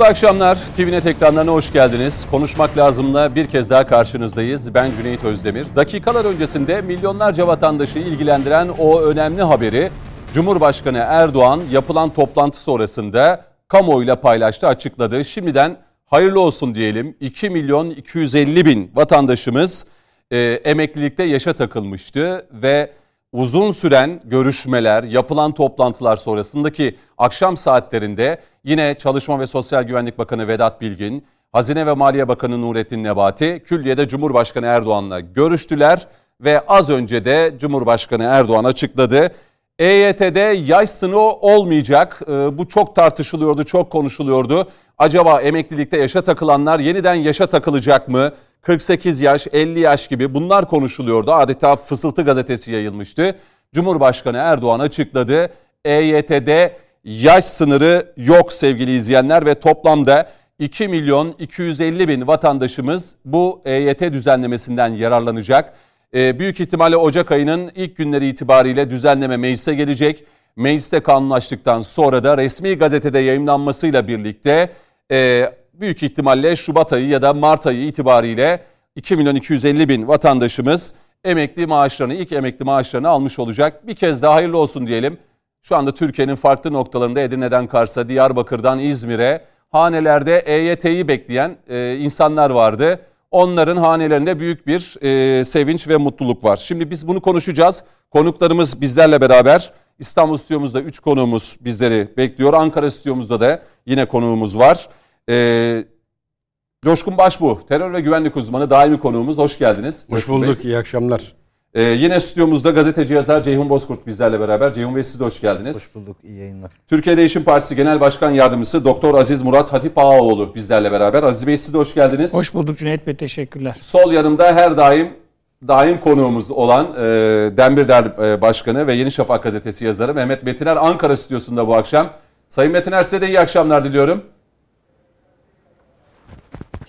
Mutlu akşamlar. TVNet ekranlarına hoş geldiniz. Konuşmak lazımla bir kez daha karşınızdayız. Ben Cüneyt Özdemir. Dakikalar öncesinde milyonlarca vatandaşı ilgilendiren o önemli haberi Cumhurbaşkanı Erdoğan yapılan toplantı sonrasında kamuoyuyla paylaştı, açıkladı. Şimdiden hayırlı olsun diyelim. 2 milyon 250 bin vatandaşımız e, emeklilikte yaşa takılmıştı ve uzun süren görüşmeler, yapılan toplantılar sonrasındaki akşam saatlerinde yine Çalışma ve Sosyal Güvenlik Bakanı Vedat Bilgin, Hazine ve Maliye Bakanı Nurettin Nebati, Külliye'de Cumhurbaşkanı Erdoğan'la görüştüler ve az önce de Cumhurbaşkanı Erdoğan açıkladı. EYT'de yaş sınırı olmayacak. Ee, bu çok tartışılıyordu, çok konuşuluyordu. Acaba emeklilikte yaşa takılanlar yeniden yaşa takılacak mı? 48 yaş, 50 yaş gibi bunlar konuşuluyordu. Adeta fısıltı gazetesi yayılmıştı. Cumhurbaşkanı Erdoğan açıkladı. EYT'de yaş sınırı yok sevgili izleyenler ve toplamda 2 milyon 250 bin vatandaşımız bu EYT düzenlemesinden yararlanacak. Ee, büyük ihtimalle Ocak ayının ilk günleri itibariyle düzenleme meclise gelecek. Mecliste kanunlaştıktan sonra da resmi gazetede yayınlanmasıyla birlikte e, büyük ihtimalle Şubat ayı ya da Mart ayı itibariyle 2 milyon 250 bin vatandaşımız emekli maaşlarını, ilk emekli maaşlarını almış olacak. Bir kez daha hayırlı olsun diyelim. Şu anda Türkiye'nin farklı noktalarında Edirne'den Kars'a, Diyarbakır'dan İzmir'e hanelerde EYT'yi bekleyen e, insanlar vardı. Onların hanelerinde büyük bir e, sevinç ve mutluluk var. Şimdi biz bunu konuşacağız. Konuklarımız bizlerle beraber. İstanbul stüdyomuzda 3 konuğumuz bizleri bekliyor. Ankara stüdyomuzda da yine konuğumuz var. E, Coşkun Başbu, terör ve güvenlik uzmanı daimi konuğumuz. Hoş geldiniz. Hoş bulduk, Bey. iyi akşamlar. Ee, yine stüdyomuzda gazeteci yazar Ceyhun Bozkurt bizlerle beraber. Ceyhun Bey siz de hoş geldiniz. Hoş bulduk, iyi yayınlar. Türkiye Değişim Partisi Genel Başkan Yardımcısı Doktor Aziz Murat Hatip Ağaoğlu bizlerle beraber. Aziz Bey siz de hoş geldiniz. Hoş bulduk Cüneyt Bey, teşekkürler. Sol yanımda her daim daim konuğumuz olan e, Dembirder e, Başkanı ve Yeni Şafak Gazetesi yazarı Mehmet Metiner Ankara stüdyosunda bu akşam. Sayın Metiner size de iyi akşamlar diliyorum.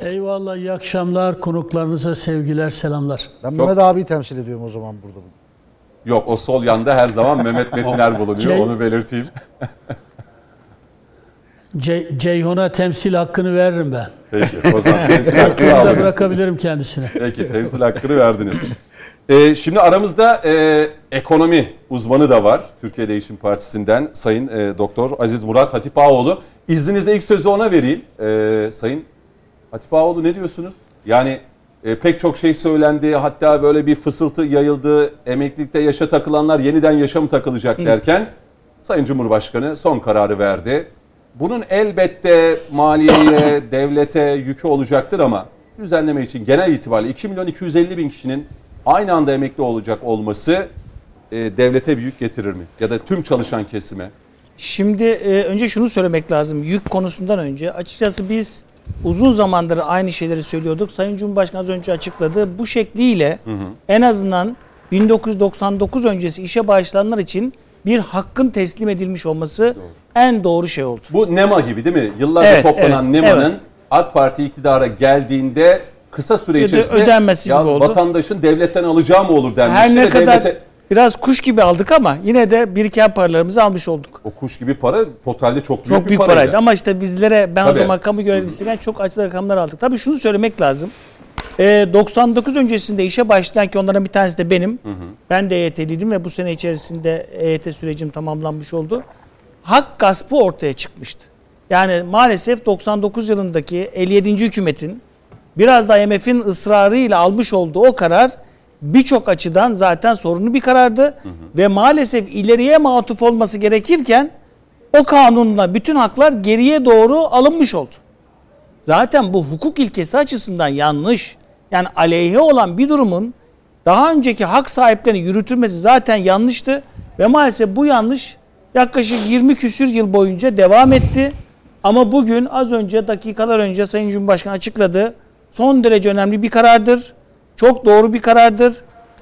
Eyvallah, iyi akşamlar. Konuklarınıza sevgiler, selamlar. Ben Çok... Mehmet abi temsil ediyorum o zaman burada. Yok o sol yanda her zaman Mehmet Metiner bulunuyor Cey... onu belirteyim. Ce Ceyhun'a temsil hakkını veririm ben. Peki o zaman temsil hakkını aldınız. bırakabilirim kendisine. Peki temsil hakkını verdiniz. Ee, şimdi aramızda e, ekonomi uzmanı da var. Türkiye Değişim Partisi'nden Sayın e, Doktor Aziz Murat Hatipoğlu. İzninizle ilk sözü ona vereyim. E, Sayın Hatip Ağoğlu ne diyorsunuz? Yani e, pek çok şey söylendi. Hatta böyle bir fısıltı yayıldı. Emeklilikte yaşa takılanlar yeniden yaşam takılacak derken Sayın Cumhurbaşkanı son kararı verdi. Bunun elbette maliyeye, devlete yükü olacaktır ama düzenleme için genel itibariyle 2 milyon 250 bin kişinin aynı anda emekli olacak olması e, devlete bir yük getirir mi? Ya da tüm çalışan kesime? Şimdi e, önce şunu söylemek lazım. Yük konusundan önce açıkçası biz uzun zamandır aynı şeyleri söylüyorduk. Sayın Cumhurbaşkanı az önce açıkladı. Bu şekliyle hı hı. en azından 1999 öncesi işe başlayanlar için bir hakkın teslim edilmiş olması doğru. en doğru şey oldu. Bu NEMA gibi değil mi? Yıllarca evet, toplanan evet, NEMA'nın evet. AK Parti iktidara geldiğinde kısa süre içerisinde ödenmesi ya gibi oldu. vatandaşın devletten alacağı mı olur denmişti. Her ne kadar devlete... biraz kuş gibi aldık ama yine de biriken paralarımızı almış olduk. O kuş gibi para totalde çok büyük çok bir büyük paraydı. paraydı. Ama işte bizlere ben Tabii. o zaman kamu görevlisinden çok acı rakamlar aldık. Tabii şunu söylemek lazım. E, 99 öncesinde işe başlayan ki onların bir tanesi de benim. Hı hı. Ben de EYT'liydim ve bu sene içerisinde EYT sürecim tamamlanmış oldu. Hak gaspı ortaya çıkmıştı. Yani maalesef 99 yılındaki 57. hükümetin biraz da IMF'in ısrarıyla almış olduğu o karar birçok açıdan zaten sorunlu bir karardı. Hı hı. Ve maalesef ileriye matuf olması gerekirken o kanunla bütün haklar geriye doğru alınmış oldu. Zaten bu hukuk ilkesi açısından yanlış. Yani aleyhe olan bir durumun daha önceki hak sahiplerine yürütülmesi zaten yanlıştı. Ve maalesef bu yanlış yaklaşık 20 küsür yıl boyunca devam etti. Ama bugün az önce dakikalar önce Sayın Cumhurbaşkanı açıkladı. Son derece önemli bir karardır. Çok doğru bir karardır.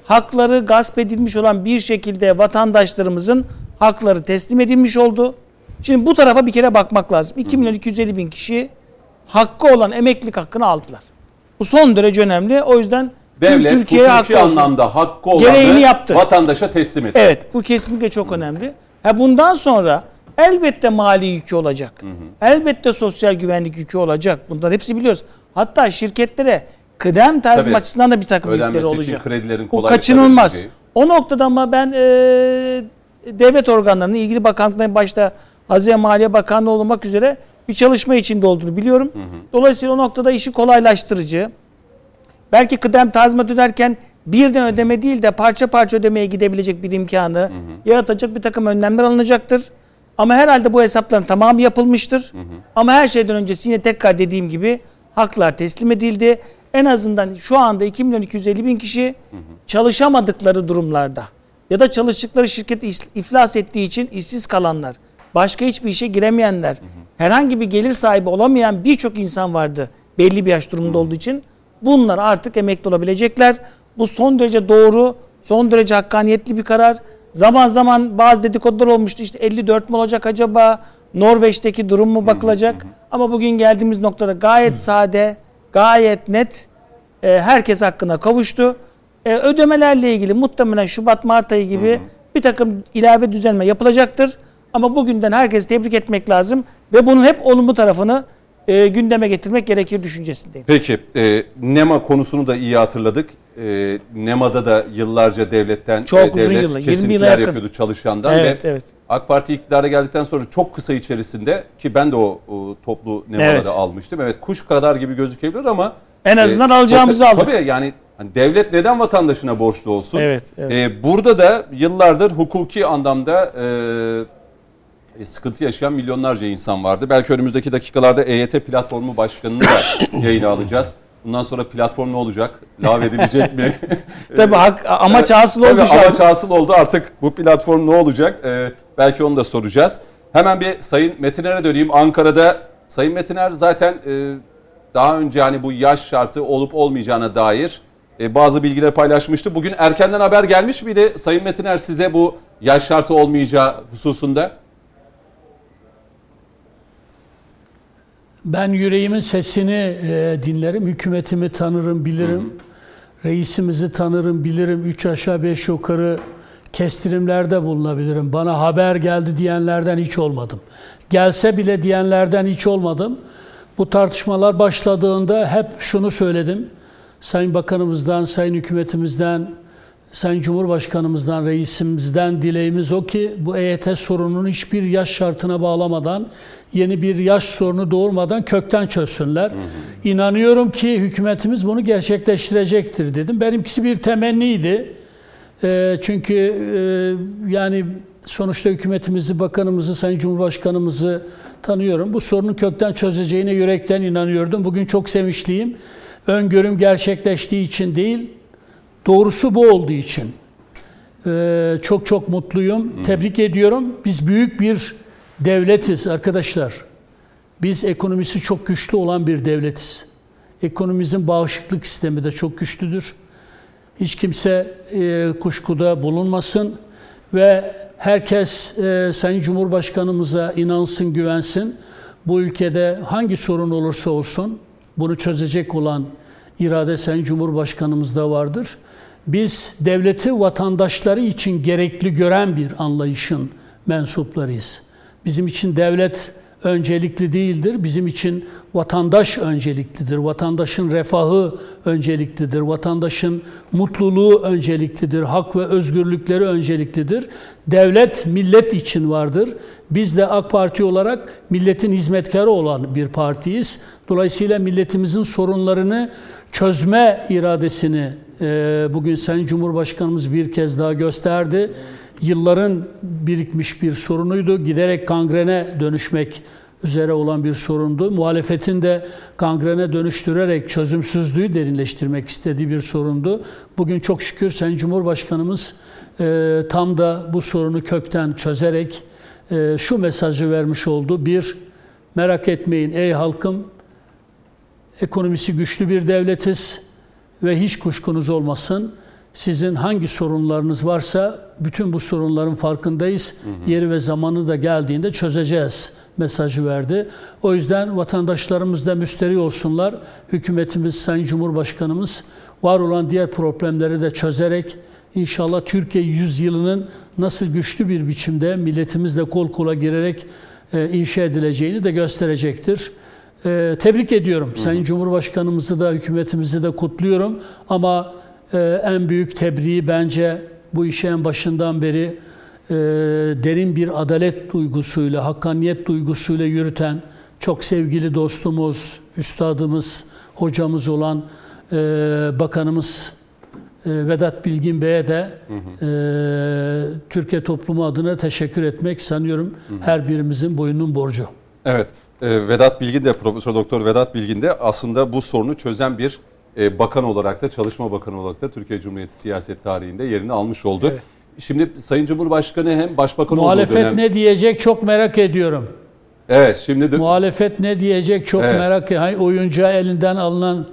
Hakları gasp edilmiş olan bir şekilde vatandaşlarımızın hakları teslim edilmiş oldu. Şimdi bu tarafa bir kere bakmak lazım. 2 milyon 250 bin kişi hakkı olan emeklilik hakkını aldılar. Bu son derece önemli. O yüzden Devlet Türkiye'ye hakkı anlamda hakkı olanı yaptı. vatandaşa teslim etti. Evet bu kesinlikle çok önemli. Ha bundan sonra Elbette mali yükü olacak. Elbette sosyal güvenlik yükü olacak. Bunları hepsi biliyoruz. Hatta şirketlere kıdem tarzı Tabii. açısından da bir takım yükleri Ödenmesi için olacak. kredilerin Bu kolay kaçınılmaz. O noktada ama ben e, devlet organlarının ilgili bakanlıkların başta Hazine Maliye Bakanlığı olmak üzere bir çalışma içinde olduğunu biliyorum. Dolayısıyla o noktada işi kolaylaştırıcı. Belki kıdem tazminat öderken birden ödeme değil de parça parça ödemeye gidebilecek bir imkanı yaratacak bir takım önlemler alınacaktır. Ama herhalde bu hesapların tamamı yapılmıştır. Ama her şeyden öncesi yine tekrar dediğim gibi haklar teslim edildi. En azından şu anda 2 milyon 250 bin kişi çalışamadıkları durumlarda ya da çalıştıkları şirket iflas ettiği için işsiz kalanlar, başka hiçbir işe giremeyenler, herhangi bir gelir sahibi olamayan birçok insan vardı belli bir yaş durumunda olduğu için. Bunlar artık emekli olabilecekler. Bu son derece doğru, son derece hakkaniyetli bir karar. Zaman zaman bazı dedikodular olmuştu. İşte 54 mi olacak acaba? Norveç'teki durum mu bakılacak? Ama bugün geldiğimiz noktada gayet sade, gayet net e, herkes hakkına kavuştu. E, ödemelerle ilgili muhtemelen Şubat Mart ayı gibi bir takım ilave düzenleme yapılacaktır. Ama bugünden herkesi tebrik etmek lazım ve bunun hep olumlu tarafını e, gündeme getirmek gerekir düşüncesindeyim. Peki, e, NEMA konusunu da iyi hatırladık. E, NEMA'da da yıllarca devletten Çok e, uzun devlet yıllar, 20 kesintiler yıla yakın. yapıyordu çalışandan Evet, ve evet. AK Parti iktidara geldikten sonra çok kısa içerisinde ki ben de o, o toplu NEMA'da Evet. almıştım. Evet kuş kadar gibi gözükebilir ama En azından e, alacağımızı aldık. Tabii yani hani devlet neden vatandaşına borçlu olsun? Evet, evet. E, burada da yıllardır hukuki anlamda e, e, sıkıntı yaşayan milyonlarca insan vardı. Belki önümüzdeki dakikalarda EYT platformu başkanını da yayına alacağız. Bundan sonra platform ne olacak? Lav edilecek mi? Tabii hak, amaç hasıl oldu Tabii amaç hasıl oldu artık bu platform ne olacak? Ee, belki onu da soracağız. Hemen bir Sayın Metiner'e döneyim. Ankara'da Sayın Metiner zaten e, daha önce hani bu yaş şartı olup olmayacağına dair e, bazı bilgiler paylaşmıştı. Bugün erkenden haber gelmiş miydi Sayın Metiner size bu yaş şartı olmayacağı hususunda? Ben yüreğimin sesini e, dinlerim. Hükümetimi tanırım, bilirim. Reisimizi tanırım, bilirim. Üç aşağı beş yukarı kestirimlerde bulunabilirim. Bana haber geldi diyenlerden hiç olmadım. Gelse bile diyenlerden hiç olmadım. Bu tartışmalar başladığında hep şunu söyledim. Sayın Bakanımızdan, Sayın Hükümetimizden, Sayın Cumhurbaşkanımızdan, reisimizden dileğimiz o ki bu EYT sorununu hiçbir yaş şartına bağlamadan, yeni bir yaş sorunu doğurmadan kökten çözsünler. İnanıyorum ki hükümetimiz bunu gerçekleştirecektir dedim. Benimkisi bir temenniydi. Ee, çünkü e, yani sonuçta hükümetimizi, bakanımızı, Sayın Cumhurbaşkanımızı tanıyorum. Bu sorunu kökten çözeceğine yürekten inanıyordum. Bugün çok sevinçliyim. Öngörüm gerçekleştiği için değil, doğrusu bu olduğu için. Ee, çok çok mutluyum. Tebrik ediyorum. Biz büyük bir devletiz arkadaşlar. Biz ekonomisi çok güçlü olan bir devletiz. Ekonomimizin bağışıklık sistemi de çok güçlüdür. Hiç kimse e, kuşkuda bulunmasın ve herkes e, Sayın Cumhurbaşkanımıza inansın, güvensin. Bu ülkede hangi sorun olursa olsun bunu çözecek olan irade Sayın Cumhurbaşkanımızda vardır. Biz devleti vatandaşları için gerekli gören bir anlayışın mensuplarıyız. Bizim için devlet öncelikli değildir. Bizim için vatandaş önceliklidir. Vatandaşın refahı önceliklidir. Vatandaşın mutluluğu önceliklidir. Hak ve özgürlükleri önceliklidir. Devlet millet için vardır. Biz de AK Parti olarak milletin hizmetkarı olan bir partiyiz. Dolayısıyla milletimizin sorunlarını çözme iradesini bugün Sayın Cumhurbaşkanımız bir kez daha gösterdi yılların birikmiş bir sorunuydu. Giderek gangrene dönüşmek üzere olan bir sorundu. Muhalefetin de gangrene dönüştürerek çözümsüzlüğü derinleştirmek istediği bir sorundu. Bugün çok şükür Sayın Cumhurbaşkanımız e, tam da bu sorunu kökten çözerek e, şu mesajı vermiş oldu. Bir, merak etmeyin ey halkım, ekonomisi güçlü bir devletiz ve hiç kuşkunuz olmasın. Sizin hangi sorunlarınız varsa bütün bu sorunların farkındayız. Yeri ve zamanı da geldiğinde çözeceğiz mesajı verdi. O yüzden vatandaşlarımız da müsteri olsunlar. Hükümetimiz, Sayın Cumhurbaşkanımız var olan diğer problemleri de çözerek İnşallah Türkiye yüzyılının nasıl güçlü bir biçimde milletimizle kol kola girerek e, inşa edileceğini de gösterecektir. E, tebrik ediyorum. Sayın Cumhurbaşkanımızı da hükümetimizi de kutluyorum. Ama e, en büyük tebriği bence bu işe en başından beri e, derin bir adalet duygusuyla, hakkaniyet duygusuyla yürüten çok sevgili dostumuz, üstadımız, hocamız olan e, bakanımız e, Vedat Bilgin Bey'e de e, Türkiye toplumu adına teşekkür etmek sanıyorum her birimizin boyunun borcu. Evet. e, Vedat Bilgin de Profesör Doktor Vedat Bilgin de aslında bu sorunu çözen bir e, bakan olarak da Çalışma Bakanı olarak da Türkiye Cumhuriyeti siyaset tarihinde yerini almış oldu. Evet. Şimdi Sayın Cumhurbaşkanı hem başbakan olduğu Muhalefet dönem ne diyecek çok merak ediyorum. Evet, şimdi de, Muhalefet ne diyecek çok Evet. merak ediyorum. Hani oyuncağı elinden alınan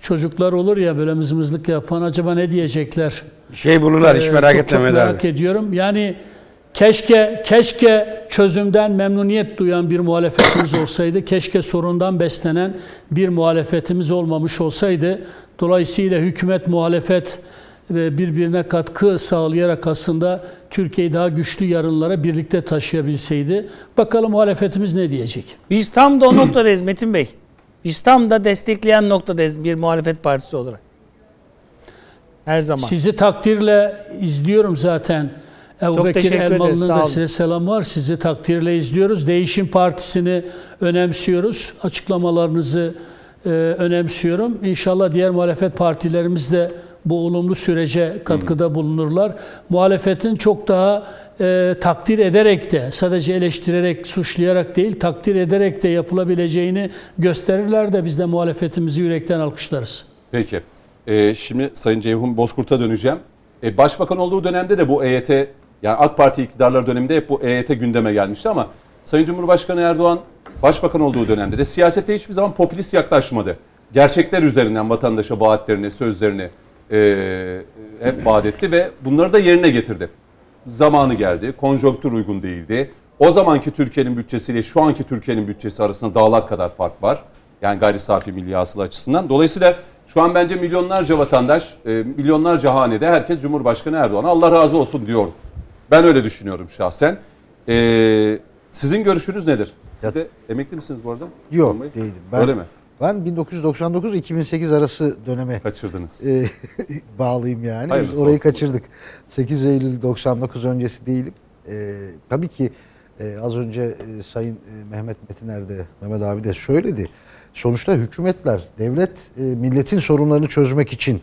çocuklar olur ya böyle mızmızlık yapan acaba ne diyecekler? Şey bulurlar hiç Ee, merak çok, etme çok Mehmet merak abi. ediyorum. Yani keşke keşke çözümden memnuniyet duyan bir muhalefetimiz olsaydı. Keşke sorundan beslenen bir muhalefetimiz olmamış olsaydı. Dolayısıyla hükümet muhalefet ve birbirine katkı sağlayarak aslında Türkiye'yi daha güçlü yarınlara birlikte taşıyabilseydi. Bakalım muhalefetimiz ne diyecek? Biz tam da o noktadayız Metin Bey. Biz tam da destekleyen noktadayız bir muhalefet partisi olarak. Her zaman. Sizi takdirle izliyorum zaten. Ebu Bekir teşekkür ederiz, Elmalı'nın da size selam var. Sizi takdirle izliyoruz. Değişim Partisi'ni önemsiyoruz. Açıklamalarınızı e, önemsiyorum. İnşallah diğer muhalefet partilerimiz de bu olumlu sürece katkıda bulunurlar. Muhalefetin çok daha e, takdir ederek de sadece eleştirerek, suçlayarak değil takdir ederek de yapılabileceğini gösterirler de biz de muhalefetimizi yürekten alkışlarız. peki. E, şimdi Sayın Ceyhun Bozkurt'a döneceğim. E, başbakan olduğu dönemde de bu EYT, yani AK Parti iktidarları döneminde hep bu EYT gündeme gelmişti ama Sayın Cumhurbaşkanı Erdoğan başbakan olduğu dönemde de siyasete hiçbir zaman popülist yaklaşmadı. Gerçekler üzerinden vatandaşa vaatlerini, sözlerini e, hep vaat etti ve bunları da yerine getirdi. Zamanı geldi, konjonktür uygun değildi. O zamanki Türkiye'nin bütçesiyle şu anki Türkiye'nin bütçesi arasında dağlar kadar fark var. Yani gayri safi milli hasıla açısından. Dolayısıyla şu an bence milyonlarca vatandaş, e, milyonlarca hanede herkes Cumhurbaşkanı Erdoğan'a Allah razı olsun diyor. Ben öyle düşünüyorum şahsen. E, sizin görüşünüz nedir? Siz de emekli misiniz bu arada? Yok Bey? değilim. Ben, Öyle mi? Ben 1999-2008 arası döneme Kaçırdınız. e, bağlıyım yani. Biz Hayırlısı orayı olsun. kaçırdık. 8 Eylül 99 öncesi değilim. E, tabii ki e, az önce e, Sayın e, Mehmet Metiner de Mehmet abi de söyledi. Sonuçta hükümetler, devlet e, milletin sorunlarını çözmek için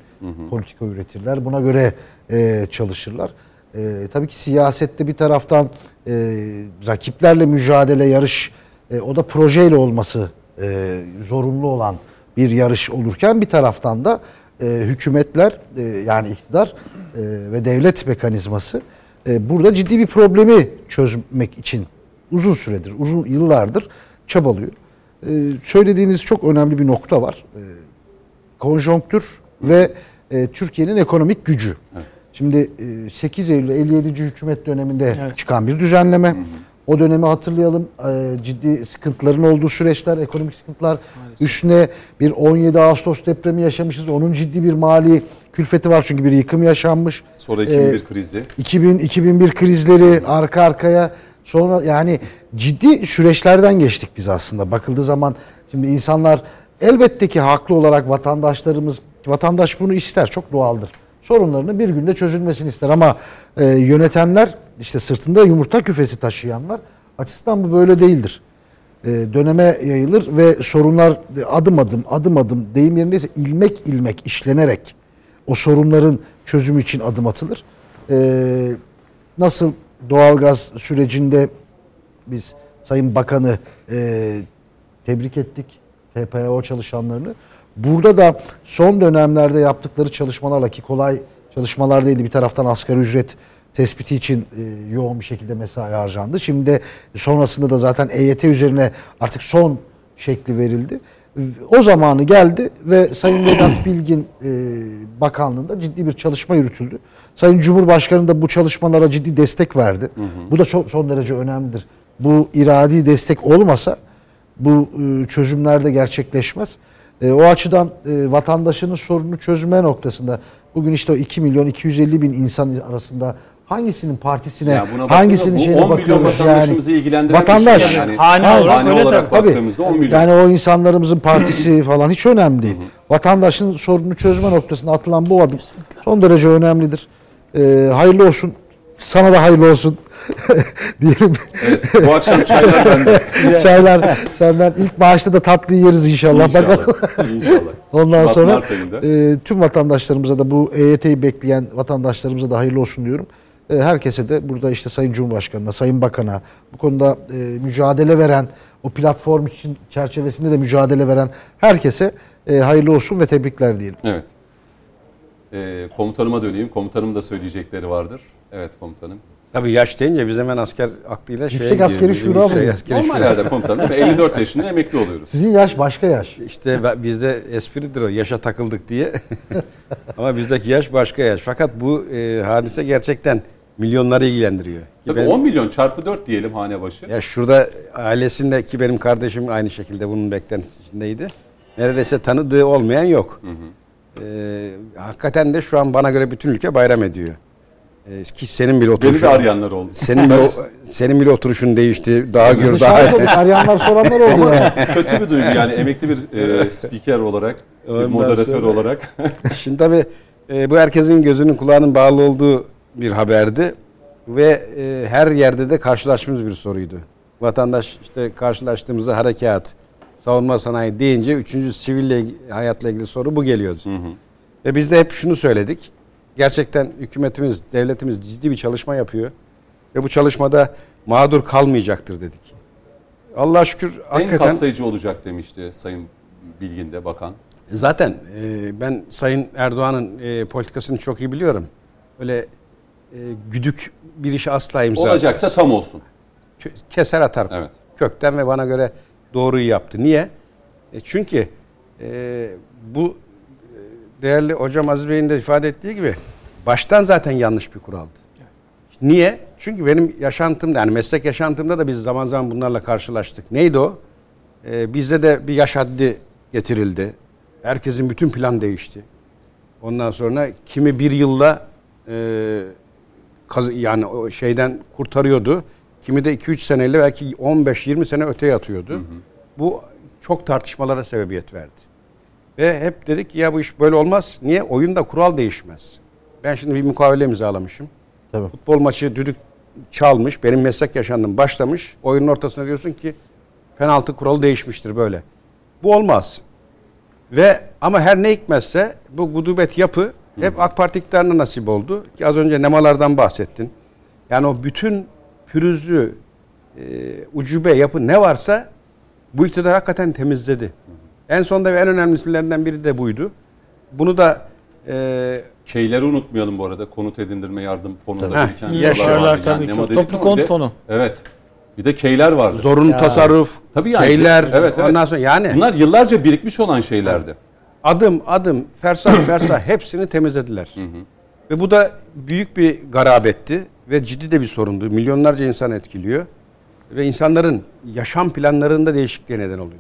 politika üretirler. Buna göre e, çalışırlar. E, tabii ki siyasette bir taraftan e, rakiplerle mücadele, yarış e, o da projeyle olması e, zorunlu olan bir yarış olurken bir taraftan da e, hükümetler e, yani iktidar e, ve devlet mekanizması e, burada ciddi bir problemi çözmek için uzun süredir, uzun yıllardır çabalıyor. E, söylediğiniz çok önemli bir nokta var. E, konjonktür ve e, Türkiye'nin ekonomik gücü. Şimdi e, 8 Eylül 57. hükümet döneminde Evet. çıkan bir düzenleme. O dönemi hatırlayalım. E, ciddi sıkıntıların olduğu süreçler, ekonomik sıkıntılar. Üstüne bir 17 Ağustos depremi yaşamışız. Onun ciddi bir mali külfeti var çünkü bir yıkım yaşanmış. Sonra E, 2001 krizi. 2000 2001 krizleri arka arkaya sonra yani ciddi süreçlerden geçtik biz aslında. Bakıldığı zaman şimdi insanlar elbette ki haklı olarak vatandaşlarımız vatandaş bunu ister çok doğaldır. Sorunlarını bir günde çözülmesini ister ama e, yönetenler işte sırtında yumurta küfesi taşıyanlar açısından bu böyle değildir. E, döneme yayılır ve sorunlar adım adım adım adım deyim yerindeyse ilmek ilmek işlenerek o sorunların çözümü için adım atılır. Ee, nasıl doğalgaz sürecinde biz Sayın Bakanı e, tebrik ettik TPO çalışanlarını. Burada da son dönemlerde yaptıkları çalışmalarla ki kolay çalışmalar değildi. Bir taraftan asgari ücret tespiti için e, yoğun bir şekilde mesai harcandı. Şimdi de sonrasında da zaten EYT üzerine artık son şekli verildi. O zamanı geldi ve Sayın Vedat Bilgin e, bakanlığında ciddi bir çalışma yürütüldü. Sayın Cumhurbaşkanı da bu çalışmalara ciddi destek verdi. Bu da çok son derece önemlidir. Bu iradi destek olmasa bu e, çözümler de gerçekleşmez. E, o açıdan e, vatandaşının sorununu çözme noktasında bugün işte o 2 milyon 250 bin insan arasında hangisinin partisine Ya hangisinin bu şeyine 10 milyon bakıyoruz yani. vatandaşımızı ilgilendiren bir Vatandaş. şey yani. Hane Ha, olarak Hane öyle olarak tabii. baktığımızda 10 milyon. Yani o insanlarımızın partisi falan hiç önemli değil. Vatandaşın sorununu çözme noktasında atılan bu adım son derece önemlidir. Ee, hayırlı olsun. Sana da hayırlı olsun. diyelim. Evet, bu akşam çaylar bende. Çaylar senden ilk maaşta da tatlı yeriz inşallah. Bakalım. İnşallah. İnşallah. Ondan sonra Mart ayında. e, tüm vatandaşlarımıza da bu EYT'yi bekleyen vatandaşlarımıza da hayırlı olsun diyorum. E, herkese de burada işte Sayın Cumhurbaşkanı'na, Sayın Bakan'a bu konuda e, mücadele veren, o platform için çerçevesinde de mücadele veren herkese e, hayırlı olsun ve tebrikler diyelim. Evet. Ee, komutanıma döneyim. Komutanım da söyleyecekleri vardır. Evet komutanım. Tabii yaş deyince biz hemen asker aklıyla şeye Yüksek gidiyoruz. askeri Bizim şura yüksek mı? askeri Normal şura. herhalde komutanım. 54 yaşında emekli oluyoruz. Sizin yaş başka yaş. İşte ben- bizde espridir o yaşa takıldık diye. Ama bizdeki yaş başka yaş. Fakat bu e, hadise gerçekten milyonları ilgilendiriyor. Ki Tabii ben- 10 milyon çarpı 4 diyelim hane başı. Ya şurada ailesinde ki benim kardeşim aynı şekilde bunun beklentisi içindeydi. Neredeyse tanıdığı olmayan yok. Ee, hakikaten de şu an bana göre bütün ülke bayram ediyor. Ee, ki senin bile Beni oturuşun, de arayanlar oldu. senin bile, senin bile oturuşun değişti. Daha gör, daha olduk, arayanlar soranlar oldu yani. Kötü bir duygu yani emekli bir e, spiker olarak, bir moderatör sonra- olarak. Şimdi tabii e, bu herkesin gözünün kulağının bağlı olduğu bir haberdi ve e, her yerde de karşılaştığımız bir soruydu. Vatandaş işte karşılaştığımızda harekat, savunma sanayi deyince üçüncü sivil hayatla ilgili soru bu geliyordu. Ve biz de hep şunu söyledik. Gerçekten hükümetimiz, devletimiz ciddi bir çalışma yapıyor. Ve bu çalışmada mağdur kalmayacaktır dedik. Allah'a şükür en hakikaten... kapsayıcı olacak demişti Sayın Bilgin de bakan. Zaten e, ben Sayın Erdoğan'ın e, politikasını çok iyi biliyorum. Öyle e, güdük bir işe asla imza Olacaksa atmaz. tam olsun. Keser atar Evet. kökten ve bana göre doğruyu yaptı. Niye? E, çünkü e, bu değerli hocam Aziz Bey'in de ifade ettiği gibi baştan zaten yanlış bir kuraldı. Niye? Çünkü benim yaşantımda yani meslek yaşantımda da biz zaman zaman bunlarla karşılaştık. Neydi o? E, bizde de bir yaş haddi getirildi. Herkesin bütün plan değişti. Ondan sonra kimi bir yılla e, kaz- yani o şeyden kurtarıyordu. Kimi de 2-3 seneyle belki 15-20 sene öteye atıyordu. Bu çok tartışmalara sebebiyet verdi. Ve hep dedik ki ya bu iş böyle olmaz. Niye? Oyunda kural değişmez. Ben şimdi bir mukavele imzalamışım. Tabii. Futbol maçı düdük çalmış. Benim meslek yaşantım başlamış. Oyunun ortasına diyorsun ki penaltı kuralı değişmiştir böyle. Bu olmaz. Ve ama her ne hikmetse bu gudubet yapı hep AK Parti iktidarına nasip oldu. Ki az önce nemalardan bahsettin. Yani o bütün pürüzlü e, ucube yapı ne varsa bu iktidar hakikaten temizledi. En sonda ve en önemlilerinden biri de buydu. Bunu da e, Şeyleri unutmayalım bu arada. Konut edindirme yardım fonunda Heh, biriken yaşarlar tabii nema çok. Toplu konut fonu. Evet. Bir de keyler vardı. zorunlu tasarruf, Tabii yani. şeyler, Evet, evet. ondan sonra yani Bunlar yıllarca birikmiş olan şeylerdi. adım adım fersah fersah hepsini temizlediler. Ve bu da büyük bir garabetti ve ciddi de bir sorundu. Milyonlarca insan etkiliyor. Ve insanların yaşam planlarında değişikliğe neden oluyor.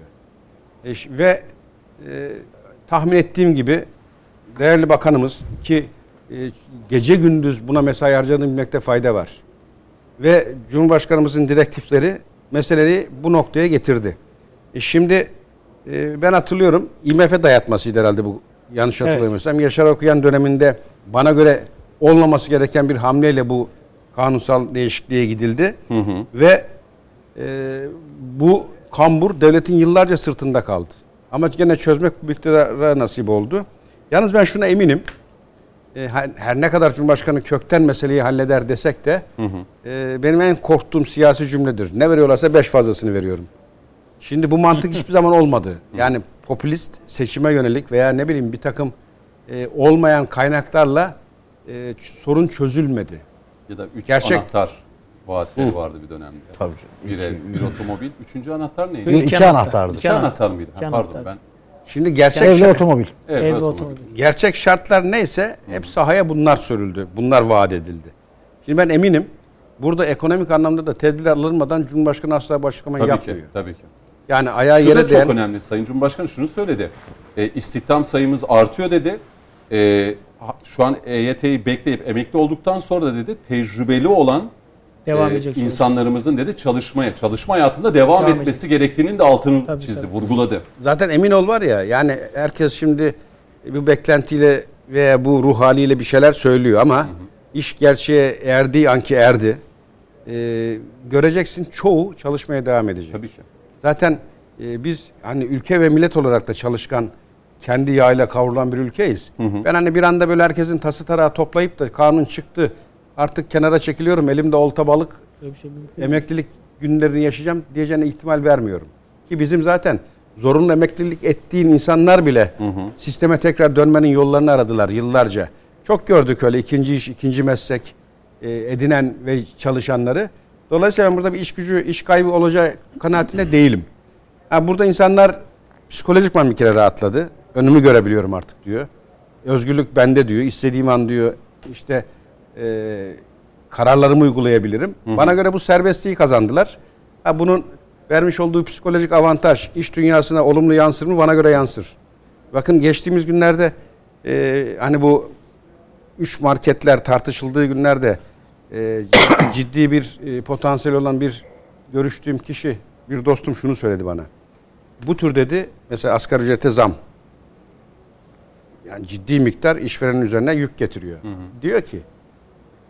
E, ve e, tahmin ettiğim gibi değerli bakanımız ki e, gece gündüz buna mesai harcadığını bilmekte fayda var. Ve Cumhurbaşkanımızın direktifleri meseleyi bu noktaya getirdi. E şimdi e, ben hatırlıyorum IMF dayatmasıydı herhalde bu yanlış hatırlamıyorsam. Yaşar Okuyan döneminde bana göre olmaması gereken bir hamleyle bu kanunsal değişikliğe gidildi. Ve e, bu kambur devletin yıllarca sırtında kaldı. Ama gene çözmek bu iktidara nasip oldu. Yalnız ben şuna eminim. E, her, ne kadar Cumhurbaşkanı kökten meseleyi halleder desek de e, benim en korktuğum siyasi cümledir. Ne veriyorlarsa beş fazlasını veriyorum. Şimdi bu mantık hiçbir zaman olmadı. Yani popülist seçime yönelik veya ne bileyim bir takım e, olmayan kaynaklarla sorun çözülmedi. Ya da üç Gerçek- anahtar vaatleri vardı bir dönemde. Tabii Bir canım. ev, bir otomobil. Üçüncü anahtar neydi? İki, iki anahtardı. İki anahtar mıydı? İki Ha, pardon anahtar. ben. Şimdi gerçek Evli şart- otomobil. Evet, Ev ve otomobil. otomobil. gerçek şartlar neyse hep sahaya bunlar sürüldü. Bunlar vaat edildi. Şimdi ben eminim burada ekonomik anlamda da tedbir alınmadan Cumhurbaşkanı asla bu açıklamayı Tabii yapmıyor. ki, tabii ki. Yani ayağı Şu da yere çok değen önemli. Sayın Cumhurbaşkanı şunu söyledi. E, istihdam sayımız artıyor dedi. E, ha- şu an EYT'yi bekleyip emekli olduktan sonra da dedi tecrübeli olan Devam e, edecek. insanlarımızın dedi çalışmaya, çalışma hayatında devam, Devam etmesi gerektiğinin de altını Tabii, çizdi, tabii. vurguladı. Zaten emin ol var ya yani herkes şimdi bu beklentiyle veya bu ruh haliyle bir şeyler söylüyor ama iş gerçeğe erdiği anki erdi. Ee, göreceksin çoğu çalışmaya devam edecek. Tabii ki. Zaten e, biz hani ülke ve millet olarak da çalışkan kendi yağıyla kavrulan bir ülkeyiz. Ben hani bir anda böyle herkesin tası tarağı toplayıp da kanun çıktı artık kenara çekiliyorum elimde olta balık şey emeklilik günlerini yaşayacağım diyeceğine ihtimal vermiyorum. Ki bizim zaten zorunlu emeklilik ettiğin insanlar bile sisteme tekrar dönmenin yollarını aradılar yıllarca. Çok gördük öyle ikinci iş, ikinci meslek e, edinen ve çalışanları. Dolayısıyla ben burada bir iş gücü, iş kaybı olacağı kanaatinde değilim. Ha, burada insanlar psikolojikman bir kere rahatladı. Önümü görebiliyorum artık diyor. Özgürlük bende diyor. İstediğim an diyor işte e, kararlarımı uygulayabilirim. Bana göre bu serbestliği kazandılar. Ha, bunun vermiş olduğu psikolojik avantaj iş dünyasına olumlu yansır mı? Bana göre yansır. Bakın geçtiğimiz günlerde e, hani bu üç marketler tartışıldığı günlerde e, ciddi bir e, potansiyel olan bir görüştüğüm kişi, bir dostum şunu söyledi bana. Bu tür dedi mesela asgari ücrete zam. Yani ciddi miktar işverenin üzerine yük getiriyor. Diyor ki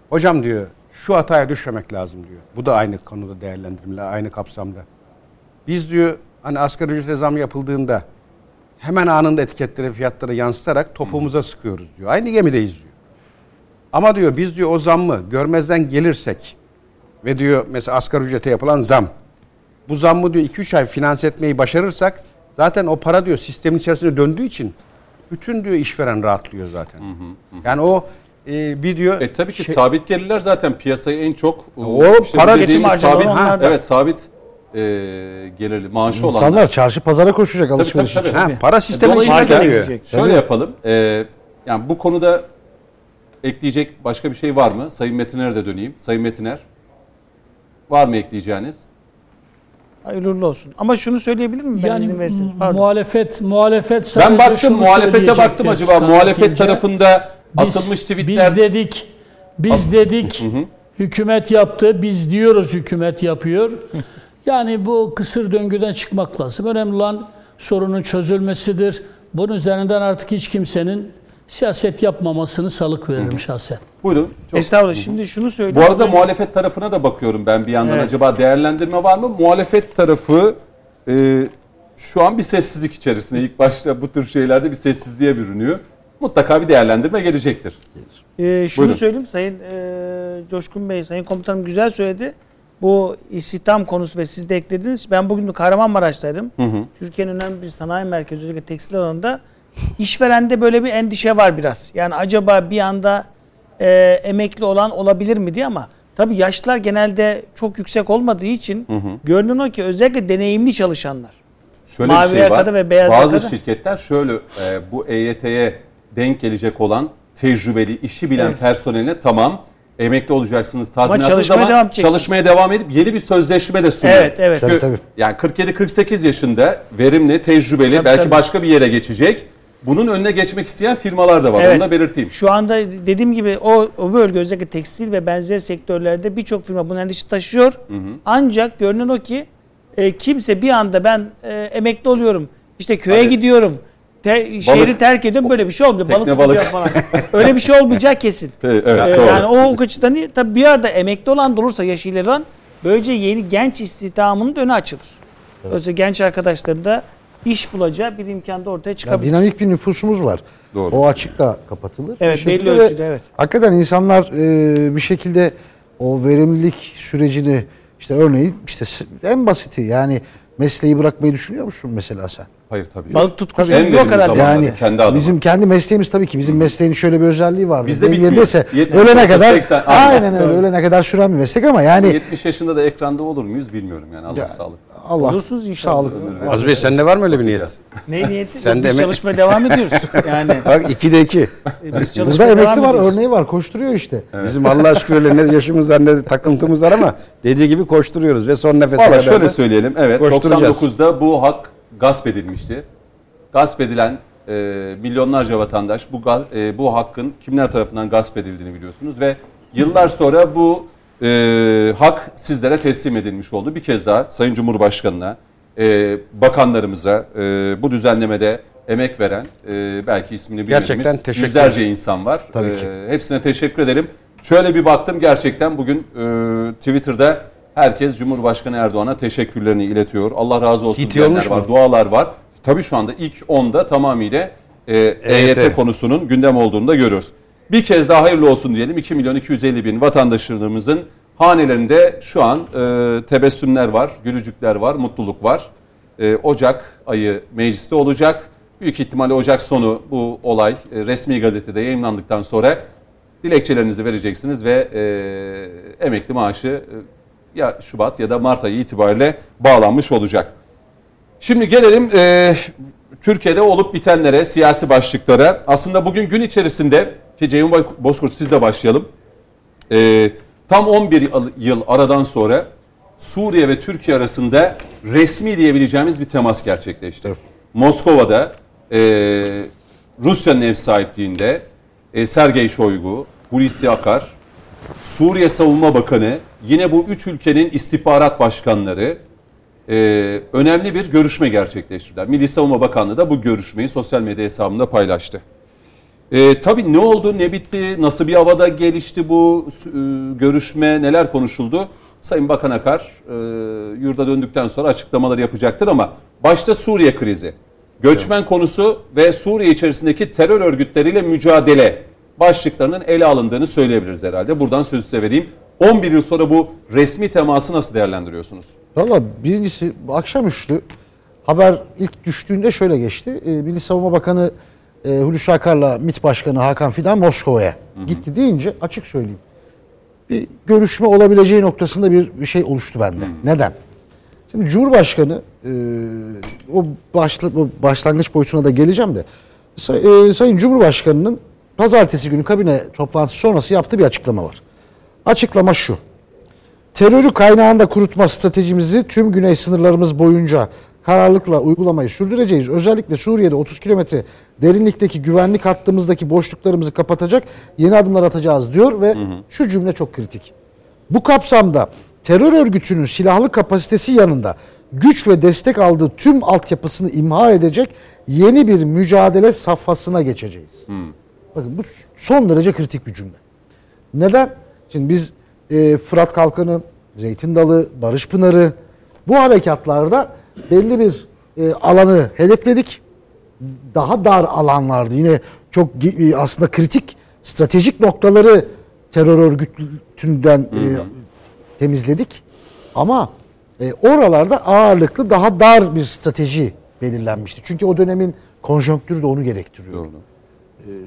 hocam diyor şu hataya düşmemek lazım diyor. Bu da aynı konuda değerlendirimle aynı kapsamda. Biz diyor hani asgari ücrete zam yapıldığında hemen anında etiketleri fiyatlara yansıtarak topuğumuza sıkıyoruz diyor. Aynı gemideyiz diyor. Ama diyor biz diyor o zammı görmezden gelirsek ve diyor mesela asgari ücrete yapılan zam bu zammı diyor 2-3 ay finanse etmeyi başarırsak zaten o para diyor sistemin içerisine döndüğü için bütün diyor işveren rahatlıyor zaten. Yani o e, bir diyor E tabii ki şey- sabit gelirler zaten piyasayı en çok O işte para dediğimiz getirme sabit onlarda. evet sabit e, gelirli maaşı olanlar. İnsanlar çarşı pazara koşacak alışveriş için. ha, para içine Dolayısıyla giriyor. gidecek. Şöyle Tabii. yapalım. e, yani bu konuda ekleyecek başka bir şey var mı? Sayın Metiner'e de döneyim. Sayın Metiner var mı ekleyeceğiniz? Hayırlı olsun. Ama şunu söyleyebilir miyim? Ben Yani izin Pardon. muhalefet muhalefet Ben baktım şunu muhalefete baktım acaba muhalefet tarafında Biz- atılmış tweetler Biz dedik, biz dedik, hükümet yaptı, biz diyoruz hükümet yapıyor. yani bu kısır döngüden çıkmak lazım. Önemli olan sorunun çözülmesidir. Bunun üzerinden artık hiç kimsenin siyaset yapmamasını salık veririm şahsen. buyurun. Çok Estağfurullah. Şimdi şunu söyleyeyim. Bu arada önce- muhalefet tarafına da bakıyorum ben bir yandan. Evet. Acaba değerlendirme var mı? Muhalefet tarafı e, şu an bir sessizlik içerisinde. İlk başta bu tür şeylerde bir sessizliğe bürünüyor. Mutlaka bir değerlendirme gelecektir. Ee, şunu Buyurun. söyleyeyim Sayın e, Coşkun Bey, Sayın Komutanım güzel söyledi. Bu istihdam konusu ve siz de eklediniz. Ben bugün de Kahramanmaraş'taydım. Türkiye'nin önemli bir sanayi merkezi özellikle tekstil alanında. İşverende böyle bir endişe var biraz. Yani acaba bir anda e, emekli olan olabilir mi diye ama tabii yaşlar genelde çok yüksek olmadığı için görünen o ki özellikle deneyimli çalışanlar. Şöyle Mavi bir şey var. ve beyaz Bazı yakada. şirketler şöyle e, bu EYT'ye denk gelecek olan tecrübeli, işi bilen Evet. personeline tamam emekli olacaksınız tazminatınız çalışmaya ama devam çalışmaya devam edip yeni bir sözleşme de sunuyor. Evet, evet. Çünkü Tabii, tabii. yani 47-48 yaşında verimli, tecrübeli, Tabii, belki tabii. başka bir yere geçecek. Bunun önüne geçmek isteyen firmalar da var. Evet. Onu da belirteyim. Şu anda dediğim gibi o, o bölge özellikle tekstil ve benzer sektörlerde birçok firma bunun endişe taşıyor. Ancak görünen o ki e, kimse bir anda ben e, emekli oluyorum, işte köye Hadi. gidiyorum, te- şehri terk ediyorum böyle bir şey olmuyor. Tekne balık, balık. falan. Öyle bir şey olmayacak kesin. Evet, Ee, doğru. yani o açıdan iyi. tabii bir arada emekli olan da olursa yaşı ileri böylece yeni genç istihdamının da önü açılır. Özellikle genç arkadaşların da iş bulacağı bir imkan da ortaya Ya çıkabilir. dinamik bir nüfusumuz var. Doğru. O açık da kapatılır. Evet, belli ve ölçüde, evet. Hakikaten insanlar e, bir şekilde o verimlilik sürecini işte örneğin işte en basiti yani mesleği bırakmayı düşünüyor musun mesela sen? Hayır tabii. Balık tutkusu verimli herhalde. zaman. Yani kendi adıma. bizim kendi mesleğimiz tabii ki bizim mesleğin şöyle bir özelliği var. Bizde Benim bitmiyor. yerimdeyse 70, ölene kadar 80, aynen. öyle ölene kadar süren bir meslek ama yani 70 yaşında da ekranda olur muyuz bilmiyorum yani Allah sağlık. Allah Olursunuz inşallah. sağlık. Az Bey sende var mı öyle bir niyet? Ne niyeti? Sen de biz emek- çalışmaya devam ediyoruz. Yani Bak 2'de 2. e, biz Burada emekli var, ediyoruz. örneği var, koşturuyor işte. Bizim Allah öyle ne yaşımız var ne takıntımız var ama dediği gibi koşturuyoruz ve son nefese Valla kadar şöyle söyleyelim. Evet Koşturacağız. 99'da bu hak gasp edilmişti. Gasp edilen e, milyonlarca vatandaş bu e, bu hakkın kimler tarafından gasp edildiğini biliyorsunuz ve yıllar sonra bu e, hak sizlere teslim edilmiş oldu. Bir kez daha Sayın Cumhurbaşkanı'na, e, bakanlarımıza e, bu düzenlemede emek veren e, belki ismini bilmediğimiz yüzlerce insan var. Tabii ki. E, hepsine teşekkür ederim. Şöyle bir baktım gerçekten bugün e, Twitter'da herkes Cumhurbaşkanı Erdoğan'a teşekkürlerini iletiyor. Allah razı olsun TT diyenler var, mu? dualar var. Tabii şu anda ilk 10'da tamamıyla e, EYT EYT. konusunun gündem olduğunu da görüyoruz. Bir kez daha hayırlı olsun diyelim. 2 milyon 250 bin vatandaşlarımızın hanelerinde şu an e, tebessümler var, gülücükler var, mutluluk var. E, Ocak ayı mecliste olacak. Büyük ihtimalle Ocak sonu bu olay e, resmi gazetede yayınlandıktan sonra dilekçelerinizi vereceksiniz ve e, emekli maaşı e, ya Şubat ya da Mart ayı itibariyle bağlanmış olacak. Şimdi gelelim e, Türkiye'de olup bitenlere, siyasi başlıklara. Aslında bugün gün içerisinde ki Ceyhun Bay- Bozkurt sizle başlayalım. E, tam 11 yıl- aradan sonra Suriye ve Türkiye arasında resmi diyebileceğimiz bir temas gerçekleşti. Moskova'da e, Rusya'nın ev sahipliğinde e, Sergey Shoigu, Hulusi Akar, Suriye Savunma Bakanı, yine bu üç ülkenin istihbarat başkanları e, önemli bir görüşme gerçekleştirdiler. Milli Savunma Bakanlığı da bu görüşmeyi sosyal medya hesabında paylaştı. E, tabii ne oldu, ne bitti, nasıl bir havada gelişti bu e, görüşme, neler konuşuldu? Sayın Bakan Akar e, yurda döndükten sonra açıklamaları yapacaktır ama başta Suriye krizi, göçmen konusu ve Suriye içerisindeki terör örgütleriyle mücadele başlıklarının ele alındığını söyleyebiliriz herhalde. Buradan sözü size vereyim. 11 yıl sonra bu resmi teması nasıl değerlendiriyorsunuz? Valla birincisi akşamüstü haber ilk düştüğünde şöyle geçti. E, Milli Savunma Bakanı e, Hulusi Akar'la MİT Başkanı Hakan Fidan Moskova'ya gitti deyince açık söyleyeyim. Bir görüşme olabileceği noktasında bir, bir şey oluştu bende. Neden? Şimdi Cumhurbaşkanı e, o, başla, o başlangıç boyutuna da geleceğim de Say- e, Sayın Cumhurbaşkanı'nın pazartesi günü kabine toplantısı sonrası yaptığı bir açıklama var. Açıklama şu. Terörü kaynağında kurutma stratejimizi tüm güney sınırlarımız boyunca kararlılıkla uygulamayı sürdüreceğiz. Özellikle Suriye'de 30 kilometre derinlikteki güvenlik hattımızdaki boşluklarımızı kapatacak yeni adımlar atacağız diyor ve şu cümle çok kritik. Bu kapsamda terör örgütünün silahlı kapasitesi yanında güç ve destek aldığı tüm altyapısını imha edecek yeni bir mücadele safhasına geçeceğiz. Bakın bu son derece kritik bir cümle. Neden? Şimdi biz e, Fırat Kalkanı, Zeytin Dalı, Barış Pınarı bu harekatlarda belli bir e, alanı hedefledik. Daha dar alanlardı. Yine çok e, aslında kritik stratejik noktaları terör örgütünden e, temizledik. Ama e, oralarda ağırlıklı daha dar bir strateji belirlenmişti. Çünkü o dönemin konjonktürü de onu gerektiriyor. Ee,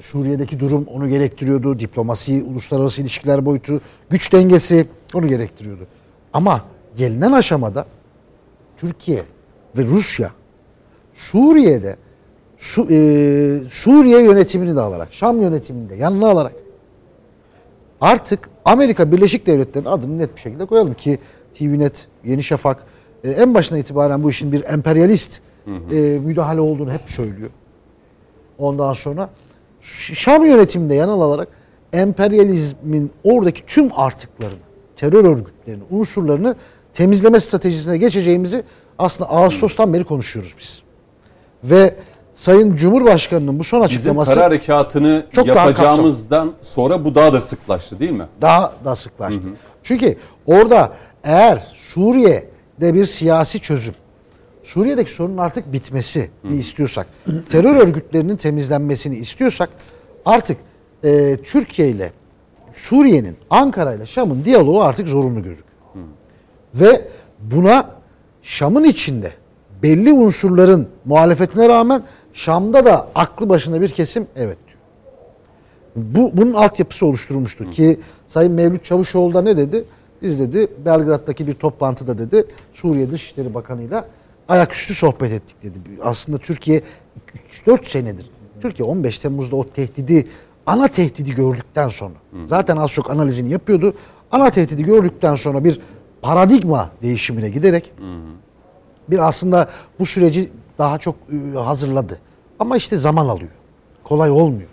Suriye'deki durum onu gerektiriyordu. Diplomasi, uluslararası ilişkiler boyutu, güç dengesi onu gerektiriyordu. Ama gelinen aşamada Türkiye ve Rusya Suriye'de Su, e, Suriye yönetimini de alarak, Şam yönetimini de yanına alarak artık Amerika Birleşik Devletleri'nin adını net bir şekilde koyalım ki TVNet, Yeni Şafak e, en başına itibaren bu işin bir emperyalist e, müdahale olduğunu hep söylüyor. Ondan sonra Şam yönetiminde yanal alarak emperyalizmin oradaki tüm artıklarını, terör örgütlerini, unsurlarını temizleme stratejisine geçeceğimizi aslında Ağustos'tan beri konuşuyoruz biz. Ve Sayın Cumhurbaşkanı'nın bu son Bizim açıklaması kara harekatını Çok daha yapacağımızdan sonra bu daha da sıklaştı değil mi? daha da sıklaştı. Çünkü orada eğer Suriye'de bir siyasi çözüm, Suriye'deki sorunun artık bitmesini istiyorsak, terör örgütlerinin temizlenmesini istiyorsak artık e, Türkiye ile Suriye'nin, Ankara ile Şam'ın diyaloğu artık zorunlu gözüküyor. Ve buna Şam'ın içinde belli unsurların muhalefetine rağmen Şam'da da aklı başında bir kesim evet diyor. Bu bunun altyapısı oluşturulmuştu ki Sayın Mevlüt Çavuşoğlu da ne dedi? Biz dedi Belgrad'daki bir toplantıda dedi Suriye Dışişleri Bakanı'yla ayaküstü sohbet ettik dedi. Aslında Türkiye 3-4 senedir Türkiye 15 Temmuz'da o tehdidi ana tehdidi gördükten sonra zaten az çok analizini yapıyordu. Ana tehdidi gördükten sonra bir paradigma değişimine giderek bir aslında bu süreci daha çok e, hazırladı. Ama işte zaman alıyor. Kolay olmuyor.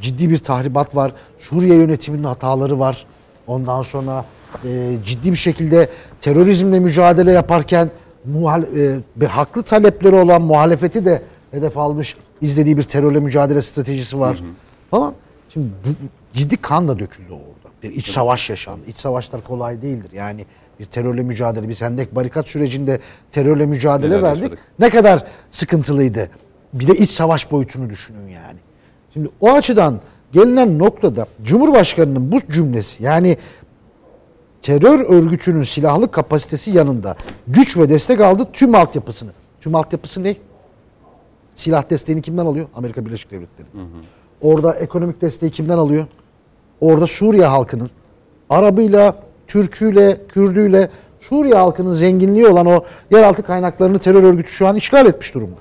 Ciddi bir tahribat var. Suriye yönetiminin hataları var. Ondan sonra e, ciddi bir şekilde terörizmle mücadele yaparken muhal, e, bir haklı talepleri olan muhalefeti de hedef almış izlediği bir terörle mücadele stratejisi var falan. Şimdi bu, ciddi kan da döküldü orada. Bir iç savaş yaşandı. İç savaşlar kolay değildir. Yani bir terörle mücadele. Biz Hendek barikat sürecinde terörle mücadele Neler verdik. yaşadık? Ne kadar sıkıntılıydı. Bir de iç savaş boyutunu düşünün yani. Şimdi o açıdan gelinen noktada Cumhurbaşkanı'nın bu cümlesi yani terör örgütünün silahlı kapasitesi yanında güç ve destek aldı tüm altyapısını. Tüm altyapısı ne? Silah desteğini kimden alıyor? Amerika Birleşik Devletleri. Orada ekonomik desteği kimden alıyor? Orada Suriye halkının Arabıyla, Türküyle, Kürdüyle Suriye halkının zenginliği olan o yeraltı kaynaklarını terör örgütü şu an işgal etmiş durumda.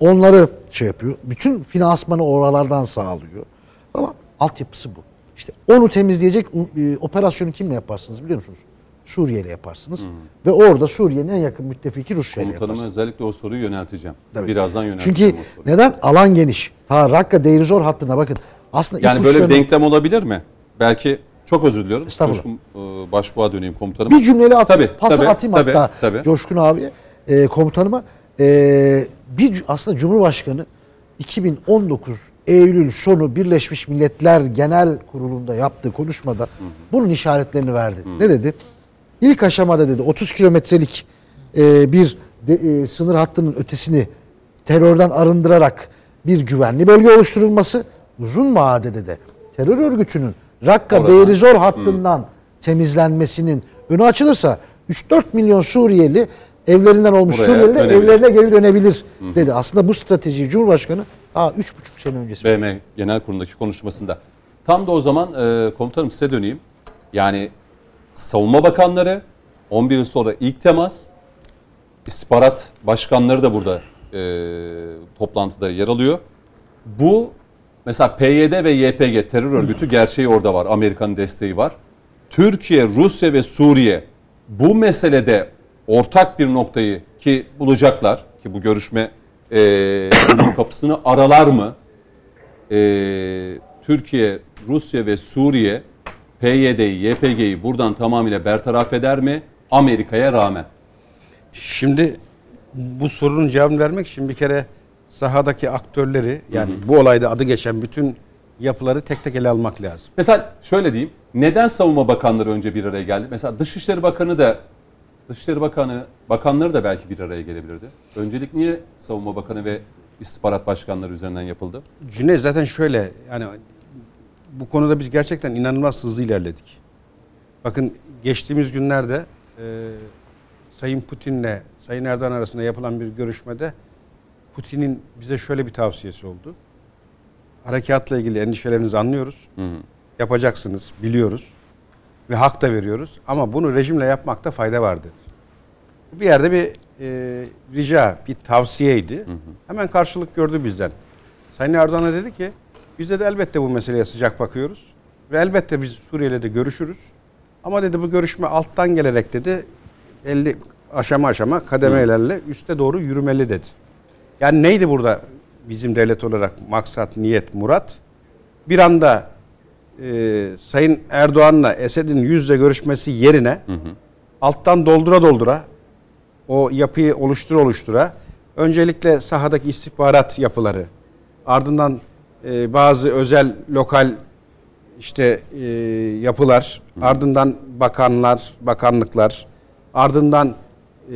Onları şey yapıyor. Bütün finansmanı oralardan sağlıyor. Falan. Altyapısı bu. İşte onu temizleyecek e, operasyonu kimle yaparsınız biliyor musunuz? Suriye ile yaparsınız. Ve orada Suriye'nin en yakın müttefiki Rusya ile Komutanıma yaparsınız. özellikle o soruyu yönelteceğim. Tabii. Birazdan yönelteceğim Çünkü o soruyu. neden? Alan geniş. Ta Rakka Deirizor hattına bakın. Aslında Yani böyle bir denklem olabilir mi? Belki çok özür diliyorum. Estağfurullah. Coşkun, e, Başbuğ'a döneyim komutanım. Bir cümleyle at, Tabii, pası tabii, atayım tabii, hatta tabii. Coşkun abi e, komutanıma. E, bir aslında Cumhurbaşkanı 2019 Eylül sonu Birleşmiş Milletler Genel Kurulu'nda yaptığı konuşmada bunun işaretlerini verdi. Ne dedi? İlk aşamada dedi 30 kilometrelik e, bir de, e, sınır hattının ötesini terörden arındırarak bir güvenli bölge oluşturulması uzun vadede de terör örgütünün Rakka Orada. Deirizor hattından temizlenmesinin önü açılırsa 3-4 milyon Suriyeli evlerinden olmuş Buraya Suriyeli dönebilir. evlerine geri dönebilir dedi. Aslında bu stratejiyi Cumhurbaşkanı aa 3,5 sene öncesi BM Genel Kurulu'ndaki konuşmasında. Tam da o zaman e, komutanım size döneyim. Yani savunma bakanları 11 yıl sonra ilk temas istihbarat başkanları da burada e, toplantıda yer alıyor. Bu mesela PYD ve YPG terör örgütü gerçeği orada var. Amerika'nın desteği var. Türkiye, Rusya ve Suriye bu meselede ortak bir noktayı ki bulacaklar ki bu görüşme e, kapısını aralar mı? E, Türkiye, Rusya ve Suriye PYD'yi, YPG'yi buradan tamamıyla bertaraf eder mi? Amerika'ya rağmen. Şimdi bu sorunun cevabını vermek için bir kere sahadaki aktörleri yani bu olayda adı geçen bütün yapıları tek tek ele almak lazım. Mesela şöyle diyeyim. Neden savunma bakanları önce bir araya geldi? Mesela Dışişleri Bakanı da Dışişleri Bakanı, bakanları da belki bir araya gelebilirdi. Öncelik niye savunma bakanı ve istihbarat başkanları üzerinden yapıldı? Cüneyt zaten şöyle yani bu konuda biz gerçekten inanılmaz hızlı ilerledik. Bakın geçtiğimiz günlerde e, Sayın Putin'le Sayın Erdoğan arasında yapılan bir görüşmede Putin'in bize şöyle bir tavsiyesi oldu. Harekatla ilgili endişelerinizi anlıyoruz. Yapacaksınız, biliyoruz ve hak da veriyoruz. Ama bunu rejimle yapmakta fayda var dedi. Bir yerde bir e, rica, bir tavsiyeydi. Hemen karşılık gördü bizden. Sayın Erdoğan'a dedi ki biz de elbette bu meseleye sıcak bakıyoruz. Ve elbette biz Suriye'yle de görüşürüz. Ama dedi bu görüşme alttan gelerek dedi 50 aşama aşama kademelerle üste doğru yürümeli dedi. Yani neydi burada bizim devlet olarak maksat, niyet, murat? Bir anda e, Sayın Erdoğan'la Esed'in yüzle görüşmesi yerine alttan doldura doldura o yapıyı oluştura oluştura öncelikle sahadaki istihbarat yapıları ardından e, bazı özel lokal işte e, yapılar ardından bakanlar bakanlıklar ardından e,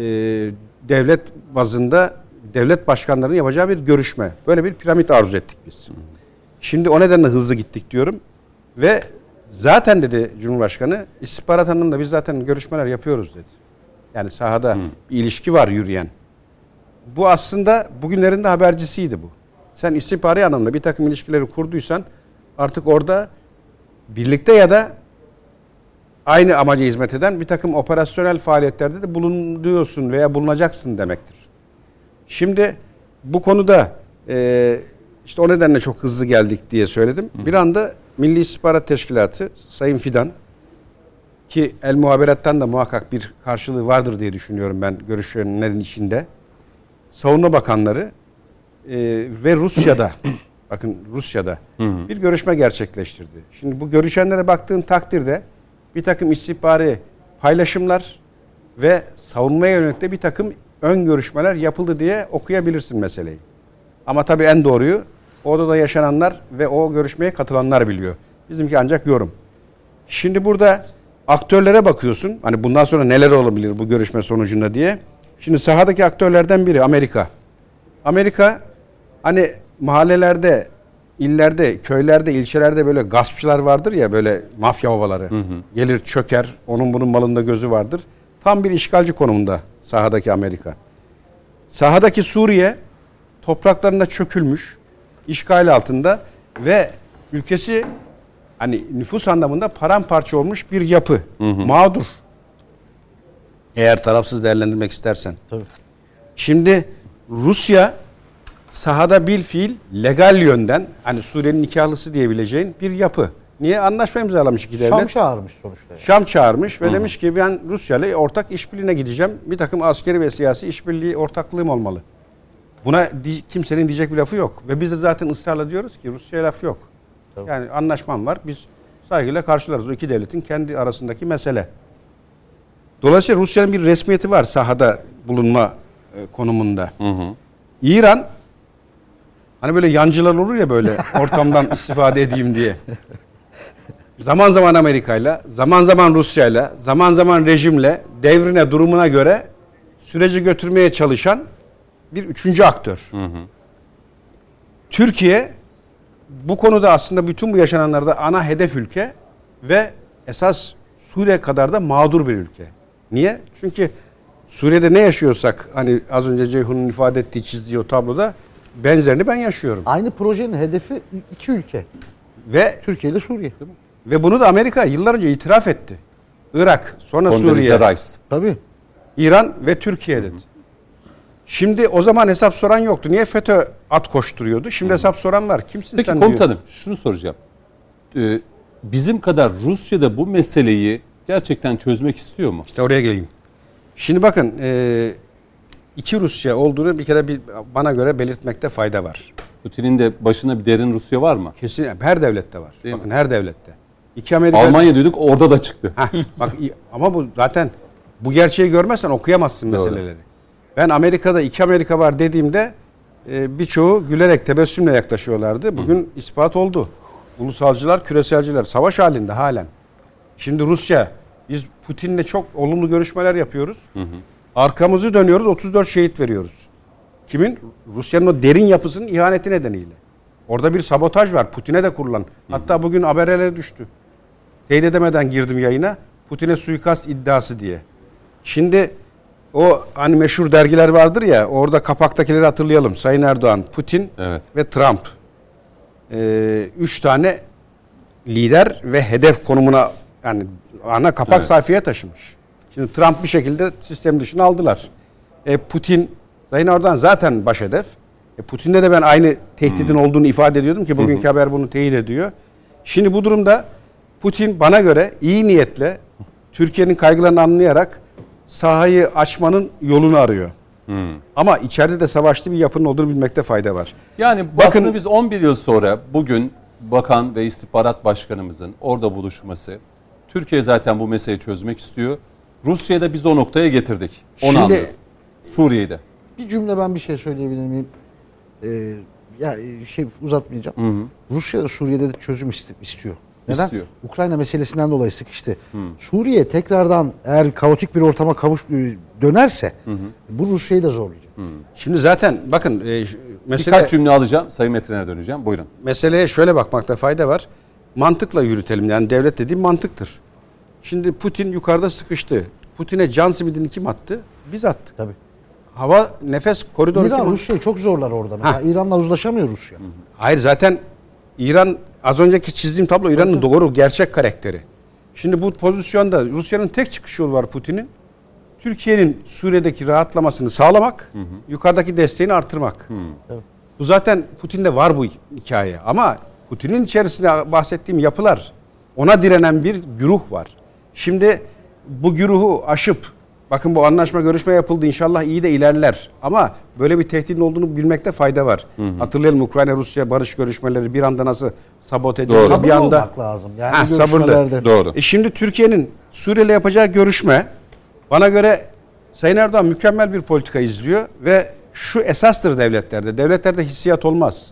devlet bazında devlet başkanlarının yapacağı bir görüşme. Böyle bir piramit arzu ettik biz. Şimdi o nedenle hızlı gittik diyorum ve zaten dedi Cumhurbaşkanı istihbarat anlamında biz zaten görüşmeler yapıyoruz dedi. Yani sahada bir ilişki var yürüyen. Bu aslında bugünlerin de habercisiydi bu. Sen istihbari anlamda bir takım ilişkileri kurduysan artık orada birlikte ya da aynı amaca hizmet eden bir takım operasyonel faaliyetlerde de bulunuyorsun veya bulunacaksın demektir. Şimdi bu konuda e, işte o nedenle çok hızlı geldik diye söyledim. Bir anda Milli İstihbarat Teşkilatı Sayın Fidan ki El Muhaberat'tan da muhakkak bir karşılığı vardır diye düşünüyorum ben görüşenlerin içinde. Savunma Bakanları ve Rusya'da bakın Rusya'da bir görüşme gerçekleştirdi. Şimdi bu görüşenlere baktığın takdirde bir takım istihbari paylaşımlar ve savunmaya yönelik de bir takım ön görüşmeler yapıldı diye okuyabilirsin meseleyi. Ama tabii en doğruyu odada yaşananlar ve o görüşmeye katılanlar biliyor. Bizimki ancak yorum. Şimdi burada aktörlere bakıyorsun. Hani bundan sonra neler olabilir bu görüşme sonucunda diye. Şimdi sahadaki aktörlerden biri Amerika. Amerika hani mahallelerde, illerde, köylerde, ilçelerde böyle gaspçılar vardır ya böyle mafya babaları. Hı hı. Gelir çöker, onun bunun malında gözü vardır. Tam bir işgalci konumunda sahadaki Amerika. Sahadaki Suriye topraklarında çökülmüş, işgal altında ve ülkesi hani nüfus anlamında paramparça olmuş bir yapı. Hı hı. Mağdur. Eğer tarafsız değerlendirmek istersen. Tabii. Şimdi Rusya sahada bil fiil legal yönden hani Suriye'nin nikahlısı diyebileceğin bir yapı. Niye? Anlaşma imzalamış iki devlet. Şam çağırmış sonuçta. Yani. Şam çağırmış ve Hı. demiş ki ben Rusya ile ortak işbirliğine gideceğim. Bir takım askeri ve siyasi işbirliği ortaklığım olmalı. Buna kimsenin diyecek bir lafı yok. Ve biz de zaten ısrarla diyoruz ki Rusya'ya laf yok. Tabii. Yani anlaşmam var. Biz saygıyla karşılarız. O iki devletin kendi arasındaki mesele. Dolayısıyla Rusya'nın bir resmiyeti var sahada bulunma e, konumunda. Hı hı. İran hani böyle yancılar olur ya böyle ortamdan istifade edeyim diye. Zaman zaman Amerika'yla, zaman zaman Rusya'yla, zaman zaman rejimle, devrine, durumuna göre süreci götürmeye çalışan bir üçüncü aktör. Hı hı. Türkiye bu konuda aslında bütün bu yaşananlarda ana hedef ülke ve esas Suriye kadar da mağdur bir ülke. Niye? Çünkü Suriye'de ne yaşıyorsak hani az önce Ceyhun'un ifade ettiği çizdiği o tabloda benzerini ben yaşıyorum. Aynı projenin hedefi iki ülke. Ve Türkiye ile Suriye. Ve bunu da Amerika yıllar önce itiraf etti. Irak, sonra Kondolize Suriye. Rice. Tabii. İran ve Türkiye dedi. Şimdi o zaman hesap soran yoktu. Niye FETÖ at koşturuyordu? Şimdi Hı. hesap soran var. Kimsin Peki, sen komutanım diyor. şunu soracağım. Ee, bizim kadar Rusya'da bu meseleyi gerçekten çözmek istiyor mu? İşte oraya geleyim. Şimdi bakın e, iki Rusya olduğunu bir kere bir, bana göre belirtmekte fayda var. Putin'in de başına bir derin Rusya var mı? Kesin her devlette var. Değil bakın mi? her devlette. İki Amerika Almanya diyorduk orada da çıktı. Heh, bak ama bu zaten bu gerçeği görmezsen okuyamazsın Doğru. meseleleri. Ben Amerika'da iki Amerika var dediğimde e, birçoğu gülerek tebessümle yaklaşıyorlardı. Bugün Hı. ispat oldu. Ulusalcılar, küreselciler savaş halinde halen. Şimdi Rusya biz Putin'le çok olumlu görüşmeler yapıyoruz. Hı hı. Arkamızı dönüyoruz 34 şehit veriyoruz. Kimin? Rusya'nın o derin yapısının ihaneti nedeniyle. Orada bir sabotaj var Putin'e de kurulan. Hatta bugün haberlere düştü. Teyit edemeden girdim yayına. Putin'e suikast iddiası diye. Şimdi o hani meşhur dergiler vardır ya orada kapaktakileri hatırlayalım. Sayın Erdoğan, Putin evet. ve Trump. Ee, üç tane lider ve hedef konumuna yani ana kapak evet. sayfaya taşımış. Şimdi Trump bir şekilde sistem dışına aldılar. E, Putin, Sayın Erdoğan zaten baş hedef. E, Putin'de de ben aynı tehdidin hmm. olduğunu ifade ediyordum ki bugünkü hmm. haber bunu teyit ediyor. Şimdi bu durumda Putin bana göre iyi niyetle Türkiye'nin kaygılarını anlayarak sahayı açmanın yolunu arıyor. Hmm. Ama içeride de savaşlı bir yapının olduğunu bilmekte fayda var. Yani Bakın, aslında biz 11 yıl sonra bugün bakan ve istihbarat başkanımızın orada buluşması Türkiye zaten bu meseleyi çözmek istiyor. Rusya'da biz o noktaya getirdik. Onu Şimdi, anladım. Suriye'de. Bir cümle ben bir şey söyleyebilir miyim? Ee, ya şey uzatmayacağım. Hı hı. Rusya Suriye'de de çözüm istiyor. Neden? İstiyor. Ukrayna meselesinden dolayı sıkıştı. Hı. Suriye tekrardan eğer kaotik bir ortama kavuş dönerse hı hı. bu Rusya'yı da zorlayacak. Hı. Şimdi zaten bakın e, mesele... Birkaç cümle alacağım. Sayın Metin'e döneceğim. Buyurun. Meseleye şöyle bakmakta fayda var. Mantıkla yürütelim. Yani devlet dediğim mantıktır. Şimdi Putin yukarıda sıkıştı. Putin'e can simidini kim attı? Biz attık. Tabii. Hava nefes koridoru İran Rusya'yı çok zorlar orada. Mesela İran'la uzlaşamıyor Rusya. Hayır zaten İran az önceki çizdiğim tablo İran'ın doğru gerçek karakteri. Şimdi bu pozisyonda Rusya'nın tek çıkış yolu var Putin'in. Türkiye'nin Suriye'deki rahatlamasını sağlamak, hı hı. yukarıdaki desteğini artırmak. Hı. Evet. Bu zaten Putin'de var bu hikaye. Ama Putin'in içerisinde bahsettiğim yapılar ona direnen bir güruh var. Şimdi bu güruhu aşıp bakın bu anlaşma görüşme yapıldı inşallah iyi de ilerler. Ama böyle bir tehditin olduğunu bilmekte fayda var. Hatırlayalım Ukrayna Rusya barış görüşmeleri bir anda nasıl sabote edildi. Doğru. Bir Sabırlı anda olmak lazım. Yani Ha, sabırlı. görüşmelerde. Doğru. E şimdi Türkiye'nin Suriye ile yapacağı görüşme bana göre Sayın Erdoğan mükemmel bir politika izliyor ve şu esastır devletlerde. Devletlerde hissiyat olmaz.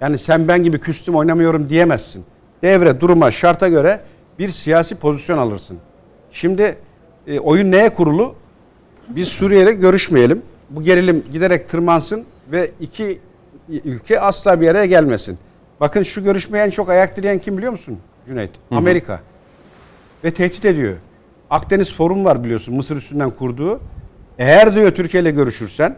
Yani sen ben gibi küstüm oynamıyorum diyemezsin. Devre, duruma, şarta göre bir siyasi pozisyon alırsın. Şimdi e, oyun neye kurulu? Biz Suriye'yle görüşmeyelim. Bu gerilim giderek tırmansın ve iki ülke asla bir araya gelmesin. Bakın şu görüşmeye en çok ayak direyen kim biliyor musun Cüneyt? Amerika. Ve tehdit ediyor. Akdeniz Forum var biliyorsun Mısır üstünden kurduğu. Eğer diyor Türkiye ile görüşürsen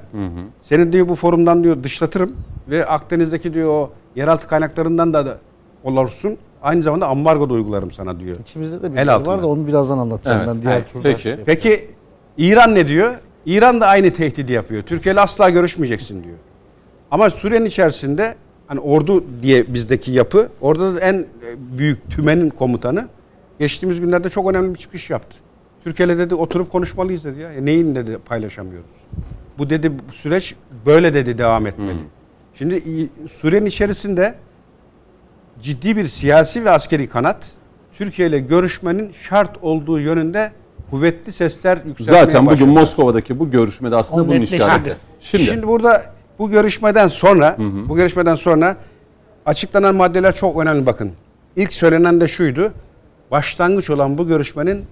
senin diyor bu forumdan diyor dışlatırım ve Akdeniz'deki diyor o yeraltı kaynaklarından da, da olursun. Aynı zamanda ambargo da uygularım sana diyor. İçimizde de bir El var da onu birazdan anlatacağım Evet. ben diğer Evet, turda. peki. şey. Peki İran ne diyor? İran da aynı tehdidi yapıyor. Türkiye ile asla görüşmeyeceksin diyor. Ama Suriye'nin içerisinde hani ordu diye bizdeki yapı orada da en e, büyük tümenin komutanı geçtiğimiz günlerde çok önemli bir çıkış yaptı. Türkiye'yle dedi oturup konuşmalıyız dedi ya. E neyin dedi paylaşamıyoruz. Bu dedi bu süreç böyle dedi devam etmeli. Şimdi İ- Suriye'nin içerisinde ciddi bir siyasi ve askeri kanat Türkiye ile görüşmenin şart olduğu yönünde kuvvetli sesler yükselmeye Zaten bugün başladı. Moskova'daki bu görüşmede aslında O bunun işareti. Şimdi, Şimdi, burada bu görüşmeden sonra bu görüşmeden sonra açıklanan maddeler çok önemli bakın. İlk söylenen de şuydu. Başlangıç olan bu görüşmenin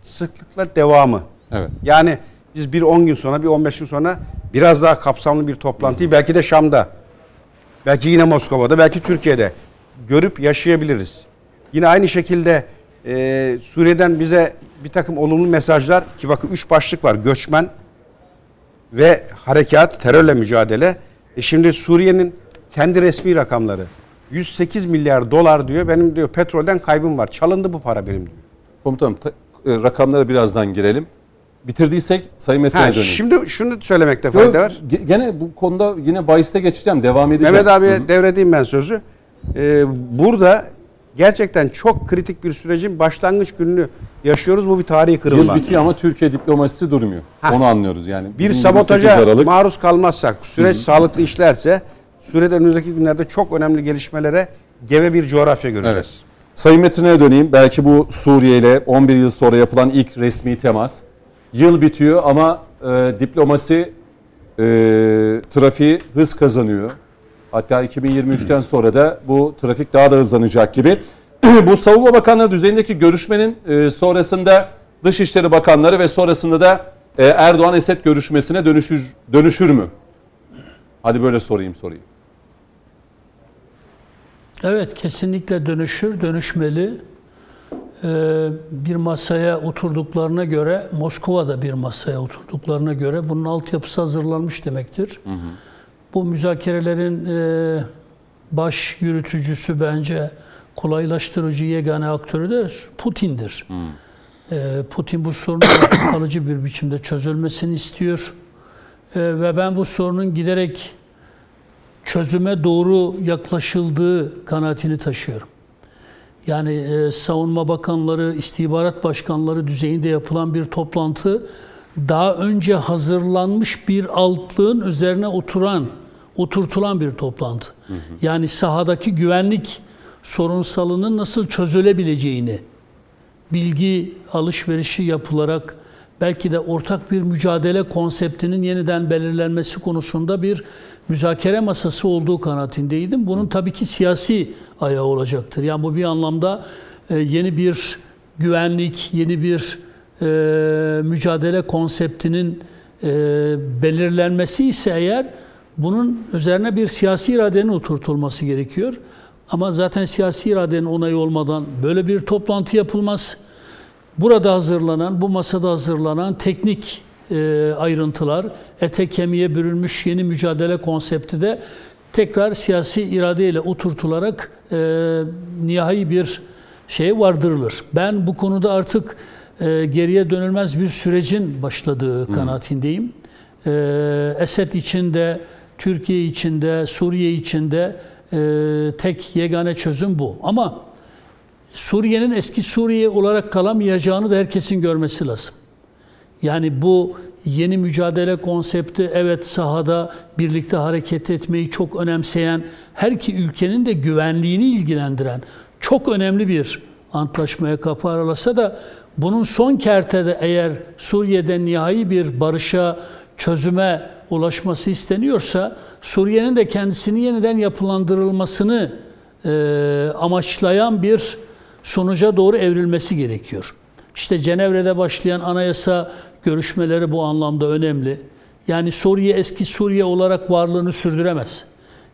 sıklıkla devamı. evet. Yani biz bir 10 gün sonra bir 15 gün sonra biraz daha kapsamlı bir toplantıyı belki de Şam'da belki yine Moskova'da belki Türkiye'de görüp yaşayabiliriz. Yine aynı şekilde e, Suriye'den bize bir takım olumlu mesajlar ki bakın üç başlık var göçmen ve harekat terörle mücadele. E şimdi Suriye'nin kendi resmi rakamları 108 milyar dolar diyor benim diyor petrolden kaybım var çalındı bu para benim diyor. Komutanım ta- e, rakamlara birazdan girelim. Bitirdiysek Sayın Metin'e döneyim. şimdi şunu söylemekte fayda var. Ge- Gene bu konuda yine bahiste geçeceğim, devam edeceğim. Mehmet abiye devredeyim ben sözü. Ee, burada gerçekten çok kritik bir sürecin başlangıç gününü yaşıyoruz. Bu bir tarihi Yıl kırılma. bitiyor ama Türkiye diplomasisi durmuyor. Ha. Onu anlıyoruz yani. Bir sabotaja 28 Aralık. maruz kalmazsak, süreç sağlıklı işlerse sürede önümüzdeki günlerde çok önemli gelişmelere gebe bir coğrafya göreceğiz. Evet. Sayın Metin'e döneyim. Belki bu Suriye ile 11 yıl sonra yapılan ilk resmi temas. Yıl bitiyor ama e, diplomasi e, trafiği hız kazanıyor. Hatta 2023'ten sonra da bu trafik daha da hızlanacak gibi. bu Savunma Bakanları düzeyindeki görüşmenin e, sonrasında Dışişleri Bakanları ve sonrasında da e, Erdoğan-Esed görüşmesine dönüşür, dönüşür mü? Hadi böyle sorayım sorayım. Evet kesinlikle dönüşür, dönüşmeli. Ee, bir masaya oturduklarına göre, Moskova'da bir masaya oturduklarına göre bunun altyapısı hazırlanmış demektir. Bu müzakerelerin e, baş yürütücüsü bence kolaylaştırıcı yegane aktörü de Putin'dir. Ee, Putin bu sorunun kalıcı bir biçimde çözülmesini istiyor. Ee, ve ben bu sorunun giderek çözüme doğru yaklaşıldığı kanaatini taşıyorum. Yani e, savunma bakanları, istihbarat başkanları düzeyinde yapılan bir toplantı daha önce hazırlanmış bir altlığın üzerine oturan, oturtulan bir toplantı. Yani sahadaki güvenlik sorunsalının nasıl çözülebileceğini, bilgi alışverişi yapılarak belki de ortak bir mücadele konseptinin yeniden belirlenmesi konusunda bir müzakere masası olduğu kanaatindeydim. Bunun tabii ki siyasi ayağı olacaktır. Yani bu bir anlamda e, yeni bir güvenlik, yeni bir e, mücadele konseptinin e, belirlenmesi ise eğer bunun üzerine bir siyasi iradenin oturtulması gerekiyor. Ama zaten siyasi iradenin onayı olmadan böyle bir toplantı yapılmaz. Burada hazırlanan, bu masada hazırlanan teknik e, ayrıntılar, ete kemiğe bürünmüş yeni mücadele konsepti de tekrar siyasi iradeyle oturtularak e, nihai bir şeye vardırılır. Ben bu konuda artık e, geriye dönülmez bir sürecin başladığı kanaatindeyim. E, Esed içinde, Türkiye içinde, Suriye içinde e, tek yegane çözüm bu. Ama Suriye'nin eski Suriye olarak kalamayacağını da herkesin görmesi lazım. Yani bu yeni mücadele konsepti evet sahada birlikte hareket etmeyi çok önemseyen, her iki ülkenin de güvenliğini ilgilendiren çok önemli bir antlaşmaya kapı aralasa da bunun son kertede eğer Suriye'de nihai bir barışa, çözüme ulaşması isteniyorsa Suriye'nin de kendisini yeniden yapılandırılmasını e, amaçlayan bir sonuca doğru evrilmesi gerekiyor. İşte Cenevre'de başlayan anayasa görüşmeleri bu anlamda önemli. Yani Suriye eski Suriye olarak varlığını sürdüremez.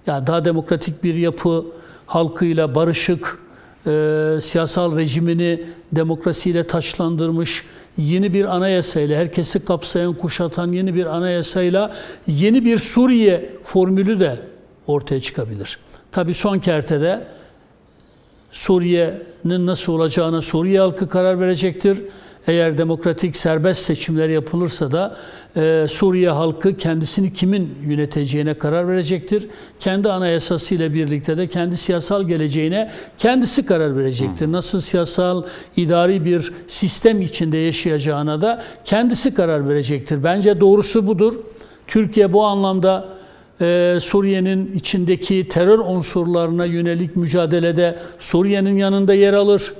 Yani daha demokratik bir yapı, halkıyla barışık, e, siyasal rejimini demokrasiyle taçlandırmış yeni bir anayasayla, herkesi kapsayan, kuşatan yeni bir anayasayla yeni bir Suriye formülü de ortaya çıkabilir. Tabii son kertede Suriye'nin nasıl olacağına Suriye halkı karar verecektir. Eğer demokratik serbest seçimler yapılırsa da e, Suriye halkı kendisini kimin yöneteceğine karar verecektir. Kendi anayasası ile birlikte de kendi siyasal geleceğine kendisi karar verecektir. Nasıl siyasal idari bir sistem içinde yaşayacağına da kendisi karar verecektir. Bence doğrusu budur. Türkiye bu anlamda e, Suriye'nin içindeki terör unsurlarına yönelik mücadelede Suriye'nin yanında yer alır.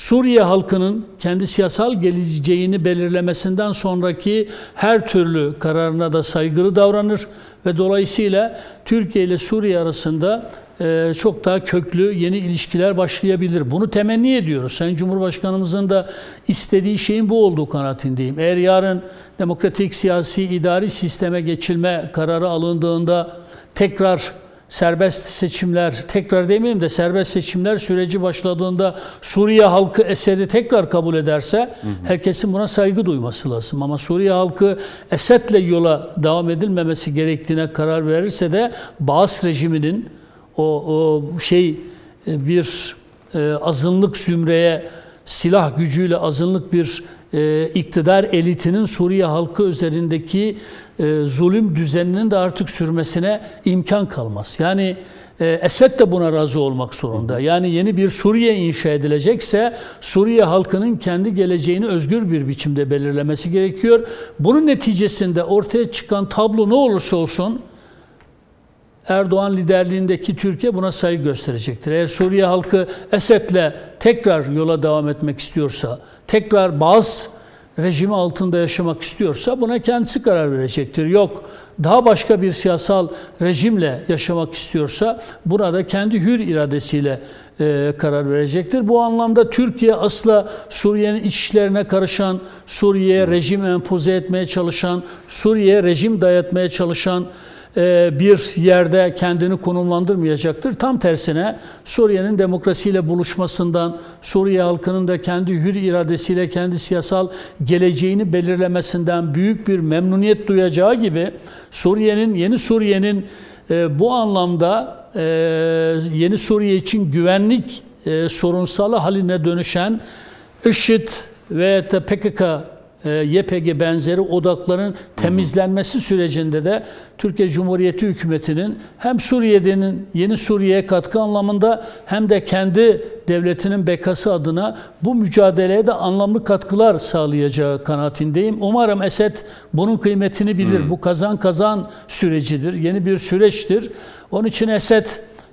Suriye halkının kendi siyasal geleceğini belirlemesinden sonraki her türlü kararına da saygılı davranır ve dolayısıyla Türkiye ile Suriye arasında e, çok daha köklü yeni ilişkiler başlayabilir. Bunu temenni ediyoruz. Sayın Cumhurbaşkanımızın da istediği şeyin bu olduğu kanaatindeyim. Eğer yarın demokratik siyasi idari sisteme geçilme kararı alındığında tekrar serbest seçimler, tekrar demeyeyim de serbest seçimler süreci başladığında Suriye halkı Esed'i tekrar kabul ederse hı hı. herkesin buna saygı duyması lazım. Ama Suriye halkı Esed'le yola devam edilmemesi gerektiğine karar verirse de Baas rejiminin o, o şey e, bir e, azınlık zümreye silah gücüyle azınlık bir e, iktidar elitinin Suriye halkı üzerindeki e, zulüm düzeninin de artık sürmesine imkan kalmaz. Yani e, Esed de buna razı olmak zorunda. Yani yeni bir Suriye inşa edilecekse Suriye halkının kendi geleceğini özgür bir biçimde belirlemesi gerekiyor. Bunun neticesinde ortaya çıkan tablo ne olursa olsun Erdoğan liderliğindeki Türkiye buna saygı gösterecektir. Eğer Suriye halkı Esed'le tekrar yola devam etmek istiyorsa, tekrar bazı rejimi altında yaşamak istiyorsa buna kendisi karar verecektir. Yok daha başka bir siyasal rejimle yaşamak istiyorsa buna da kendi hür iradesiyle e, karar verecektir. Bu anlamda Türkiye asla Suriye'nin iç işlerine karışan, Suriye'ye rejim empoze etmeye çalışan, Suriye'ye rejim dayatmaya çalışan bir yerde kendini konumlandırmayacaktır. Tam tersine Suriye'nin demokrasiyle buluşmasından, Suriye halkının da kendi hür iradesiyle kendi siyasal geleceğini belirlemesinden büyük bir memnuniyet duyacağı gibi Suriye'nin, yeni Suriye'nin e, bu anlamda e, yeni Suriye için güvenlik sorunsalı haline dönüşen IŞİD ve PKK e, YPG benzeri odakların temizlenmesi sürecinde de Türkiye Cumhuriyeti hükümetinin hem Suriye'nin yeni Suriye'ye katkı anlamında hem de kendi devletinin bekası adına bu mücadeleye de anlamlı katkılar sağlayacağı kanaatindeyim. Umarım Esed bunun kıymetini bilir. Hmm. Bu kazan kazan sürecidir. Yeni bir süreçtir. Onun için Esed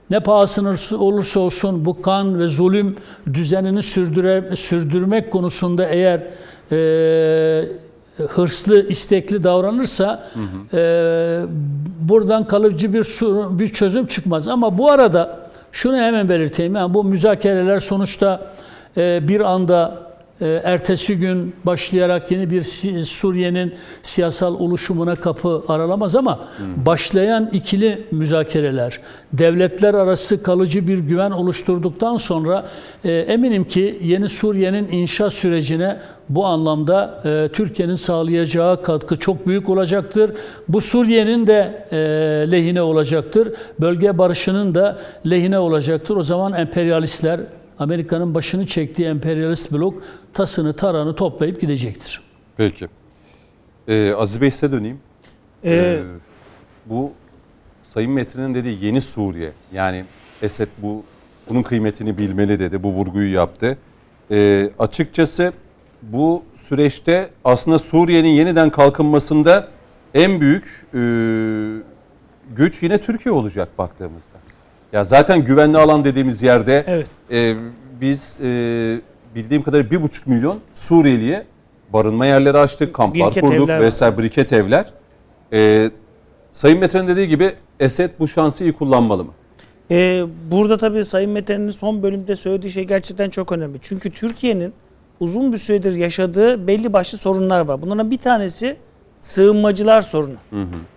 ne pahasına olursa olsun bu kan ve zulüm düzenini sürdüre, sürdürmek konusunda eğer e, hırslı, istekli davranırsa hı hı. E, buradan kalıcı bir bir çözüm çıkmaz. Ama bu arada şunu hemen belirteyim. Yani bu müzakereler sonuçta e, bir anda ertesi gün başlayarak yeni bir Suriye'nin siyasal oluşumuna kapı aralamaz ama başlayan ikili müzakereler, devletler arası kalıcı bir güven oluşturduktan sonra e, eminim ki yeni Suriye'nin inşa sürecine bu anlamda e, Türkiye'nin sağlayacağı katkı çok büyük olacaktır. Bu Suriye'nin de e, lehine olacaktır. Bölge barışının da lehine olacaktır. O zaman emperyalistler Amerika'nın başını çektiği emperyalist blok tasını taranı toplayıp gidecektir. Peki. Ee, Aziz Bey size döneyim. Ee, ee, bu Sayın Metin'in dediği yeni Suriye. Yani Esed bu bunun kıymetini bilmeli dedi. Bu vurguyu yaptı. Ee, açıkçası bu süreçte aslında Suriye'nin yeniden kalkınmasında en büyük e, güç yine Türkiye olacak baktığımızda. Ya zaten güvenli alan dediğimiz yerde Evet. e, biz e, bildiğim kadarıyla bir buçuk milyon Suriyeliye barınma yerleri açtık, kamplar Biriket kurduk evler vesaire biriket evler. E, Sayın Mete'nin dediği gibi Esed bu şansı iyi kullanmalı mı? Ee, burada tabii Sayın Mete'nin son bölümde söylediği şey gerçekten çok önemli. Çünkü Türkiye'nin uzun bir süredir yaşadığı belli başlı sorunlar var. Bunların bir tanesi sığınmacılar sorunu.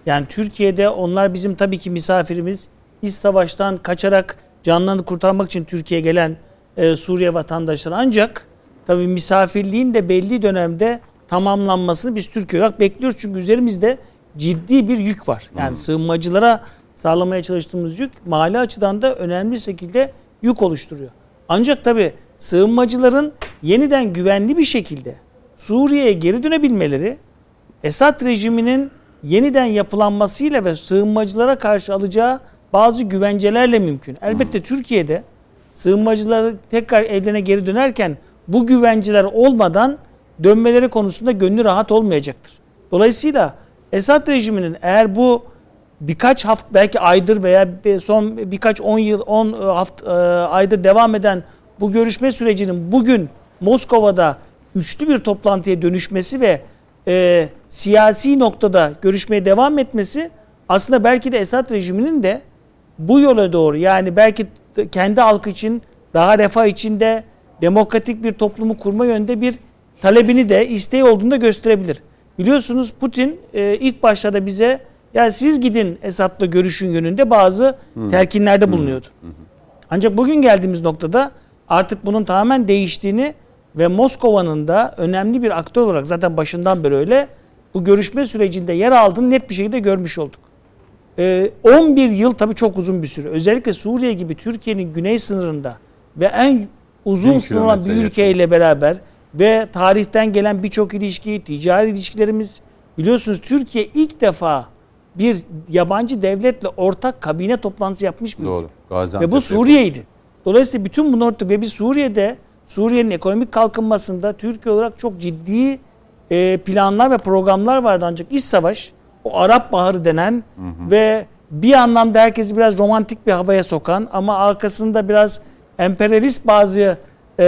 Yani Türkiye'de onlar bizim tabii ki misafirimiz. İç savaştan kaçarak canlarını kurtarmak için Türkiye'ye gelen e, Suriye vatandaşları. Ancak tabii misafirliğin de belli dönemde tamamlanmasını biz Türkiye olarak bekliyoruz. Çünkü üzerimizde ciddi bir yük var. Yani sığınmacılara sağlamaya çalıştığımız yük mali açıdan da önemli şekilde yük oluşturuyor. Ancak tabii sığınmacıların yeniden güvenli bir şekilde Suriye'ye geri dönebilmeleri Esad rejiminin yeniden yapılanmasıyla ve sığınmacılara karşı alacağı bazı güvencelerle mümkün. Elbette Türkiye'de sığınmacıları tekrar evlerine geri dönerken bu güvenceler olmadan dönmeleri konusunda gönlü rahat olmayacaktır. Dolayısıyla Esad rejiminin eğer bu birkaç hafta belki aydır veya son birkaç 10 yıl 10 hafta aydır devam eden bu görüşme sürecinin bugün Moskova'da üçlü bir toplantıya dönüşmesi ve e, siyasi noktada görüşmeye devam etmesi aslında belki de Esad rejiminin de bu yola doğru yani belki kendi halkı için daha refah içinde demokratik bir toplumu kurma yönünde bir talebini de isteği olduğunu da gösterebilir. Biliyorsunuz Putin e, ilk başlarda bize ya siz gidin Esad'la görüşün yönünde bazı telkinlerde bulunuyordu. Ancak bugün geldiğimiz noktada artık bunun tamamen değiştiğini ve Moskova'nın da önemli bir aktör olarak zaten başından beri öyle bu görüşme sürecinde yer aldığını net bir şekilde görmüş olduk. Ee, 11 yıl tabii çok uzun bir süre. Özellikle Suriye gibi Türkiye'nin güney sınırında ve en uzun Bin sınır olan bir ülkeyle beraber ve tarihten gelen birçok ilişki, ticari ilişkilerimiz biliyorsunuz Türkiye ilk defa bir yabancı devletle ortak kabine toplantısı yapmış bir ülke. Doğru. Ve bu Suriye'ydi. Dolayısıyla bütün bunlar ve biz Suriye'de Suriye'nin ekonomik kalkınmasında Türkiye olarak çok ciddi e, planlar ve programlar vardı ancak iç savaş o Arap Baharı denen ve bir anlamda herkesi biraz romantik bir havaya sokan ama arkasında biraz emperyalist bazı e,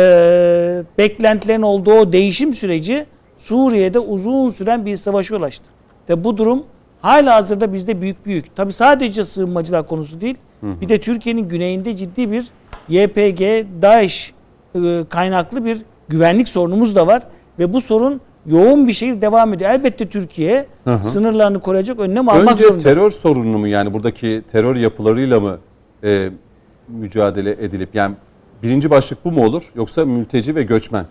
beklentilerin olduğu o değişim süreci Suriye'de uzun süren bir savaşa ulaştı. Ve bu durum hala hazırda bizde büyük büyük. Tabi sadece sığınmacılar konusu değil. Bir de Türkiye'nin güneyinde ciddi bir YPG, DAEŞ e, kaynaklı bir güvenlik sorunumuz da var. Ve bu sorun yoğun bir şekilde devam ediyor. Elbette Türkiye sınırlarını koruyacak önlem almak Önce zorunda. terör sorununu mu yani buradaki terör yapılarıyla mı e, mücadele edilip yani birinci başlık bu mu olur yoksa mülteci ve göçmen?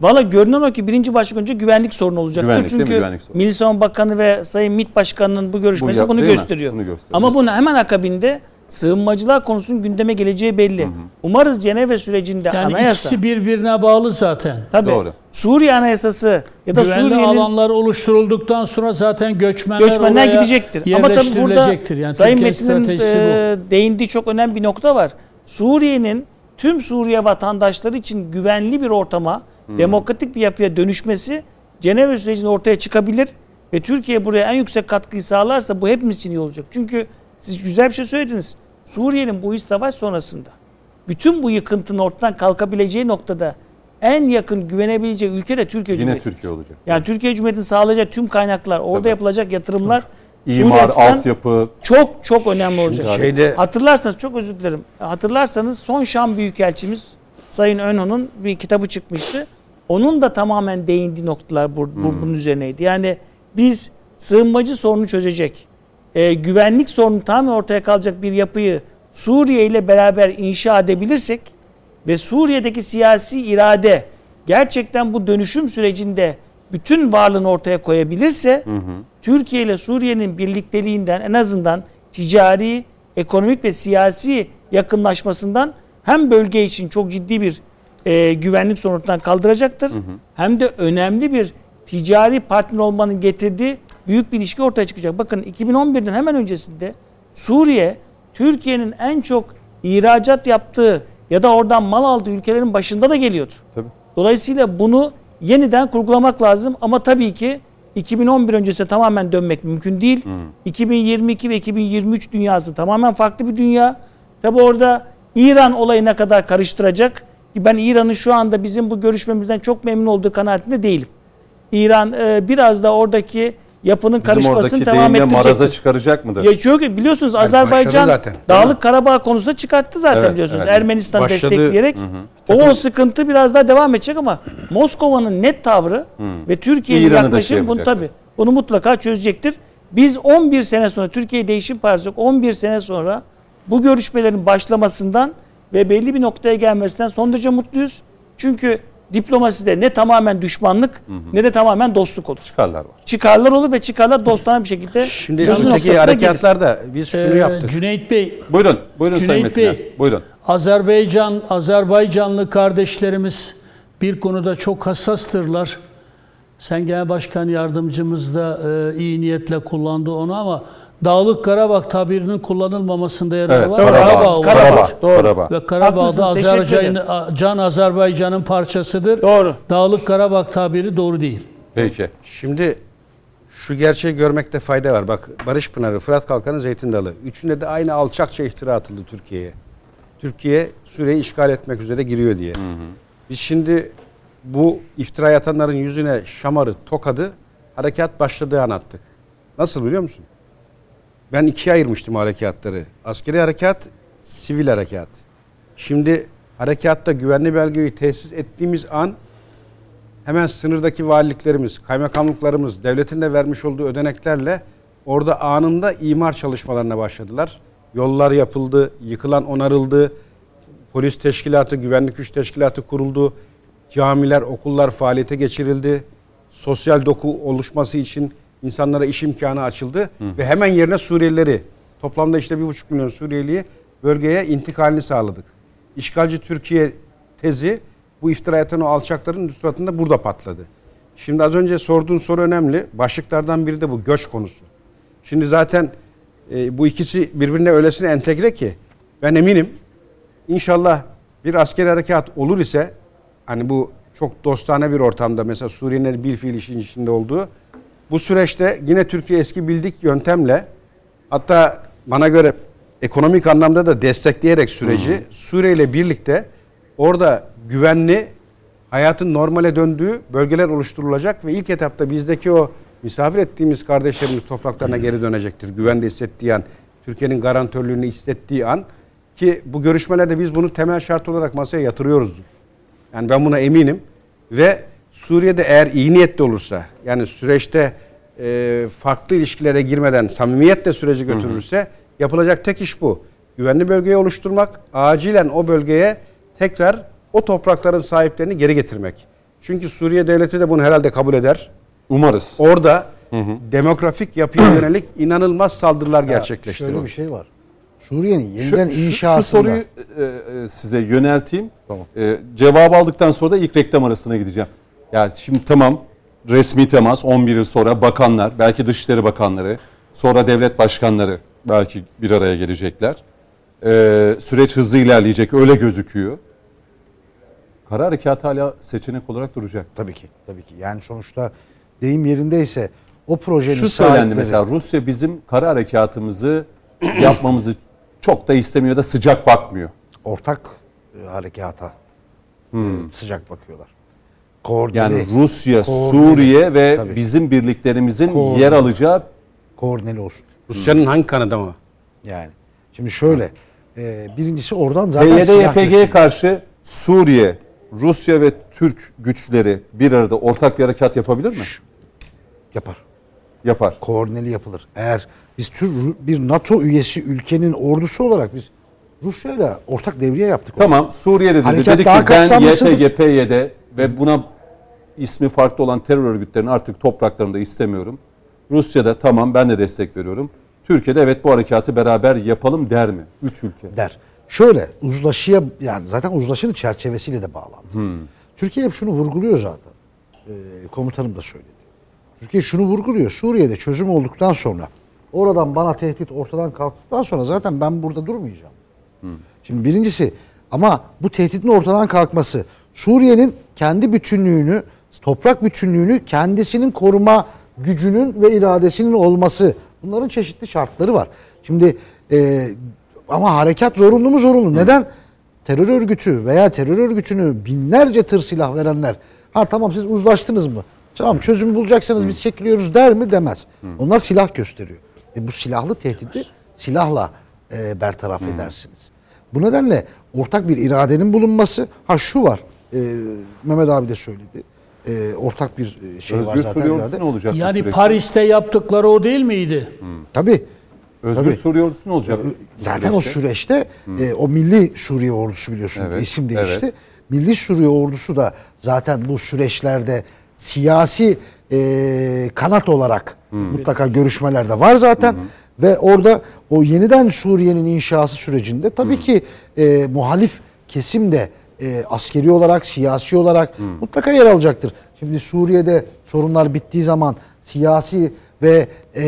Valla görünen o ki birinci başlık önce güvenlik sorunu olacaktır. Güvenlik? Çünkü. Milli Savunma Bakanı ve Sayın MİT Başkanı'nın bu görüşmesi yap- bunu gösteriyor. Bunu gösteriyor. Ama bunun hemen akabinde sığınmacılar konusunun gündeme geleceği belli. Umarız Cenevre sürecinde Yani anayasa. ikisi birbirine bağlı zaten. Tabii. Doğru. Suriye Anayasası ya da Güvenli Suriye'nin alanlar oluşturulduktan sonra zaten göçmenler, göçmenler gidecektir. Ama tabii burada. Yani Sayın Metin'in e, değindiği çok önemli bir nokta var. Suriye'nin tüm Suriye vatandaşları için güvenli bir ortama, demokratik bir yapıya dönüşmesi Cenevre sürecinde ortaya çıkabilir ve Türkiye buraya en yüksek katkıyı sağlarsa bu hepimiz için iyi olacak. Çünkü siz güzel bir şey söylediniz. Suriye'nin bu iç savaş sonrasında bütün bu yıkıntının ortadan kalkabileceği noktada en yakın güvenebileceği ülke de Türkiye Yine Cumhuriyeti. Türkiye olacak. Yani Türkiye Cumhuriyeti'nin sağlayacağı tüm kaynaklar, orada Tabii. yapılacak yatırımlar İmar, altyapı, çok çok önemli olacak. şeyde- Hatırlarsanız çok özür dilerim. Hatırlarsanız son Şam Büyükelçimiz Sayın Önho'nun bir kitabı çıkmıştı. Onun da tamamen değindiği noktalar bu, bu- bunun üzerineydi. Yani biz sığınmacı sorunu çözecek, e, güvenlik sorunu tamamen ortaya kalacak bir yapıyı Suriye ile beraber inşa edebilirsek ve Suriye'deki siyasi irade gerçekten bu dönüşüm sürecinde bütün varlığını ortaya koyabilirse Türkiye ile Suriye'nin birlikteliğinden en azından ticari, ekonomik ve siyasi yakınlaşmasından hem bölge için çok ciddi bir e, güvenlik sorunu ortadan kaldıracaktır. Hem de önemli bir ticari partner olmanın getirdiği büyük bir ilişki ortaya çıkacak. Bakın 2011'den hemen öncesinde Suriye Türkiye'nin en çok ihracat yaptığı ya da oradan mal aldığı ülkelerin başında da geliyordu. Tabii. Dolayısıyla bunu yeniden kurgulamak lazım ama tabii ki 2011 öncesine tamamen dönmek mümkün değil. 2022 ve 2023 dünyası tamamen farklı bir dünya. Tabi orada İran olayına kadar karıştıracak. Ben İran'ın şu anda bizim bu görüşmemizden çok memnun olduğu kanaatinde değilim. İran e, biraz da oradaki yapının karışmasını devam deyimle maraza çıkaracak mıdır? Ya çünkü biliyorsunuz Azerbaycan başladı zaten. Dağlık Karabağ konusunda çıkarttı zaten Evet, biliyorsunuz. evet. Ermenistan Başladı. destekleyerek. O, o sıkıntı biraz daha devam edecek ama Moskova'nın net tavrı ve Türkiye'nin şey bunu yapacaktır. tabii bunu mutlaka çözecektir. Biz 11 sene sonra Türkiye Değişim Partisi yok, 11 sene sonra bu görüşmelerin başlamasından ve belli bir noktaya gelmesinden son derece mutluyuz. Çünkü diplomaside ne tamamen düşmanlık ne de tamamen dostluk olur. Çıkarlar var. Çıkarlar olur ve çıkarlar dostane bir şekilde Şimdi öteki noktasına gelir. harekatlarda biz şunu Ee, yaptık. Cüneyt Bey, Buyurun, buyurun Sayın Cüneyt Metin. Bey. Buyurun. Azerbaycan, Azerbaycanlı kardeşlerimiz bir konuda çok hassastırlar. Sen Genel Başkan Yardımcımız da e, iyi niyetle kullandı onu ama Dağlık Karabağ tabirinin kullanılmamasında yarar Evet, var. Karabağ. Karabağ Karabağ. olarak Doğru. Karabağ. ve Karabağ'da Azerbaycan, Azerbaycan'ın parçasıdır. Doğru. Dağlık Karabağ tabiri doğru değil. Peki. Şimdi şu gerçeği görmekte fayda var. Bak Barış Pınarı, Fırat Kalkanı, Zeytin Dalı. Üçünde de aynı alçakça iftira atıldı Türkiye'ye. Türkiye Suriye'yi işgal etmek üzere giriyor diye. Biz şimdi bu iftira atanların yüzüne şamarı, tokadı harekat başladığı an attık. Nasıl biliyor musun? Ben ikiye ayırmıştım harekatları. Askeri harekat, sivil harekat. Şimdi harekatta güvenli belgeyi tesis ettiğimiz an hemen sınırdaki valiliklerimiz, kaymakamlıklarımız, devletin de vermiş olduğu ödeneklerle orada anında imar çalışmalarına başladılar. Yollar yapıldı, yıkılan onarıldı, polis teşkilatı, güvenlik güç teşkilatı kuruldu, camiler, okullar faaliyete geçirildi, sosyal doku oluşması için insanlara iş imkanı açıldı ve hemen yerine Suriyelileri, toplamda işte bir buçuk milyon Suriyeliyi bölgeye intikalini sağladık. İşgalci Türkiye tezi bu iftira atan o alçakların suratında burada patladı. Şimdi az önce sorduğun soru önemli. Başlıklardan biri de bu göç konusu. Şimdi zaten e, bu ikisi birbirine öylesine entegre ki ben eminim İnşallah bir askeri harekat olur ise hani bu çok dostane bir ortamda mesela Suriye'nin bir fiil işin içinde olduğu bu süreçte yine Türkiye eski bildik yöntemle hatta bana göre ekonomik anlamda da destekleyerek süreci Suriye ile birlikte orada güvenli hayatın normale döndüğü bölgeler oluşturulacak ve ilk etapta bizdeki o misafir ettiğimiz kardeşlerimiz topraklarına geri dönecektir. Güvende hissettiği an, Türkiye'nin garantörlüğünü hissettiği an ki bu görüşmelerde biz bunu temel şart olarak masaya yatırıyoruzdur. Yani ben buna eminim ve Suriye'de eğer iyi niyetli olursa yani süreçte e, farklı ilişkilere girmeden samimiyetle süreci götürürse yapılacak tek iş bu. Güvenli bölgeyi oluşturmak, acilen o bölgeye tekrar o toprakların sahiplerini geri getirmek. Çünkü Suriye devleti de bunu herhalde kabul eder. Umarız. Orada demografik yapıya yönelik inanılmaz saldırılar gerçekleştiriyor. Şöyle bir şey var. Suriye'nin Şu, yeniden şu- şu inşasında soruyu e, e, size yönelteyim. Tamam. E, cevabı aldıktan sonra da ilk reklam arasına gideceğim. Yani şimdi tamam resmi temas 11 yıl sonra bakanlar, belki Dışişleri Bakanları, sonra devlet başkanları belki bir araya gelecekler. E, süreç hızlı ilerleyecek öyle gözüküyor. Kara harekat hala seçenek olarak duracak. tabii ki tabii ki. Yani sonuçta deyim yerindeyse o projenin Şu söylendi sahipleri- mesela Rusya bizim kara harekatımızı yapmamızı çok da istemiyor da sıcak bakmıyor. ortak e, harekata e, sıcak bakıyorlar. Yani Koordineli, Rusya, Koordineli. Suriye ve Tabii. bizim birliklerimizin Koordineli. yer alacağı koordineli olsun. Rusya'nın hangi kanadı mı? Yani şimdi şöyle e, birincisi oradan zaten PYD, silah YPG'ye gösteriyor. karşı Suriye, Rusya ve Türk güçleri bir arada ortak bir harekat yapabilir mi? yapar. Yapar. Koordineli yapılır. Eğer biz tür bir NATO üyesi ülkenin ordusu olarak biz Rusya'yla ortak devriye yaptık. Tamam Suriye'de dedi, Harekat dedi ki ben. YPG, PYD ve buna ismi farklı olan terör örgütlerini artık topraklarında istemiyorum. Rusya'da tamam ben de destek veriyorum. Türkiye'de evet bu harekatı beraber yapalım der mi? Üç ülke. der. Şöyle uzlaşıya yani zaten uzlaşının çerçevesiyle de bağlantılı. Türkiye hep şunu vurguluyor zaten. Ee, komutanım da söyledi. Türkiye şunu vurguluyor. Suriye'de çözüm olduktan sonra oradan bana tehdit ortadan kalktıktan sonra zaten ben burada durmayacağım. Şimdi birincisi ama bu tehditin ortadan kalkması Suriye'nin kendi bütünlüğünü toprak bütünlüğünü kendisinin koruma gücünün ve iradesinin olması. Bunların çeşitli şartları var. Şimdi e, ama harekat zorunlu mu zorunlu? Neden? Terör örgütü veya terör örgütünü binlerce tır silah verenler ha tamam siz uzlaştınız mı? Tamam çözüm bulacaksanız biz çekiliyoruz der mi demez. Onlar silah gösteriyor. E bu silahlı tehdidi silahla e, bertaraf edersiniz. Bu nedenle ortak bir iradenin bulunması ha şu var e, Mehmet abi de söyledi. E, ortak bir e, şey var Özgür zaten Suriye ordusu ne olacak bu Yani süreçte? Paris'te yaptıkları o değil miydi? Tabii. Özgür tabii. Suriye ordusu ne olacak? bu Zaten o süreçte? süreçte e, o Milli Suriye Ordusu biliyorsun Evet, isim değişti. evet. Milli Suriye Ordusu da zaten bu süreçlerde siyasi e, kanat olarak mutlaka görüşmelerde var zaten. Ve orada o yeniden Suriye'nin inşası sürecinde tabii ki e, muhalif kesim de e, askeri olarak, siyasi olarak mutlaka yer alacaktır. Şimdi Suriye'de sorunlar bittiği zaman siyasi ve e,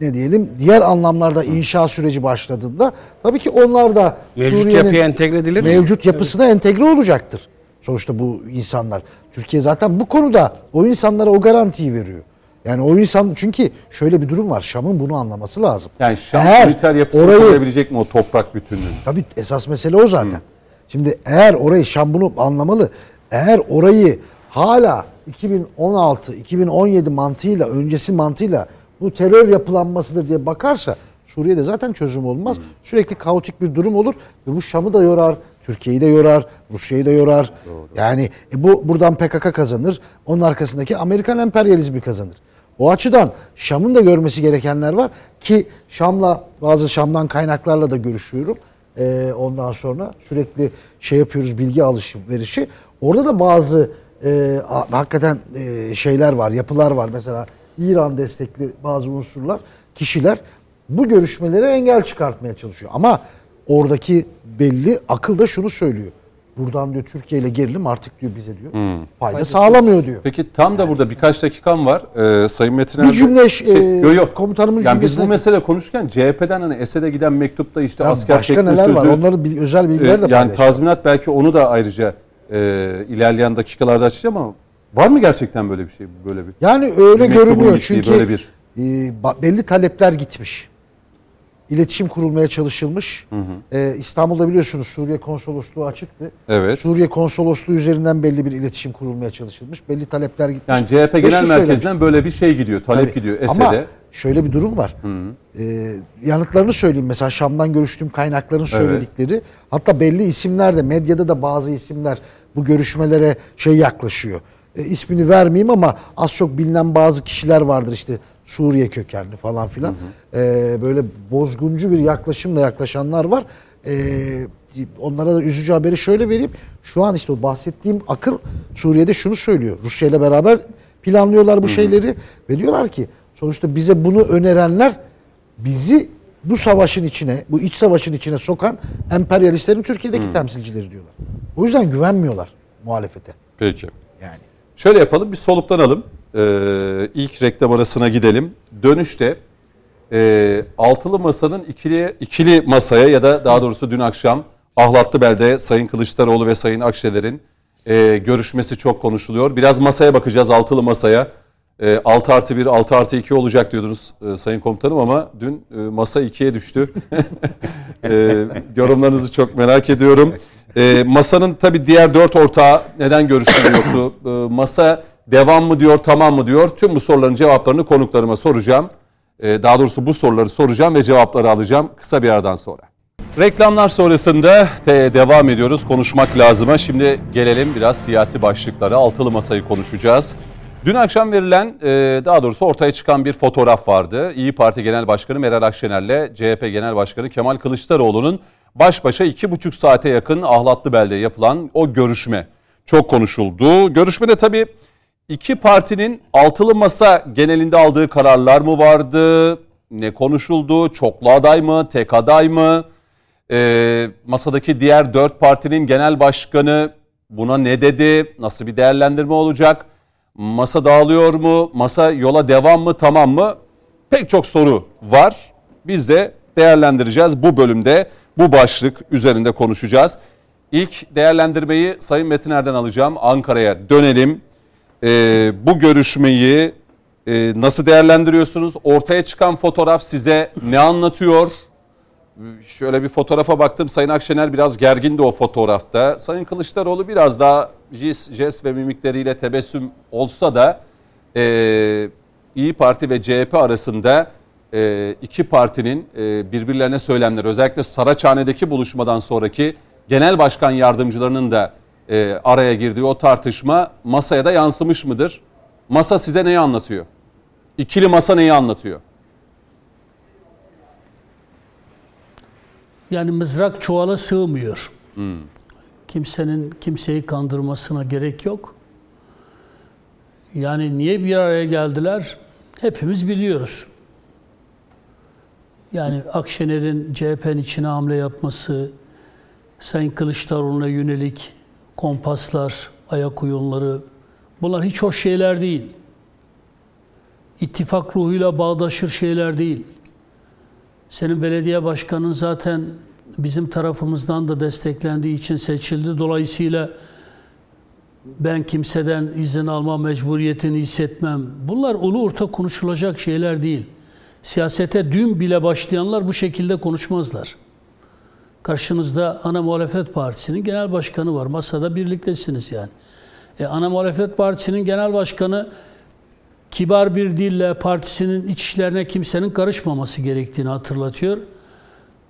ne diyelim diğer anlamlarda inşa süreci başladığında tabii ki onlar da Mevcut Suriye'nin yapıya entegre edilir mi? Mevcut yapısına entegre olacaktır. Sonuçta bu insanlar. Türkiye zaten bu konuda o insanlara o garantiyi veriyor. Yani o insan çünkü şöyle bir durum var. Şam'ın bunu anlaması lazım. Yani Şam Eğer militer yapısını orayı- koruyabilecek mi o toprak bütünlüğünü? Tabii esas mesele o zaten. Şimdi eğer orayı Şam bunu anlamalı. Eğer orayı hala 2016, 2017 mantığıyla, öncesi mantığıyla bu terör yapılanmasıdır diye bakarsa Suriye'de zaten çözüm olmaz. Sürekli kaotik bir durum olur ve bu Şam'ı da yorar, Türkiye'yi de yorar, Rusya'yı da yorar. Yani e, bu buradan PKK kazanır, onun arkasındaki Amerikan emperyalizmi kazanır. O açıdan Şam'ın da görmesi gerekenler var ki Şam'la bazı Şam'dan kaynaklarla da görüşüyorum. Ee, ondan sonra sürekli şey yapıyoruz bilgi alışverişi. Orada da bazı e, hakikaten e, şeyler var, yapılar var. Mesela İran destekli bazı unsurlar, kişiler bu görüşmelere engel çıkartmaya çalışıyor. Ama oradaki belli akıl da şunu söylüyor. Buradan diyor Türkiye ile gerilim artık diyor bize diyor fayda sağlamıyor diyor. Peki tam da burada birkaç dakikam var. Ee, Sayın Metin Erdoğan... Bir cümle, e, yo, yo. komutanımın yani biz bu cümlesine- mesele konuşurken CHP'den hani Esed'e giden mektupta işte Ya asker başka çekme neler var? sözü, Onların bil- özel e, bilgiler de yani paylaşıyor. tazminat belki onu da ayrıca e, ilerleyen dakikalarda açacağım ama var mı gerçekten böyle bir şey? Böyle bir Yani öyle Bir görünüyor gittiği çünkü böyle bir- e, belli talepler gitmiş. İletişim kurulmaya çalışılmış. E, İstanbul'da biliyorsunuz Suriye konsolosluğu açıktı. Evet. Suriye konsolosluğu üzerinden belli bir iletişim kurulmaya çalışılmış. Belli talepler gitmiş. Yani CHP Ve Genel. Merkezi'nden böyle bir şey gidiyor, talep Tabii. gidiyor Ama Esed'e. şöyle bir durum var. Ee, yanıtlarını söyleyeyim. Mesela Şam'dan görüştüğüm kaynakların söyledikleri. Hatta belli isimler de medyada da bazı isimler bu görüşmelere şey yaklaşıyor. E, ismini vermeyeyim ama az çok bilinen bazı kişiler vardır işte Suriye kökenli falan filan. Ee, böyle bozguncu bir yaklaşımla yaklaşanlar var. Ee, onlara da üzücü haberi şöyle vereyim. Şu an işte o bahsettiğim akıl Suriye'de şunu söylüyor. Rusya ile beraber planlıyorlar bu şeyleri ve diyorlar ki sonuçta bize bunu önerenler bizi bu savaşın içine, bu iç savaşın içine sokan emperyalistlerin Türkiye'deki temsilcileri diyorlar. O yüzden güvenmiyorlar muhalefete. Peki. Şöyle yapalım bir soluklanalım. Ee, ilk reklam arasına gidelim. Dönüşte e, altılı masanın ikili, ikili masaya ya da daha doğrusu dün akşam Ahlatlıbel'de Sayın Kılıçdaroğlu ve Sayın Akşener'in e, görüşmesi çok konuşuluyor. Biraz masaya bakacağız altılı masaya. E, 6 artı 1, 6 artı 2 olacak diyordunuz e, Sayın Komutanım ama dün e, masa 2'ye düştü. e, yorumlarınızı çok merak ediyorum. E, masanın tabii diğer dört ortağı neden görüşleri yoktu? E, masa devam mı diyor, tamam mı diyor? Tüm bu soruların cevaplarını konuklarıma soracağım. E, daha doğrusu bu soruları soracağım ve cevapları alacağım kısa bir aradan sonra. Reklamlar sonrasında te- devam ediyoruz. Konuşmak lazıma. Şimdi gelelim biraz siyasi başlıklara. Altılı masayı konuşacağız. Dün akşam verilen, e, daha doğrusu ortaya çıkan bir fotoğraf vardı. İyi Parti Genel Başkanı Meral Akşener'le CHP Genel Başkanı Kemal Kılıçdaroğlu'nun baş başa iki buçuk saate yakın Ahlatlıbel'de yapılan o görüşme çok konuşuldu. Görüşmede tabii iki partinin altılı masa genelinde aldığı kararlar mı vardı? Ne konuşuldu? Çoklu aday mı? Tek aday mı? Ee, masadaki diğer dört partinin genel başkanı buna ne dedi? Nasıl bir değerlendirme olacak? Masa dağılıyor mu? Masa yola devam mı? Tamam mı? Pek çok soru var. Biz de değerlendireceğiz bu bölümde. Bu başlık üzerinde konuşacağız. İlk değerlendirmeyi Sayın Metin Er'den alacağım. Ankara'ya dönelim. e, bu görüşmeyi e, nasıl değerlendiriyorsunuz? Ortaya çıkan fotoğraf size ne anlatıyor? Şöyle bir fotoğrafa baktım. Sayın Akşener biraz gergindi o fotoğrafta. Sayın Kılıçdaroğlu biraz daha jest, jest ve mimikleriyle tebessüm olsa da e, İyi Parti ve CHP arasında iki partinin e, birbirlerine söylemleri özellikle Saraçhane'deki buluşmadan sonraki genel başkan yardımcılarının da e, araya girdiği o tartışma masaya da yansımış mıdır? Masa size neyi anlatıyor? İkili masa neyi anlatıyor? Yani mızrak çuvala sığmıyor. Kimsenin kimseyi kandırmasına gerek yok. Yani niye bir araya geldiler? Hepimiz biliyoruz. Yani Akşener'in CHP'nin içine hamle yapması, Sayın Kılıçdaroğlu'na yönelik kompaslar, ayak oyunları bunlar hiç hoş şeyler değil. İttifak ruhuyla bağdaşır şeyler değil. Senin belediye başkanın zaten bizim tarafımızdan da desteklendiği için seçildi. Dolayısıyla ben kimseden izin alma mecburiyetini hissetmem. Bunlar ulu orta konuşulacak şeyler değil. Siyasete dün bile başlayanlar bu şekilde konuşmazlar. Karşınızda ana muhalefet partisinin genel başkanı var. Masada birliktesiniz yani. E, ana muhalefet partisinin genel başkanı kibar bir dille partisinin iç işlerine kimsenin karışmaması gerektiğini hatırlatıyor.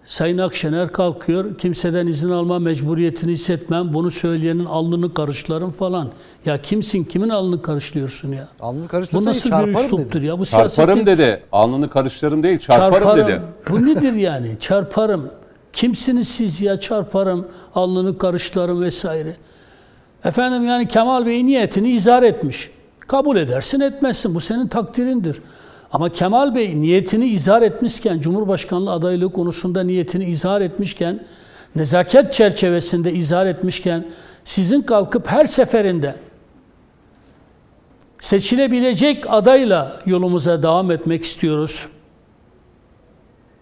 Sayın Akşener kalkıyor, kimseden izin alma mecburiyetini hissetmem, bunu söyleyenin alnını karışlarım falan. Ya kimsin, kimin alnını karışlıyorsun ya? Alnını Bu karıştırsa nasıl bir çarparım üsluptur dedi. ya? Bu Çarparım siyasetin- dedi. Alnını karıştırırım değil çarparım, dedi. Bu nedir yani? Çarparım. Kimsiniz siz ya? Çarparım, alnını karışlarım vesaire. Efendim yani Kemal Bey niyetini izah etmiş. Kabul edersin etmezsin. Bu senin takdirindir. Ama Kemal Bey niyetini izah etmişken, Cumhurbaşkanlığı adaylığı konusunda niyetini izah etmişken, nezaket çerçevesinde izah etmişken, sizin kalkıp her seferinde seçilebilecek adayla yolumuza devam etmek istiyoruz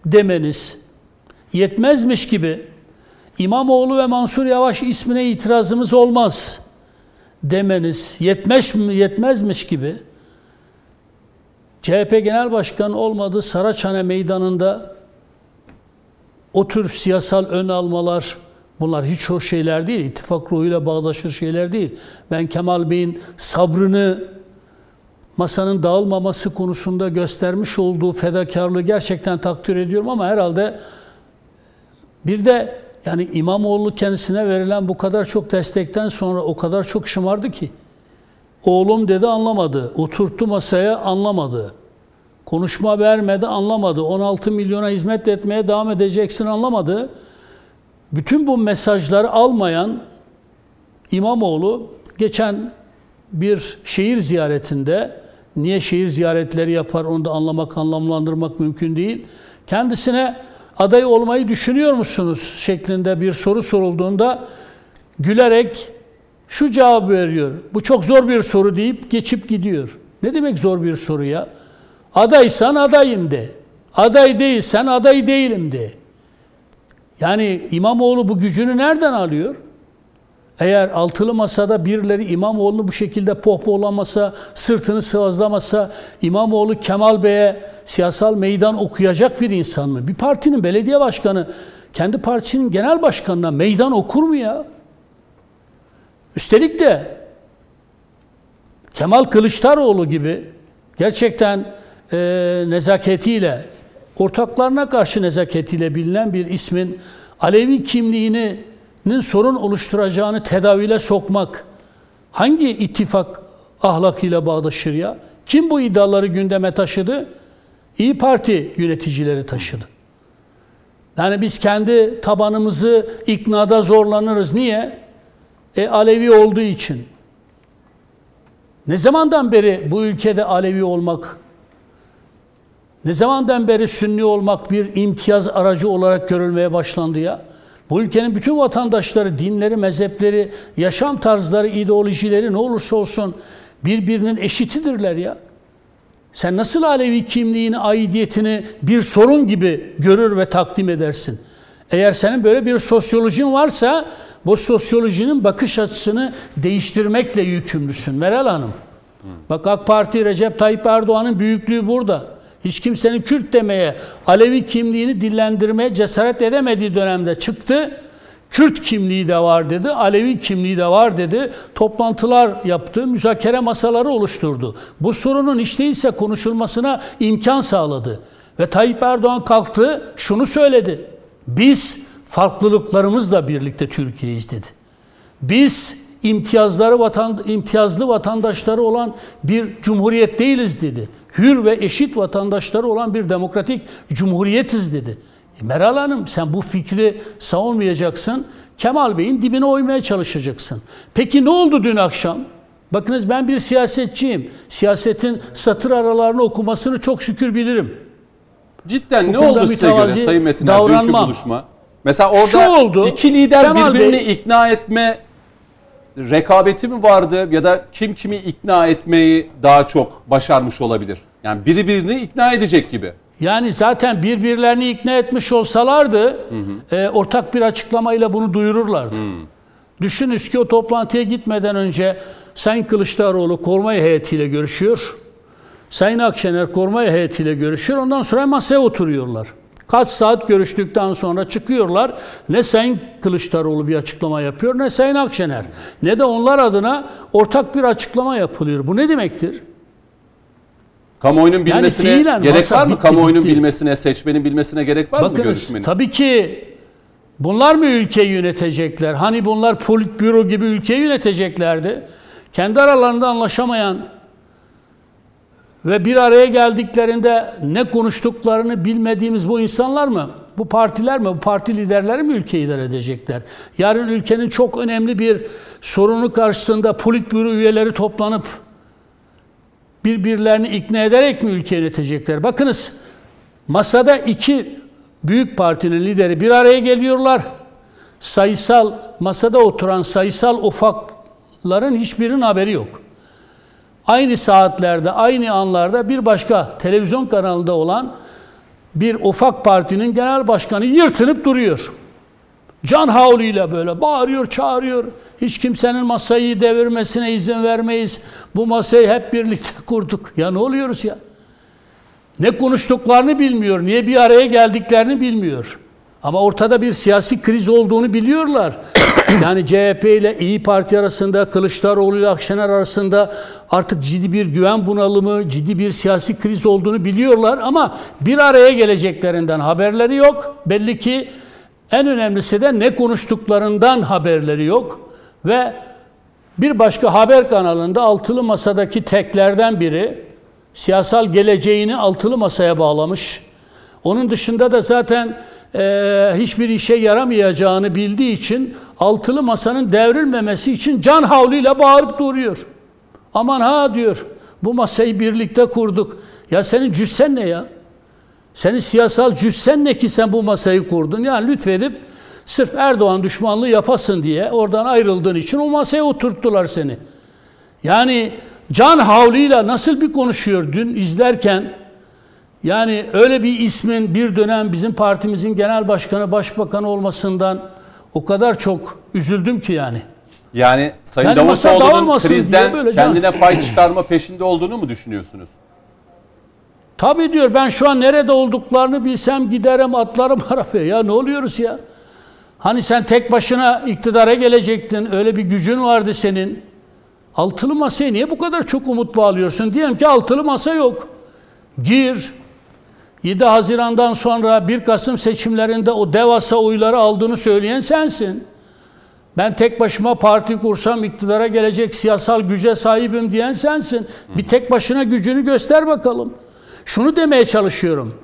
demeniz yetmezmiş gibi İmamoğlu ve Mansur Yavaş ismine itirazımız olmaz demeniz yetmez mi yetmezmiş gibi CHP Genel Başkanı olmadığı Saraçhane Meydanı'nda o tür siyasal ön almalar bunlar hiç hoş şeyler değil. İttifak ruhuyla bağdaşır şeyler değil. Ben Kemal Bey'in sabrını masanın dağılmaması konusunda göstermiş olduğu fedakarlığı gerçekten takdir ediyorum ama herhalde bir de yani İmamoğlu kendisine verilen bu kadar çok destekten sonra o kadar çok şımardı ki oğlum dedi anlamadı. Oturttu masaya anlamadı. Konuşma vermedi anlamadı. 16 milyona hizmet etmeye devam edeceksin anlamadı. Bütün bu mesajları almayan İmamoğlu geçen bir şehir ziyaretinde niye şehir ziyaretleri yapar onu da anlamak, anlamlandırmak mümkün değil. Kendisine aday olmayı düşünüyor musunuz şeklinde bir soru sorulduğunda gülerek şu cevabı veriyor. Bu çok zor bir soru deyip geçip gidiyor. Ne demek zor bir soru ya? Adaysan adayım de. Aday değilsen aday değilim de. Yani İmamoğlu bu gücünü nereden alıyor? Eğer altılı masada birileri İmamoğlu'nu bu şekilde pohpohlamasa, sırtını sıvazlamasa, İmamoğlu Kemal Bey'e siyasal meydan okuyacak bir insan mı? Bir partinin belediye başkanı kendi partisinin genel başkanına meydan okur mu ya? Üstelik de Kemal Kılıçdaroğlu gibi gerçekten e, nezaketiyle, ortaklarına karşı nezaketiyle bilinen bir ismin Alevi kimliğini nin sorun oluşturacağını tedavile sokmak hangi ittifak ahlakıyla bağdaşır ya? Kim bu iddiaları gündeme taşıdı? İyi Parti yöneticileri taşıdı. Yani biz kendi tabanımızı iknada zorlanırız. Niye? E Alevi olduğu için. Ne zamandan beri bu ülkede Alevi olmak, ne zamandan beri Sünni olmak bir imtiyaz aracı olarak görülmeye başlandı ya? Bu ülkenin bütün vatandaşları, dinleri, mezhepleri, yaşam tarzları, ideolojileri ne olursa olsun birbirinin eşitidirler ya. Sen nasıl Alevi kimliğini, aidiyetini bir sorun gibi görür ve takdim edersin? Eğer senin böyle bir sosyolojin varsa bu sosyolojinin bakış açısını değiştirmekle yükümlüsün Meral Hanım. Bak AK Parti Recep Tayyip Erdoğan'ın büyüklüğü burada. Hiç kimsenin Kürt demeye, Alevi kimliğini dillendirmeye cesaret edemediği dönemde çıktı. Kürt kimliği de var dedi, Alevi kimliği de var dedi. Toplantılar yaptı, müzakere masaları oluşturdu. Bu sorunun hiç değilse konuşulmasına imkan sağladı. Ve Tayyip Erdoğan kalktı, şunu söyledi. Biz farklılıklarımızla birlikte Türkiye'yiz dedi. Biz imtiyazları vatan, imtiyazlı vatandaşları olan bir cumhuriyet değiliz dedi. Hür ve eşit vatandaşları olan bir demokratik cumhuriyetiz dedi. E Meral Hanım sen bu fikri savunmayacaksın. Kemal Bey'in dibine oymaya çalışacaksın. Peki ne oldu dün akşam? Bakınız ben bir siyasetçiyim. Siyasetin satır aralarını okumasını çok şükür bilirim. Cidden ne oldu size göre Sayın dünkü davranmam. buluşma? Mesela orada Şu oldu, iki lider Kemal birbirini Bey- ikna etme rekabeti mi vardı ya da kim kimi ikna etmeyi daha çok başarmış olabilir? Yani biri birini ikna edecek gibi. Yani zaten birbirlerini ikna etmiş olsalardı e, ortak bir açıklamayla bunu duyururlardı. Düşününüz ki o toplantıya gitmeden önce Sayın Kılıçdaroğlu korumay heyetiyle görüşüyor. Sayın Akşener korumay heyetiyle görüşüyor. Ondan sonra masaya oturuyorlar. Kaç saat görüştükten sonra çıkıyorlar. Ne Sayın Kılıçdaroğlu bir açıklama yapıyor ne Sayın Akşener. Ne de onlar adına ortak bir açıklama yapılıyor. Bu ne demektir? Kamuoyunun bilmesine fiilen gerek var mı? bitti, Kamuoyunun bitti. bilmesine, seçmenin bilmesine gerek var mı Bakınız görüşmenin? tabii ki bunlar mı ülkeyi yönetecekler? Hani bunlar politbüro gibi ülkeyi yöneteceklerdi. Kendi aralarında anlaşamayan ve bir araya geldiklerinde ne konuştuklarını bilmediğimiz bu insanlar mı? Bu partiler mi? Bu parti liderleri mi ülkeyi idare edecekler? Yarın ülkenin çok önemli bir sorunu karşısında politbüro üyeleri toplanıp birbirlerini ikna ederek mi ülkeyi yönetecekler? Bakınız masada iki büyük partinin lideri bir araya geliyorlar. Sayısal masada oturan sayısal ufakların hiçbirinin haberi yok. Aynı saatlerde, aynı anlarda bir başka televizyon kanalında olan bir ufak partinin genel başkanı yırtınıp duruyor. Can havliyle böyle bağırıyor, çağırıyor. Hiç kimsenin masayı devirmesine izin vermeyiz. Bu masayı hep birlikte kurduk. Ya ne oluyoruz ya? Ne konuştuklarını bilmiyor, niye bir araya geldiklerini bilmiyor. Ama ortada bir siyasi kriz olduğunu biliyorlar. Yani CHP ile İyi Parti arasında, Kılıçdaroğlu ile Akşener arasında artık ciddi bir güven bunalımı, ciddi bir siyasi kriz olduğunu biliyorlar ama bir araya geleceklerinden haberleri yok. Belli ki en önemlisi de ne konuştuklarından haberleri yok ve bir başka haber kanalında altılı masadaki teklerden biri siyasal geleceğini altılı masaya bağlamış. Onun dışında da zaten e, hiçbir işe yaramayacağını bildiği için altılı masanın devrilmemesi için can havliyle bağırıp duruyor. Aman ha diyor. Bu masayı birlikte kurduk. Ya senin cüssen ne ya? Senin siyasal cüssen ne ki sen bu masayı kurdun? Yani lütfedip sırf Erdoğan düşmanlığı yapasın diye oradan ayrıldığın için o masaya oturttular seni. Yani can havliyle nasıl bir konuşuyor dün izlerken yani öyle bir ismin bir dönem bizim partimizin genel başkanı, başbakanı olmasından o kadar çok üzüldüm ki yani. Yani Sayın Yani Davutoğlu'nun krizden kendine pay çıkarma peşinde olduğunu mu düşünüyorsunuz? Tabii diyor ben şu an nerede olduklarını bilsem giderim atlarım arabaya. Ya ne oluyoruz ya? Hani sen tek başına iktidara gelecektin. Öyle bir gücün vardı senin. Altılı masaya niye bu kadar çok umut bağlıyorsun? Diyelim ki altılı masa yok. Gir. 7 Haziran'dan sonra 1 Kasım seçimlerinde o devasa oyları aldığını söyleyen sensin. Ben tek başıma parti kursam iktidara gelecek siyasal güce sahibim diyen sensin. Bir tek başına gücünü göster bakalım. Şunu demeye çalışıyorum.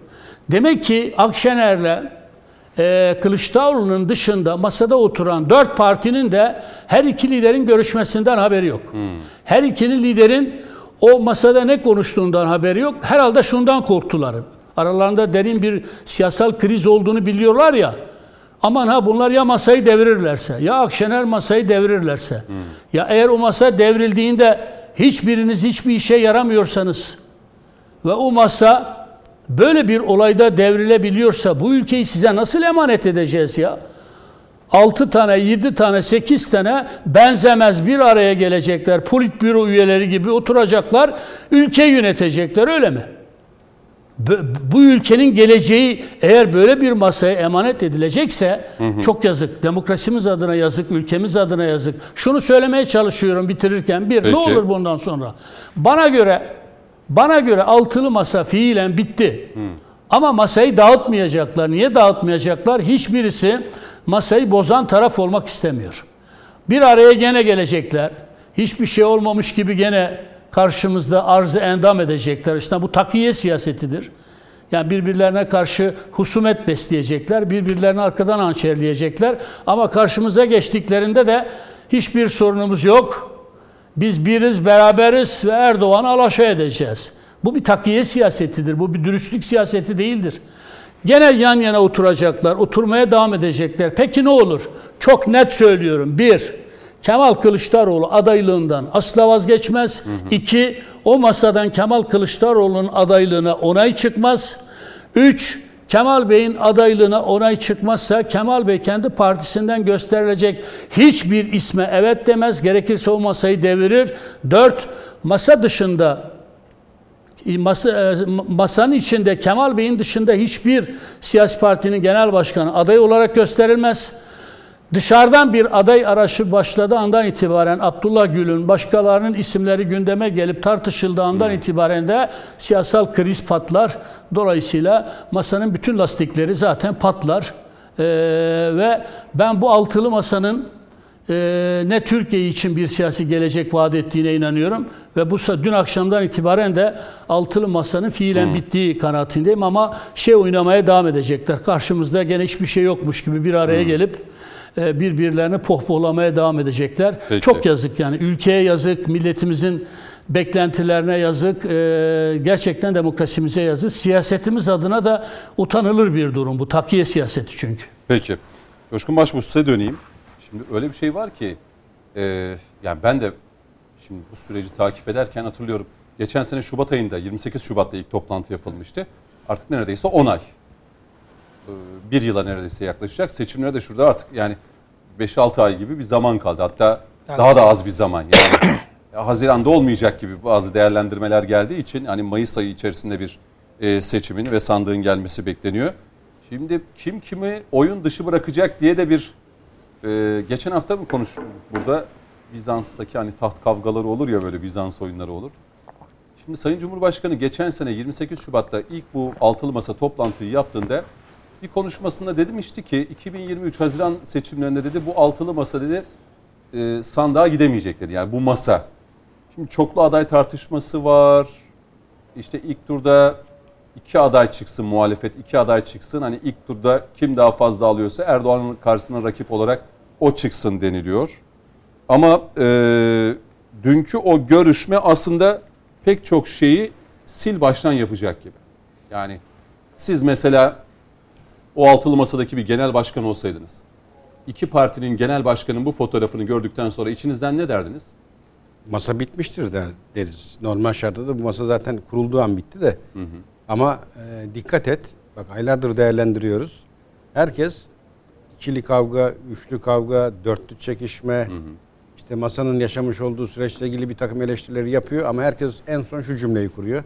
Demek ki Akşener'le e, Kılıçdaroğlu'nun dışında masada oturan dört partinin de her iki liderin görüşmesinden haberi yok. Her ikinin liderin o masada ne konuştuğundan haberi yok. Herhalde şundan korktular. Aralarında derin bir siyasal kriz olduğunu biliyorlar ya. Aman ha bunlar ya masayı devirirlerse ya Akşener masayı devirirlerse ya eğer o masa devrildiğinde hiçbiriniz hiçbir işe yaramıyorsanız ve o masa böyle bir olayda devrilebiliyorsa bu ülkeyi size nasıl emanet edeceğiz ya? 6 tane, 7 tane, 8 tane benzemez bir araya gelecekler. Politbüro üyeleri gibi oturacaklar, ülke yönetecekler öyle mi? Bu- ülkenin geleceği eğer böyle bir masaya emanet edilecekse çok yazık. Demokrasimiz adına yazık, ülkemiz adına yazık. Şunu söylemeye çalışıyorum bitirirken bir Peki. ne olur bundan sonra. Bana göre bana göre altılı masa fiilen bitti. Ama masayı dağıtmayacaklar. Niye dağıtmayacaklar? Hiçbirisi masayı bozan taraf olmak istemiyor. Bir araya gene gelecekler. Hiçbir şey olmamış gibi gene karşımızda arzı endam edecekler. İşte bu takiye siyasetidir. Yani birbirlerine karşı husumet besleyecekler, birbirlerini arkadan hançerleyecekler. Ama karşımıza geçtiklerinde de hiçbir sorunumuz yok. Biz biriz, beraberiz ve Erdoğan'ı alaşağı edeceğiz. Bu bir takiye siyasetidir, bu bir dürüstlük siyaseti değildir. Gene yan yana oturacaklar, oturmaya devam edecekler. Peki ne olur? Çok net söylüyorum. Bir, Kemal Kılıçdaroğlu adaylığından asla vazgeçmez. İki, o masadan Kemal Kılıçdaroğlu'nun adaylığına onay çıkmaz. Üç, Kemal Bey'in adaylığına onay çıkmazsa Kemal Bey kendi partisinden gösterilecek hiçbir isme evet demez. Gerekirse o masayı devirir. Dört, masa dışında masa, e, masanın içinde Kemal Bey'in dışında hiçbir siyasi partinin genel başkanı aday olarak gösterilmez. Dışarıdan bir aday arayışı başladığı andan itibaren Abdullah Gül'ün başkalarının isimleri gündeme gelip tartışıldığı andan itibaren de siyasal kriz patlar. Dolayısıyla masanın bütün lastikleri zaten patlar. Ee, ve ben bu altılı masanın e, ne Türkiye için bir siyasi gelecek vaat ettiğine inanıyorum ve bu dün akşamdan itibaren de altılı masanın fiilen bittiği kanaatindeyim ama şey oynamaya devam edecekler. Karşımızda gene hiçbir şey yokmuş gibi bir araya gelip e, birbirlerini pohpohlamaya devam edecekler. Peki. Çok yazık yani ülkeye yazık, milletimizin beklentilerine yazık, e, gerçekten demokrasimize yazık. Siyasetimiz adına da utanılır bir durum bu. Takiye siyaseti çünkü. Peki. Coşkun Başbuğ size döneyim. Şimdi öyle bir şey var ki e, yani ben de şimdi bu süreci takip ederken hatırlıyorum. Geçen sene Şubat ayında 28 Şubat'ta ilk toplantı yapılmıştı. Artık neredeyse 10 ay. E, bir yıla neredeyse yaklaşacak. Seçimlere de şurada artık yani 5-6 ay gibi bir zaman kaldı. Hatta daha da az bir zaman. Yani ya Haziran'da olmayacak gibi bazı değerlendirmeler geldiği için hani Mayıs ayı içerisinde bir e, seçimin ve sandığın gelmesi bekleniyor. Şimdi kim kimi oyun dışı bırakacak diye de bir e, geçen hafta mı konuştuk burada Bizans'taki hani taht kavgaları olur ya böyle Bizans oyunları olur. Şimdi Sayın Cumhurbaşkanı geçen sene 28 Şubat'ta ilk bu altılı masa toplantıyı yaptığında bir konuşmasında demişti ki 2023 Haziran seçimlerinde dedi bu altılı masa dedi e, sandığa gidemeyecek. Yani bu masa. Şimdi çoklu aday tartışması var. İşte ilk turda iki aday çıksın muhalefet, iki aday çıksın. Hani ilk turda kim daha fazla alıyorsa Erdoğan'ın karşısına rakip olarak o çıksın deniliyor. Ama e, dünkü o görüşme aslında pek çok şeyi sil baştan yapacak gibi. Yani siz mesela o altılı masadaki bir genel başkan olsaydınız, iki partinin genel başkanının bu fotoğrafını gördükten sonra içinizden ne derdiniz? Masa bitmiştir der, deriz. Normal şartta da bu masa zaten kurulduğu an bitti de. Ama e, dikkat et. Bak aylardır değerlendiriyoruz. Herkes ikili kavga, üçlü kavga, dörtlü çekişme, işte masanın yaşamış olduğu süreçle ilgili bir takım eleştirileri yapıyor ama herkes en son şu cümleyi kuruyor.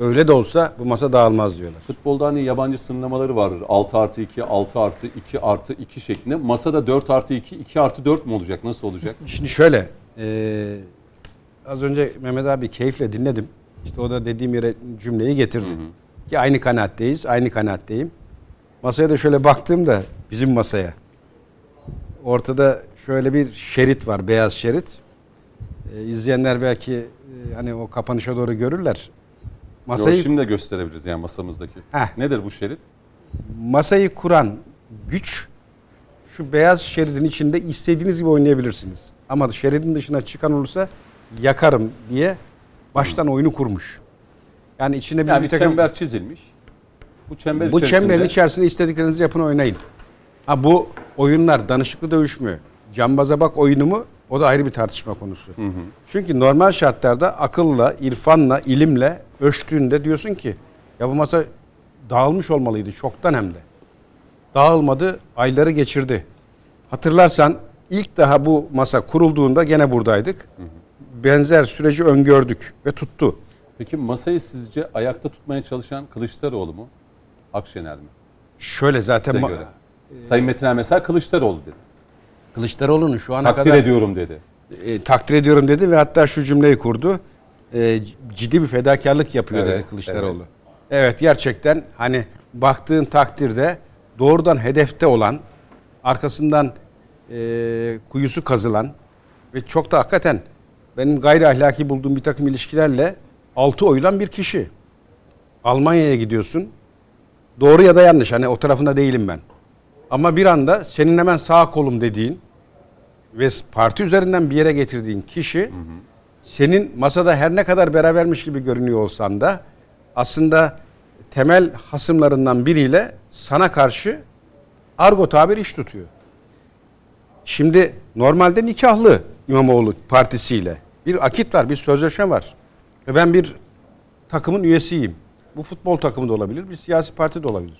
Öyle de olsa bu masa dağılmaz diyorlar. Futbolda hani yabancı sınırlamaları vardır. 6 artı 2, 6 artı 2 artı 2 şeklinde. Masada 4 artı 2, 2 artı 4 mü olacak? Nasıl olacak? Şimdi şöyle, e, az önce Mehmet abi keyifle dinledim. İşte o da dediğim yere cümleyi getirdi. Ki aynı kanaatteyiz, aynı kanaatteyim. Masaya da şöyle baktığımda bizim masaya. Ortada şöyle bir şerit var, beyaz şerit. E, izleyenler belki e, hani o kapanışa doğru görürler. Masayı... Masayı şimdi de gösterebiliriz yani masamızdaki. Heh. Nedir bu şerit? masayı kuran güç şu beyaz şeridin içinde istediğiniz gibi oynayabilirsiniz. Ama şeridin dışına çıkan olursa yakarım diye baştan oyunu kurmuş. Yani içine bir, Yani bir takım çember çizilmiş. Bu çember bu içerisinde çemberin içerisinde istediklerinizi yapın oynayın. Ha bu oyunlar danışıklı dövüşmü, cambaza bak oyunu mu o da ayrı bir tartışma konusu. Çünkü normal şartlarda akılla, irfanla, ilimle ölçtüğünde diyorsun ki ya bu masa dağılmış olmalıydı çoktan hem de. Dağılmadı, ayları geçirdi. Hatırlarsan ilk daha bu masa kurulduğunda gene buradaydık. Benzer süreci öngördük ve tuttu. Peki masayı sizce ayakta tutmaya çalışan Kılıçdaroğlu mu? Akşener mi? Şöyle zaten Size göre. Sayın Metiner mesela Kılıçdaroğlu dedi. Kılıçdaroğlu'nun şu ana Takdir kadar ediyorum dedi. e, takdir ediyorum dedi ve hatta şu cümleyi kurdu. E, ciddi bir fedakarlık yapıyor Evet, dedi Kılıçdaroğlu. Evet. gerçekten hani baktığın takdirde doğrudan hedefte olan, arkasından e, kuyusu kazılan ve çok da hakikaten benim gayri ahlaki bulduğum bir takım ilişkilerle altı oyulan bir kişi. Almanya'ya gidiyorsun. Doğru ya da yanlış hani o tarafında değilim ben. Ama bir anda senin hemen sağ kolum dediğin ve parti üzerinden bir yere getirdiğin kişi senin masada her ne kadar berabermiş gibi görünüyor olsan da aslında temel hasımlarından biriyle sana karşı argo tabir iş tutuyor. Şimdi normalde nikahlı İmamoğlu partisiyle bir akit var, bir sözleşme var. Ve ben bir takımın üyesiyim. Bu futbol takımı da olabilir, bir siyasi parti de olabilir.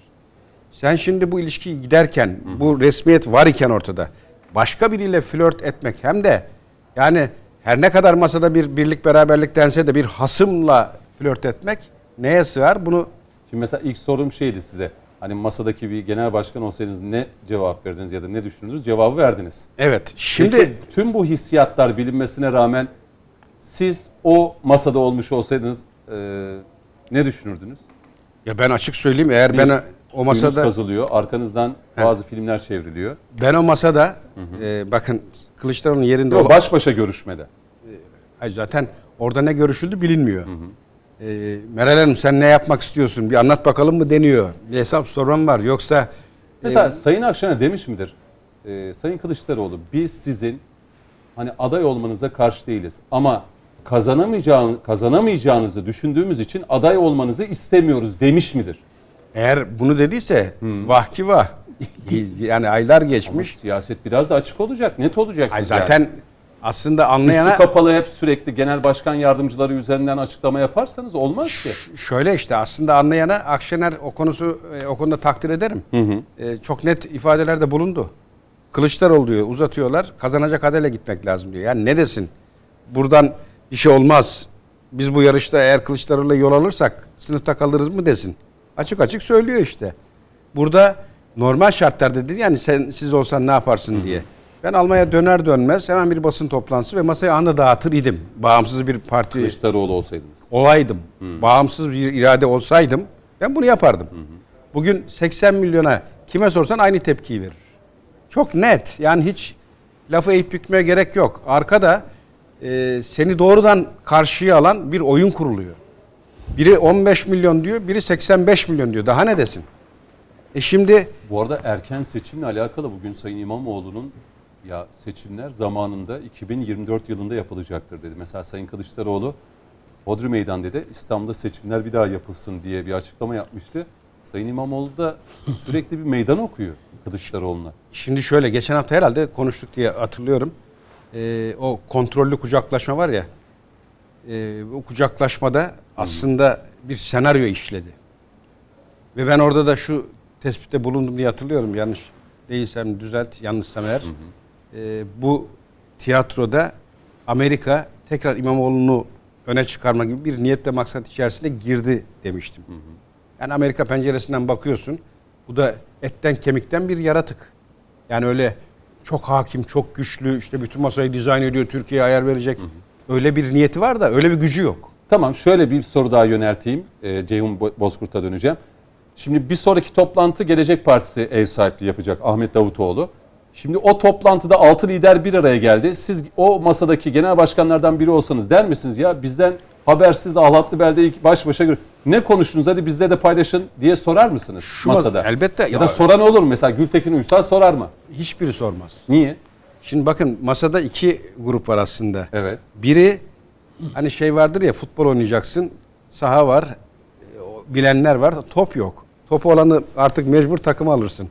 Sen şimdi bu ilişkiyi giderken, bu resmiyet var iken ortada başka biriyle flört etmek hem de yani her ne kadar masada bir birlik beraberlik dense de bir hasımla flört etmek neye sığar? Bunu Şimdi mesela ilk sorum şeydi size. Hani masadaki bir genel başkan olsaydınız ne cevap verdiniz ya da ne düşündünüz? Cevabı verdiniz. evet. Şimdi Peki, tüm bu hissiyatlar bilinmesine rağmen siz o masada olmuş olsaydınız e, ne düşünürdünüz? ya ben açık söyleyeyim eğer ben o Kuyunuz masada kazılıyor, arkanızdan bazı filmler çevriliyor. ben o masada e, bakın Kılıçdaroğlu'nun yerinde Yok, olan baş başa görüşmede. Hayır, zaten orada ne görüşüldü bilinmiyor. Ee, Meral Hanım sen ne yapmak istiyorsun? Bir anlat bakalım mı deniyor. Bir hesap sormam var. Yoksa Mesela Sayın Akşener demiş midir? E, Sayın Kılıçdaroğlu biz sizin hani aday olmanıza karşı değiliz ama kazanamayacağını, kazanamayacağınızı düşündüğümüz için aday olmanızı istemiyoruz demiş midir? Eğer bunu dediyse vah ki vah. yani aylar geçmiş. Siyaset biraz da açık olacak, net olacak Ay siz yani. zaten aslında Üstü anlayana kapalı hep sürekli genel başkan yardımcıları üzerinden açıklama yaparsanız olmaz ki. şöyle işte aslında anlayana Akşener o konusu e, o konuda takdir ederim. E, çok net ifadelerde bulundu. Kılıçdaroğlu diyor uzatıyorlar. Kazanacak adayla gitmek lazım diyor. Yani ne desin? Buradan bir şey olmaz. Biz bu yarışta eğer Kılıçdaroğlu'yla yol alırsak sınıfta kalırız mı desin. Açık açık söylüyor işte. Burada normal şartlarda dedi yani sen siz olsan ne yaparsın diye. Ben Almanya döner dönmez hemen bir basın toplantısı ve masayı anda dağıtır idim. Bağımsız bir parti Kılıçdaroğlu olsaydınız. olaydım, bağımsız bir irade olsaydım ben bunu yapardım. Bugün 80 milyona kime sorsan aynı tepkiyi verir. Çok net. Yani hiç lafı eğip bükmeye gerek yok. Arkada e, seni doğrudan karşıya alan bir oyun kuruluyor. Biri 15 milyon diyor, biri 85 milyon diyor. Daha ne desin? E şimdi Bu arada erken seçimle alakalı bugün Sayın İmamoğlu'nun ya seçimler zamanında 2024 yılında yapılacaktır dedi. Mesela Sayın Kılıçdaroğlu Bodrum Meydan dedi İstanbul'da seçimler bir daha yapılsın diye bir açıklama yapmıştı. Sayın İmamoğlu da sürekli bir meydan okuyor Kılıçdaroğlu'na. Şimdi şöyle geçen hafta herhalde konuştuk diye hatırlıyorum. Ee, o kontrollü kucaklaşma var ya. E, o kucaklaşmada aslında bir senaryo işledi. Ve ben orada da şu tespitte bulundum diye hatırlıyorum. Yanlış değilsem düzelt, yanlışsam eğer. Ee, bu tiyatroda Amerika tekrar İmamoğlu'nu öne çıkarma gibi bir niyet ve maksat içerisinde girdi demiştim. Yani Amerika penceresinden bakıyorsun. Bu da etten kemikten bir yaratık. Yani öyle çok hakim, çok güçlü, işte bütün masayı dizayn ediyor, Türkiye'ye ayar verecek. Öyle bir niyeti var da öyle bir gücü yok. Tamam şöyle bir soru daha yönelteyim. Ee, Ceyhun Bo- Bozkurt'a döneceğim. Şimdi bir sonraki toplantı Gelecek Partisi ev sahipliği yapacak Ahmet Davutoğlu. Şimdi o toplantıda altı lider bir araya geldi. Siz o masadaki genel başkanlardan biri olsanız der misiniz ya bizden habersiz ahlatlı beldeyi baş başa gör. Ne konuştunuz hadi bizde de paylaşın diye sorar mısınız Şu mas- masada? elbette. Ya, Ya- da soran olur mu? Mesela Gültekin Uysal sorar mı? Hiçbiri sormaz. Niye? Şimdi bakın masada iki grup var aslında. Evet. Biri hani şey vardır ya futbol oynayacaksın. Saha var. Bilenler var. Top yok. Topu olanı artık mecbur takıma alırsın.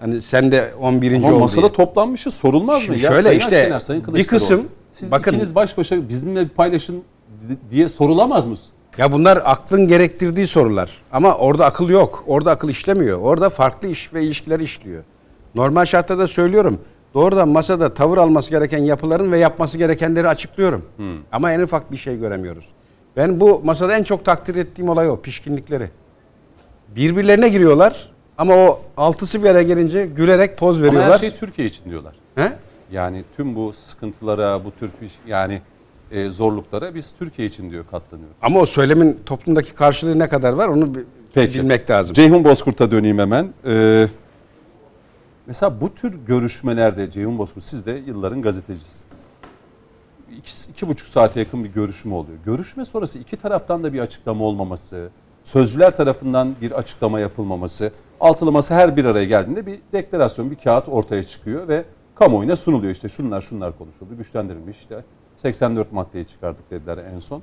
Hani sen de 11. Ama ol masada diye. toplanmışız sorulmaz Şimdi mı? Ya şöyle Sayın işte, Akşener, Sayın bir kısım- siz bakın- ikiniz baş başa bizimle paylaşın di- diye sorulamaz mı? Ya bunlar aklın gerektirdiği sorular. Ama orada akıl yok. Orada akıl işlemiyor. Orada farklı iş ve ilişkiler işliyor. Normal şartlarda söylüyorum. Doğrudan masada tavır alması gereken yapıların ve yapması gerekenleri açıklıyorum. Ama en ufak bir şey göremiyoruz. Ben bu masada en çok takdir ettiğim olay o. Pişkinlikleri. Birbirlerine giriyorlar ama o altısı bir araya gelince gülerek poz Ama veriyorlar. her şey Türkiye için diyorlar. He? Yani tüm bu sıkıntılara, bu tür bir- yani e, zorluklara biz Türkiye için diyor katlanıyoruz. Ama o söylemin toplumdaki karşılığı ne kadar var onu Peki. bilmek lazım. Ceyhun Bozkurt'a döneyim hemen. Ee, mesela bu tür görüşmelerde Ceyhun Bozkurt siz de yılların gazetecisiniz. İki, iki buçuk saate yakın bir görüşme oluyor. Görüşme sonrası iki taraftan da bir açıklama olmaması, sözcüler tarafından bir açıklama yapılmaması, altılaması her bir araya geldiğinde bir deklarasyon, bir kağıt ortaya çıkıyor ve kamuoyuna sunuluyor. İşte şunlar şunlar konuşuldu, güçlendirilmiş işte 84 maddeyi çıkardık dediler en son.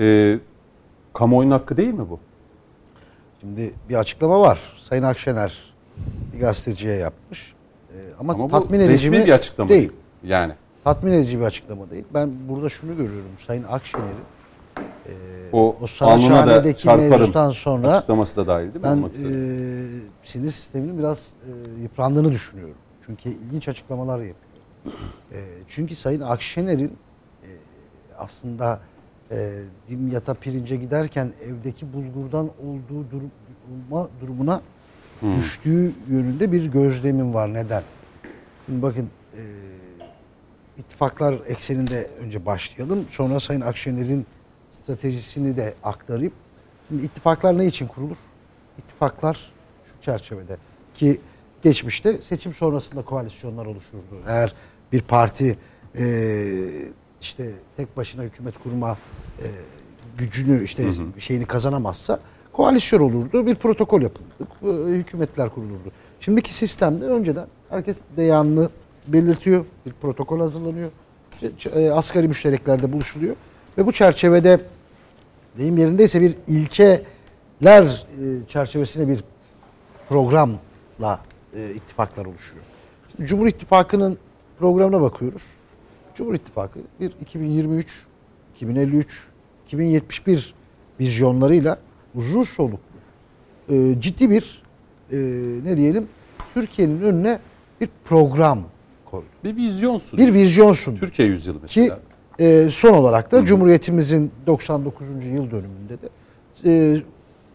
Ee, kamuoyunun hakkı değil mi bu? Şimdi bir açıklama var. Sayın Akşener bir gazeteciye yapmış. Ee, ama, Ama bu tatmin edici resmi mi? bir açıklama Değil. Yani Tatmin edici bir açıklama değil. Ben burada şunu görüyorum. Sayın Akşener'in o, o Saraçhane'deki çarparım mevzudan sonra açıklaması da dahil değil mi? ben e, sinir sisteminin biraz e, yıprandığını düşünüyorum. Çünkü ilginç açıklamalar yapıyor. E, çünkü Sayın Akşener'in e, aslında e, dimyata pirince giderken evdeki bulgurdan olduğu durum, olma durumuna düştüğü yönünde bir gözlemim var. Neden? Şimdi bakın e, ittifaklar ekseninde önce başlayalım. Sonra Sayın Akşener'in stratejisini de aktarayım. Şimdi ittifaklar ne için kurulur? İttifaklar şu çerçevede ki geçmişte seçim sonrasında koalisyonlar oluşurdu. Eğer bir parti e, işte tek başına hükümet kurma e, gücünü işte şeyini kazanamazsa koalisyon olurdu. Bir protokol yapılırdı. e, Hükümetler kurulurdu. Şimdiki sistemde önceden herkes beyanını belirtiyor. Bir protokol hazırlanıyor. E, asgari müştereklerde buluşuluyor. Ve bu çerçevede deyim yerindeyse bir ilkeler e, çerçevesinde bir programla ittifaklar oluşuyor. Şimdi Cumhur İttifakı'nın programına bakıyoruz. Cumhur İttifakı bir 2023, 2053, 2071 vizyonlarıyla uzun soluklu e, ciddi bir e, ne diyelim Türkiye'nin önüne bir program koydu. bir vizyon sunuyor. Bir vizyon sundu. Türkiye yüzyılı Ki mesela. e, son olarak da Cumhuriyetimizin 99. yıl dönümünde de e,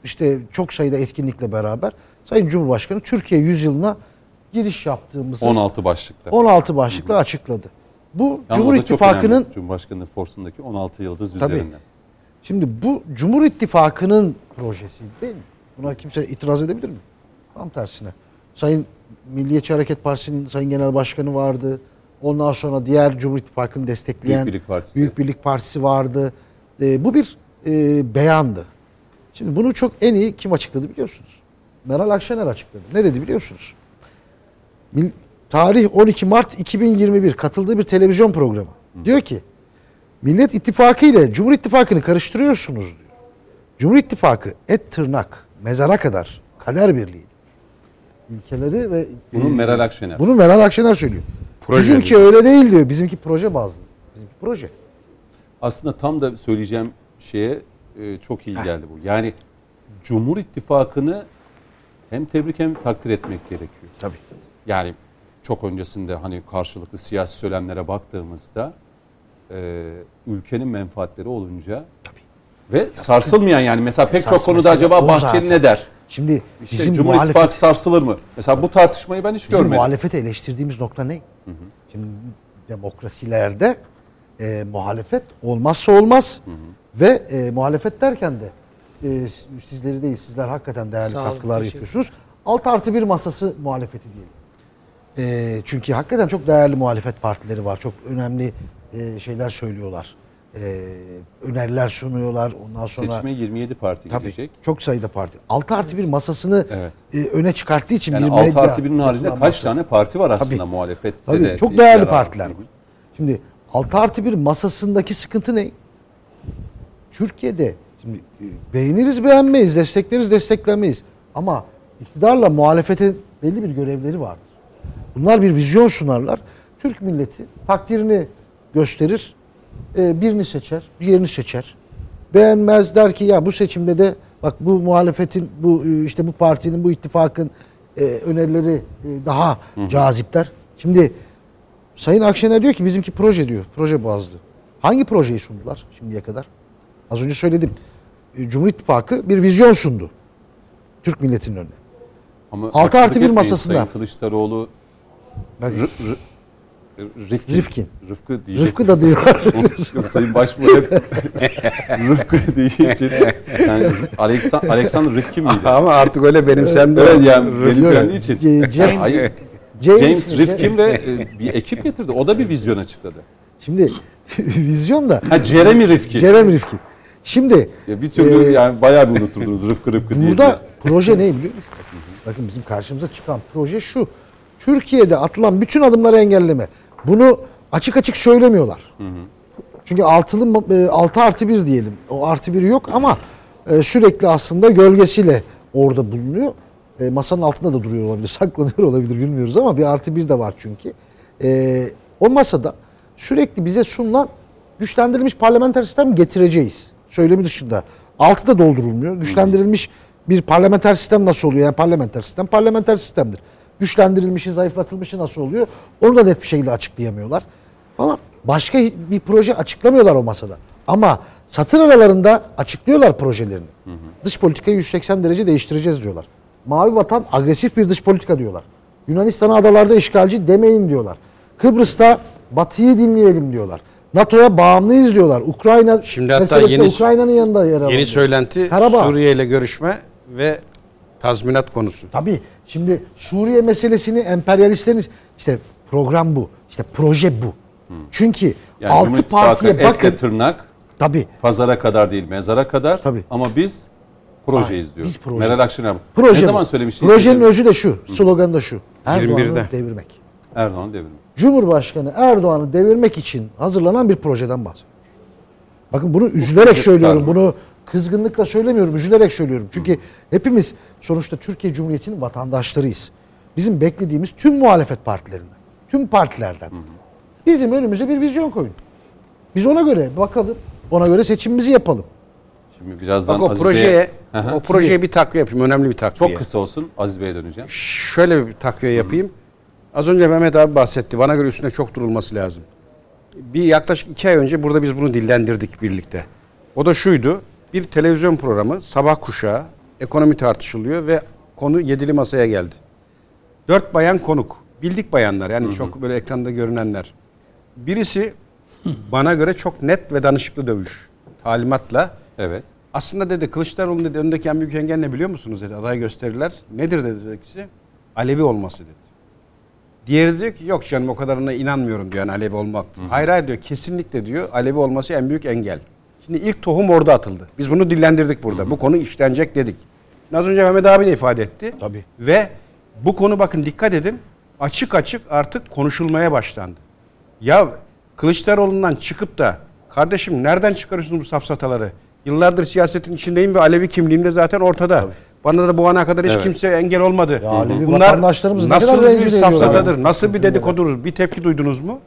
işte çok sayıda etkinlikle beraber Sayın Cumhurbaşkanı Türkiye yüzyılına giriş yaptığımızı 16 başlıkta. 16 başlıkla açıkladı. Bu Yani Cumhur İttifakı'nın önemli. Cumhurbaşkanlığı forsundaki 16 yıldız Tabii. üzerinden. Şimdi bu Cumhur İttifakı'nın projesi değil mi? Buna kimse itiraz edebilir mi? Tam tersine. Sayın Milliyetçi Hareket Partisi'nin Sayın Genel Başkanı vardı. Ondan sonra diğer Cumhur İttifakı'nı destekleyen Büyük Birlik Partisi. Büyük Birlik Partisi vardı. E, bu bir e, beyandı. Şimdi bunu çok en iyi kim açıkladı biliyorsunuz? Meral Akşener açıkladı. Ne dedi biliyorsunuz? Mil- Tarih 12 Mart 2021 katıldığı bir televizyon programı. Diyor ki Millet İttifakı ile Cumhur İttifakı'nı karıştırıyorsunuz diyor. Cumhur İttifakı et tırnak mezara kadar kader birliği. İlkeleri ve Bunu e, Meral Akşener. Bunu Meral Akşener söylüyor. Proje Bizimki diyor. öyle değil diyor. Bizimki proje bazlı. Bizimki proje. Aslında tam da söyleyeceğim şeye e, çok iyi geldi bu. Yani Cumhur İttifakı'nı hem tebrik hem takdir etmek gerekiyor. Tabii. Yani çok öncesinde hani karşılıklı siyasi söylemlere baktığımızda e, ülkenin menfaatleri olunca Tabii. ve sarsılmayan yani mesela pek çok konuda acaba Bahçeli zaten. ne der? Şimdi İşte bizim Cumhur muhalefet, İttifakı sarsılır mı? Mesela bu tartışmayı ben hiç bizim görmedim. muhalefeti eleştirdiğimiz nokta ne? Şimdi demokrasilerde e, muhalefet olmazsa olmaz ve e, muhalefet derken de e, sizleri değil sizler hakikaten değerli Sağ katkılar yapıyorsunuz. 6 artı 1 masası muhalefeti diyelim. E, çünkü hakikaten çok değerli muhalefet partileri var. Çok önemli e, şeyler söylüyorlar. E, öneriler sunuyorlar. Ondan sonra Seçime 27 parti Tabii, gidecek. çok sayıda parti. 6 artı 1 masasını Evet. e, öne çıkarttığı için Yani bir 6 medya artı 1'in haricinde kaç yapılanması. tane parti var aslında Tabii. muhalefette Tabii, de. çok değerli partiler var. Şimdi 6 artı 1 masasındaki sıkıntı ne? Türkiye'de şimdi e, beğeniriz beğenmeyiz, destekleriz desteklemeyiz. Ama iktidarla muhalefetin belli bir görevleri vardır. Bunlar bir vizyon sunarlar. Türk milleti takdirini gösterir. e, birini seçer, diğerini seçer. Beğenmez der ki ya bu seçimde de bak bu muhalefetin, bu e, işte bu partinin, bu ittifakın e, önerileri e, daha cazipler. Şimdi Sayın Akşener diyor ki bizimki proje diyor. Proje bazlı. Hangi projeyi sundular şimdiye kadar? Az önce söyledim. Cumhur İttifakı bir vizyon sundu. Türk milletinin önüne. Ama Altı haksızlık artı bir etmeyin, masasında. Sayın Kılıçdaroğlu Bak, R- R- Rifkin. Rifkin. Rıfkı diyecek. Rıfkı da diyorlar. Yok Sayın Başbuğ hep Rıfkı diyecek. Yani Alexander, Alexander Rifkin miydi? Ama artık öyle benimsendi. Evet yani benim Yok, kendi için. James, Hayır. James, James Rifkin ve e, bir ekip getirdi. O da bir vizyon açıkladı. Şimdi vizyon da Ha Jeremy Rifkin. Jeremy Rifkin. Şimdi Ya bir türlü Ee, yani bayağı bir unuturdunuz Rıfkı Rıfkı diye. Burada proje ne biliyor musun? Bakın bizim karşımıza çıkan proje şu. Türkiye'de atılan bütün adımları engelleme. Bunu açık açık söylemiyorlar. Çünkü altılı e, altı artı bir diyelim. O artı bir yok ama e, sürekli aslında gölgesiyle orada bulunuyor. E, masanın altında da duruyor olabilir, saklanıyor olabilir bilmiyoruz ama bir artı bir de var çünkü. E, o masada sürekli bize sunulan güçlendirilmiş parlamenter sistem getireceğiz. Söylemi dışında. Altı da doldurulmuyor. Güçlendirilmiş bir parlamenter sistem nasıl oluyor? Yani parlamenter sistem parlamenter sistemdir. Güçlendirilmişi, zayıflatılmışı nasıl oluyor? Onu da net bir şekilde açıklayamıyorlar. Falan. Başka bir proje açıklamıyorlar o masada. Ama satır aralarında açıklıyorlar projelerini. Dış politikayı 180 derece değiştireceğiz diyorlar. Mavi vatan agresif bir dış politika diyorlar. Yunanistan'a adalarda işgalci demeyin diyorlar. Kıbrıs'ta Batı'yı dinleyelim diyorlar. NATO'ya bağımlıyız diyorlar. Ukrayna Şimdi hatta yeni- Ukrayna'nın yanında yer alıyor. Yeni söylenti Karabağ. Suriye ile görüşme ve tazminat konusu. Tabii şimdi Suriye meselesini emperyalistlerin işte program bu. İşte proje bu. Çünkü yani altı partiye bakın. tırnak Tabii. pazara kadar değil mezara kadar. Tabii. Ama biz projeyiz diyoruz. biz proje. Meral Akşener. Proje ne zaman söylemişti? Projenin özü de şu. Sloganı da şu. 21'de. Erdoğan'ı devirmek. Erdoğan devrimi. Cumhurbaşkanı Erdoğan'ı devirmek için hazırlanan bir projeden bahsediyoruz. Bakın bunu üzülerek söylüyorum. Bunu kızgınlıkla söylemiyorum. Üzülerek söylüyorum. Çünkü hepimiz sonuçta Türkiye Cumhuriyeti'nin vatandaşlarıyız. Bizim beklediğimiz tüm muhalefet partilerinden, tüm partilerden bizim önümüze bir vizyon koyun. Biz ona göre bakalım. Ona göre seçimimizi yapalım. Şimdi birazdan Bak o Aziz projeye hı. o projeye bir takviye yapayım. Önemli bir takviye. çok kısa olsun Aziz Bey'e döneceğim. Şöyle bir takviye yapayım. Az önce Mehmet abi bahsetti. Bana göre üstüne çok durulması lazım. Bir yaklaşık iki ay önce burada biz bunu dillendirdik birlikte. O da şuydu. Bir televizyon programı sabah kuşağı ekonomi tartışılıyor ve konu yedili masaya geldi. Dört bayan konuk. Bildik bayanlar yani çok böyle ekranda görünenler. Birisi bana göre çok net ve danışıklı dövüş. Talimatla Evet. aslında dedi Kılıçdaroğlu'nun dedi önündeki en büyük engel ne biliyor musunuz dedi. Aday gösterirler. Nedir dedi ikisi? Alevi olması dedi. Diğeri diyor ki yok canım o kadarına inanmıyorum diyor yani Alevi olmak. Hayır hayır diyor kesinlikle diyor Alevi olması en büyük engel. Şimdi ilk tohum orada atıldı. Biz bunu dillendirdik burada. Bu konu işlenecek dedik. Az önce Mehmet abi de ifade etti. Tabii. Ve bu konu bakın dikkat edin açık açık artık konuşulmaya başlandı. Ya Kılıçdaroğlu'ndan çıkıp da kardeşim nereden çıkarıyorsunuz bu safsataları? Yıllardır siyasetin içindeyim ve Alevi kimliğim de zaten ortada. Bana da bu ana kadar hiç Evet. kimse engel olmadı. Ya Alevi ne nasıl bir safsatadır, ya. nasıl bir dedikodudur, bir tepki duydunuz mu?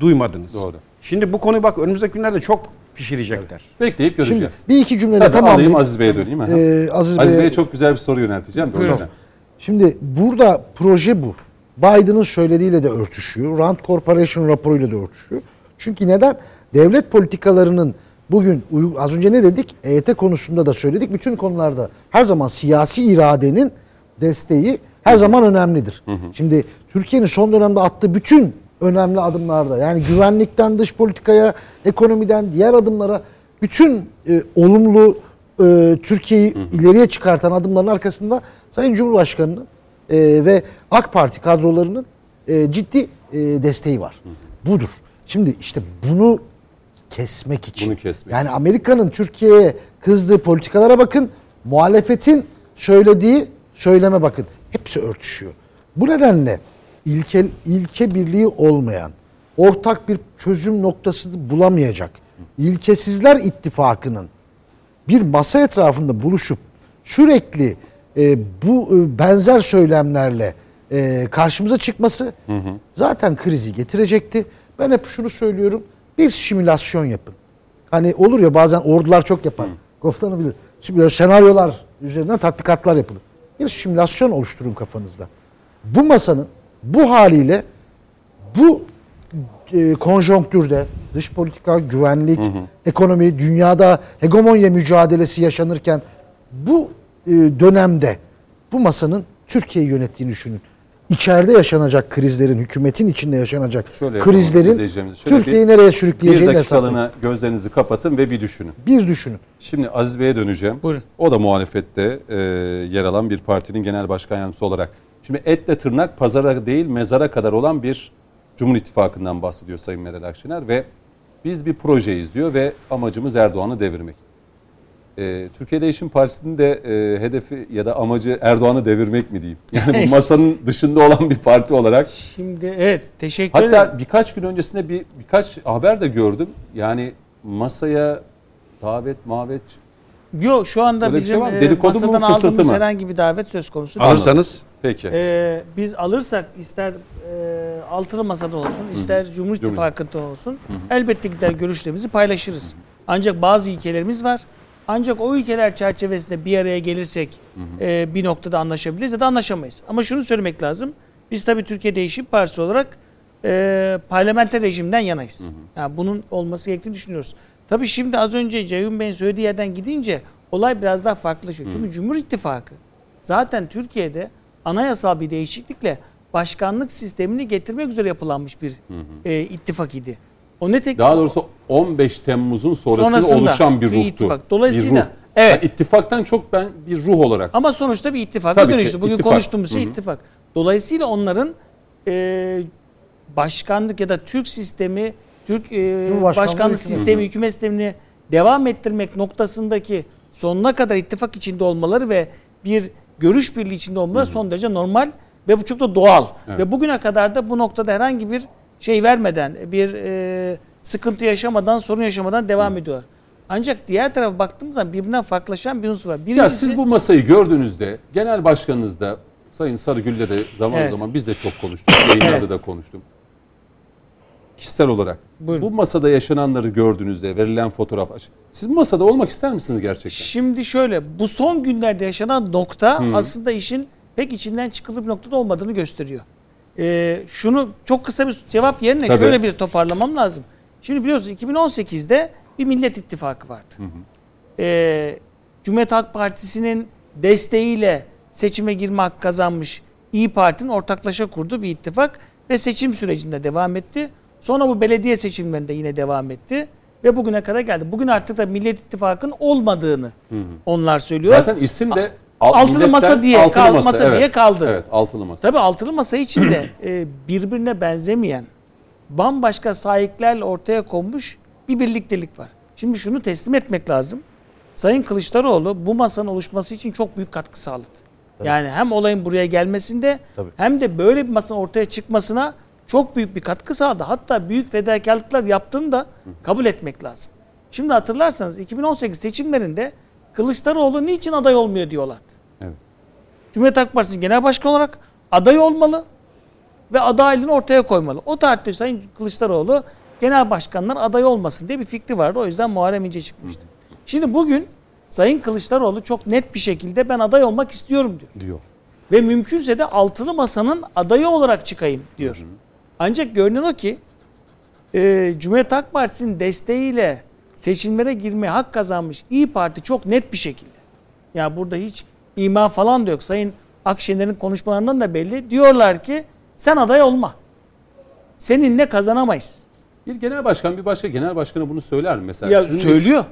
Duymadınız. Doğru. Şimdi bu konuyu bak önümüzdeki günlerde çok pişirecekler. Bekleyip Şimdi göreceğiz. bir iki cümleyle Hadi alayım. Aziz Bey'e döneyim. Ee, Aziz Aziz Bey'e- Bey'e çok güzel bir soru yönelteceğim. yüzden. Şimdi burada proje bu. Biden'ın söylediğiyle de örtüşüyor. Rand Corporation raporuyla da örtüşüyor. Çünkü neden? Devlet politikalarının bugün az önce ne dedik? EYT konusunda da söyledik. Bütün konularda her zaman siyasi iradenin desteği her zaman önemlidir. Şimdi Türkiye'nin son dönemde attığı bütün önemli adımlarda yani güvenlikten dış politikaya, ekonomiden diğer adımlara bütün e, olumlu e, Türkiye'yi ileriye çıkartan adımların arkasında Sayın Cumhurbaşkanı'nın e, ve AK Parti kadrolarının e, ciddi e, desteği var. Budur. Şimdi işte bunu kesmek için. Bunu kesmek. Yani Amerika'nın Türkiye'ye kızdığı politikalara bakın. Muhalefetin söylediği söyleme bakın. Hepsi örtüşüyor. Bu nedenle ilke, ilke birliği olmayan, ortak bir çözüm noktası bulamayacak, ilkesizler ittifakının bir masa etrafında buluşup sürekli e, bu e, benzer söylemlerle e, karşımıza çıkması zaten krizi getirecekti. Ben hep şunu söylüyorum. Bir simülasyon yapın. Hani olur ya bazen ordular çok yapar. Komutanı bilir. Şimdi böyle senaryolar üzerinden tatbikatlar yapılır. Bir simülasyon oluşturun kafanızda. Bu masanın bu haliyle bu e, konjonktürde dış politika, güvenlik, ekonomi, dünyada hegemonya mücadelesi yaşanırken bu e, dönemde bu masanın Türkiye'yi yönettiğini düşünün. İçeride yaşanacak krizlerin, hükümetin içinde yaşanacak Şöyle krizlerin Türkiye'yi bir- nereye Bir sürükleyeceğini hesaplayın. dakikalığına gözlerinizi kapatın ve bir düşünün. Bir düşünün. Şimdi Aziz Bey'e döneceğim. Buyurun. O da muhalefette e, yer alan bir partinin genel başkan yardımcısı olarak. Şimdi etle tırnak pazara değil mezara kadar olan bir Cumhur İttifakı'ndan bahsediyor Sayın Meral Akşener ve biz bir projeyiz diyor ve amacımız Erdoğan'ı devirmek. E, Türkiye Değişim Partisi'nin de e, hedefi ya da amacı Erdoğan'ı devirmek mi diyeyim? Yani bu masanın dışında olan bir parti olarak. Şimdi evet teşekkür ederim. Hatta birkaç gün öncesinde bir birkaç haber de gördüm. Yani masaya davet mavet Yok şu anda Öyle bir bizim şey var mı? e, Dedikodu mu, masadan fısıltı aldığımız mı? herhangi bir davet söz konusu değil. Alırsanız peki. Ee, biz alırsak ister e, altılı masada olsun, ister Cumhur İttifakı'nda olsun elbette gider görüşlerimizi paylaşırız. Ancak bazı ilkelerimiz var. Ancak o ülkeler çerçevesinde bir araya gelirsek e, bir noktada anlaşabiliriz ya da anlaşamayız. Ama şunu söylemek lazım. Biz tabii Türkiye Değişim Partisi olarak e, parlamenter rejimden yanayız. Yani bunun olması gerektiğini düşünüyoruz. Tabii şimdi az önce Ceyhun Bey'in söylediği yerden gidince olay biraz daha farklılaşıyor. Çünkü Cumhur İttifakı zaten Türkiye'de anayasal bir değişiklikle başkanlık sistemini getirmek üzere yapılanmış bir e, ittifak idi. O ne tek Daha doğrusu 15 Temmuz'un sonrasında Sonrasında oluşan bir bir ruhtu. ittifak. Dolayısıyla- bir ruh. Evet. Yani ittifaktan çok ben bir ruh olarak. Ama sonuçta bir ittifaka Tabii ki, dönüştü. Bugün ittifak. konuştuğumuz şey ittifak. Dolayısıyla onların e, başkanlık ya da Türk sistemi, Türk e, başkanlık sistemi, hükümet sistemini devam ettirmek noktasındaki sonuna kadar ittifak içinde olmaları ve bir görüş birliği içinde olmaları son derece normal ve bu çok da doğal. Evet. Ve bugüne kadar da bu noktada herhangi bir şey vermeden, bir e, sıkıntı yaşamadan, sorun yaşamadan devam ediyor. Ancak diğer tarafa baktığımız zaman birbirinden farklılaşan bir unsur var. Ya Birincisi, siz bu masayı gördüğünüzde genel başkanınızda Sayın Sarıgül'le de zaman Evet. zaman biz de çok konuştuk. Yayınlarda Evet. da konuştum. Kişisel olarak Buyurun. bu masada yaşananları gördüğünüzde verilen fotoğraf siz masada olmak ister misiniz gerçekten? Şimdi şöyle bu son günlerde yaşanan nokta aslında işin pek içinden çıkılır bir noktada olmadığını gösteriyor. Ee, şunu çok kısa bir cevap yerine Tabii. şöyle bir toparlamam lazım. Şimdi biliyorsunuz 2018'de bir Millet İttifakı vardı. Ee, Cumhuriyet Halk Partisi'nin desteğiyle seçime girme hakkı kazanmış İyi Parti'nin ortaklaşa kurduğu bir ittifak ve seçim sürecinde devam etti. Sonra bu belediye seçimlerinde yine devam etti ve bugüne kadar geldi. Bugün artık da Millet İttifakı'nın olmadığını onlar söylüyor. Zaten isim de al- Altılı masa diye altılı kal- masa diye kaldı. Evet, altılı masa. Tabii altılı masa içinde e, birbirine benzemeyen bambaşka sahiplerle ortaya konmuş bir birliktelik var. Şimdi şunu teslim etmek lazım. Sayın Kılıçdaroğlu bu masanın oluşması için çok büyük katkı sağladı. Yani hem olayın buraya gelmesinde Tabii. hem de böyle bir masanın ortaya çıkmasına çok büyük bir katkı sağladı. Hatta büyük fedakarlıklar yaptığını da kabul etmek lazım. Şimdi hatırlarsanız 2018 seçimlerinde Kılıçdaroğlu niçin aday olmuyor diyorlardı. Evet. Cumhuriyet Halk Partisi Genel Başkanı olarak aday olmalı ve adaylığını ortaya koymalı. O tarihte Sayın Kılıçdaroğlu genel başkanlar aday olmasın diye bir fikri vardı. O yüzden Muharrem İnce çıkmıştı. Şimdi bugün Sayın Kılıçdaroğlu çok net bir şekilde ben aday olmak istiyorum diyor. diyor. Ve mümkünse de altılı masanın adayı olarak çıkayım diyor. Ancak görünen o ki e, Cumhuriyet Halk Partisi'nin desteğiyle seçimlere girmeye hak kazanmış İyi Parti çok net bir şekilde. Ya burada hiç ima falan da yok. Sayın Akşener'in konuşmalarından da belli. Diyorlar ki sen aday olma. Seninle kazanamayız. Bir genel başkan bir başka genel başkana bunu söyler mi mesela? Ya söylüyor.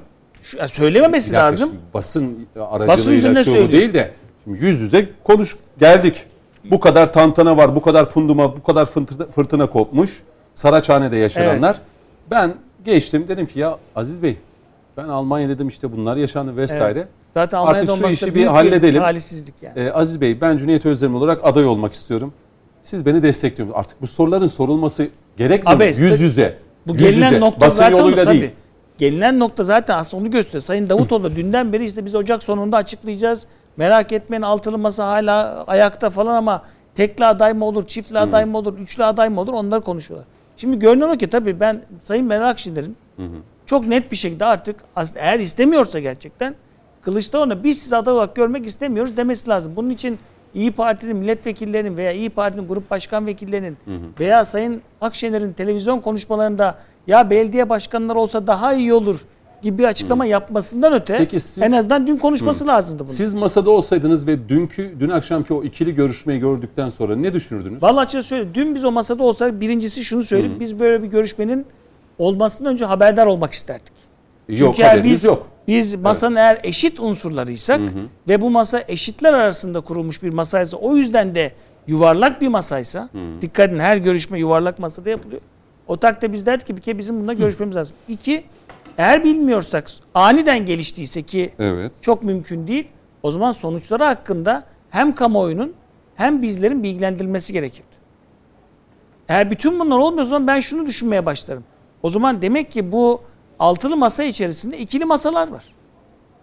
Şu- ya söylememesi lazım. basın Basın aracılığıyla yüzünden şu söylüyor. değil de şimdi yüz yüze konuş geldik. Bu kadar tantana var, bu kadar punduma, bu kadar fırtına, fırtına kopmuş. Saraçhane'de yaşananlar. Ben geçtim dedim ki ya Aziz Bey ben Almanya dedim işte bunlar yaşandı vesaire. Zaten Artık Almanya'da şu işi bir halledelim. talihsizlik yani. Ee, Aziz Bey ben Cüneyt Özdemir olarak aday olmak istiyorum. Siz beni destekliyorsunuz. Artık bu soruların sorulması gerekmiyor. Abi, yüz yüze. Bu Yüz gelinen yüze. nokta Basın zaten yoluyla tabii. değil. Gelinen nokta zaten aslında onu gösteriyor. Sayın Davutoğlu dünden beri işte biz Ocak sonunda açıklayacağız. Merak etmeyin altılı masa hala ayakta falan ama tekli aday mı olur, çiftli aday mı olur, üçlü aday mı olur onları konuşuyorlar. Şimdi görünen o ki tabii ben Sayın Meral Akşener'in çok net bir şekilde artık eğer istemiyorsa gerçekten Kılıçdaroğlu'na biz sizi aday olarak görmek istemiyoruz demesi lazım. Bunun için İyi Parti'nin milletvekillerinin veya İyi Parti'nin grup başkan vekillerinin veya Sayın Akşener'in televizyon konuşmalarında ya belediye başkanları olsa daha iyi olur gibi bir açıklama yapmasından öte Peki siz- en azından dün konuşması lazımdı bunu. Siz masada olsaydınız ve dünkü, dün akşamki o ikili görüşmeyi gördükten sonra ne düşünürdünüz? Vallahi açıkçası söyle dün biz o masada olsak birincisi şunu söyleyeyim. Biz böyle bir görüşmenin olmasından önce haberdar olmak isterdik. yok, Çünkü eğer biz, yok. biz masanın eğer eşit unsurlarıysak ve bu masa eşitler arasında kurulmuş bir masaysa o yüzden de yuvarlak bir masaysa dikkat edin her görüşme yuvarlak masada yapılıyor. O takdirde biz derdik ki bir kere bizim bununla görüşmemiz lazım. İki eğer bilmiyorsak aniden geliştiyse ki Evet. çok mümkün değil. O zaman sonuçları hakkında hem kamuoyunun hem bizlerin bilgilendirilmesi gerekir. Eğer bütün bunlar olmuyor zaman ben şunu düşünmeye başlarım. O zaman demek ki bu altılı masa içerisinde ikili masalar var.